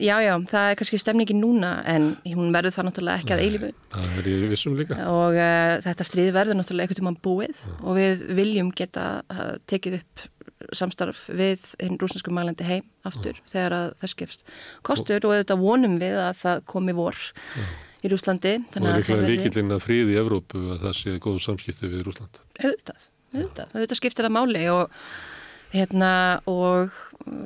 já, já, það er kannski stemningin núna en hún verður það náttúrulega ekki Nei, að eilifu. Það er í vissum líka. Og uh, þetta stríð verður náttúrulega ekkert um að búið já. og við viljum geta uh, tekið upp samstarf við hinn rúsnesku mælandi heim aftur já. þegar það skefst kostur og, og þetta vonum við að það komi vor já. í Rúslandi. Og það er líklega líkillin að fríði í Evrópu að það sé góð samskipti við Rúsland. Auðvitað, auðvitað, auðvitað skiptir það máli og hérna, og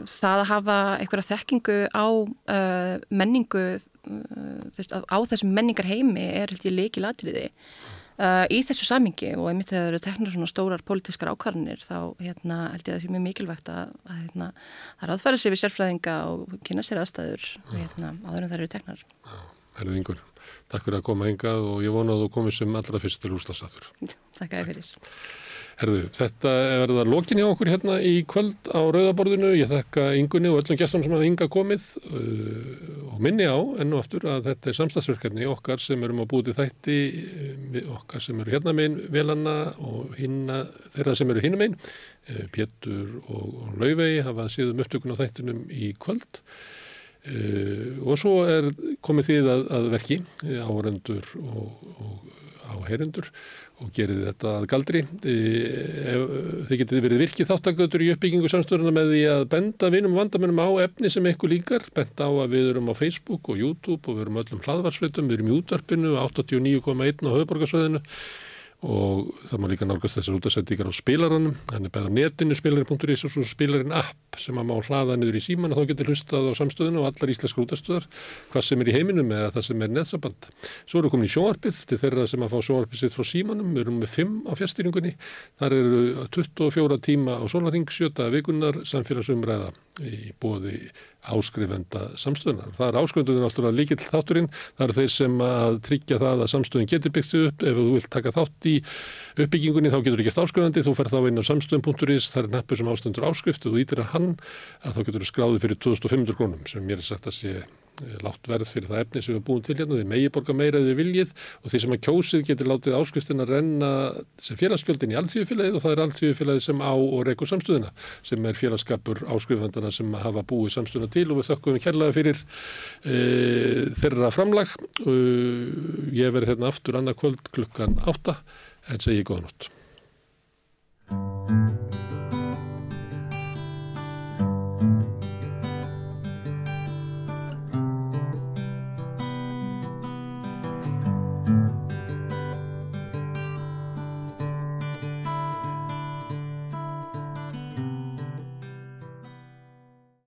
það að hafa einhverja þekkingu á uh, menningu uh, á þessum menningar heimi er held ég leiki latriði uh, í þessu samingi og einmitt þegar það eru teknar svona stórar pólitískar ákvarðinir þá hérna, held ég að það sé mjög mikilvægt að, að hérna, það er aðfæra sér við sérfræðinga og kynna sér aðstæður hérna, áður en það eru teknar. Herðið yngur, takk fyrir að koma engað og ég vona að þú komið sem allra fyrst til úrslagsaftur Takk að þið fyrir Herðu, þetta er verið að lokin í okkur hérna í kvöld á Rauðaborðinu. Ég þakka yngunni og öllum gestum sem hafa ynga komið uh, og minni á enn og aftur að þetta er samstagsverkefni okkar sem erum á búti þætti, uh, okkar sem eru hérna meginn velanna og hinna, þeirra sem eru hinna meginn. Uh, Pétur og, og Lauvei hafa síðum upptökun á þættinum í kvöld. Uh, og svo er komið því að, að verki árendur og, og áheirendur og gerði þetta að galdri. E, þið getið verið virkið þáttakautur í uppbyggingu samstöðuna með því að benda vinum vandamennum á efni sem eitthvað líkar, benda á að við erum á Facebook og YouTube og við erum öllum hlaðvarsveitum, við erum í útvarpinu 89,1 á höfuborgarsvæðinu og það má líka nálgast þessar útasendingar á spilaranum, hann er bæð á netinu spilarin.is og svo spilarin app sem að má hlaða niður í síman og þá getur hlustað á samstöðinu og allar íslenska útastöðar hvað sem er í heiminum eða það sem er netsaband. Svo eru komin í sjónvarpið til þeirra sem að fá sjónvarpið sitt frá símanum, við erum með 5 á fjastýringunni, þar eru 24 tíma á sólaring, 7 vikunar samfélagsumræða í bóði áskrifenda samstöðunar. Það er áskrifendunir náttúrulega líkill þátturinn, það eru þeir sem að tryggja það að samstöðun getur byggt upp, ef þú vilt taka þátt í uppbyggingunni þá getur þú ekki áskrifandi, þú fer þá inn á samstöðun.is, það er neppur sem ástendur áskriftu og þú ítir að hann að þá getur þú skráðið fyrir 2500 krónum sem mér er sagt að sé látt verð fyrir það efni sem við búum til hérna, þið megi borga meira eða viljið og því sem að kjósið getur látið áskriftin að renna sem félagsgjöldin í allþjóðfélagið og það er allþjóðfélagið sem á og reykur samstöðuna sem er félagskapur áskrifandana sem hafa búið samstöðuna til og við þökkum kærlega fyrir e, þeirra framlag. E, ég verði hérna aftur annað kvöld klukkan átta. En segi góða nótt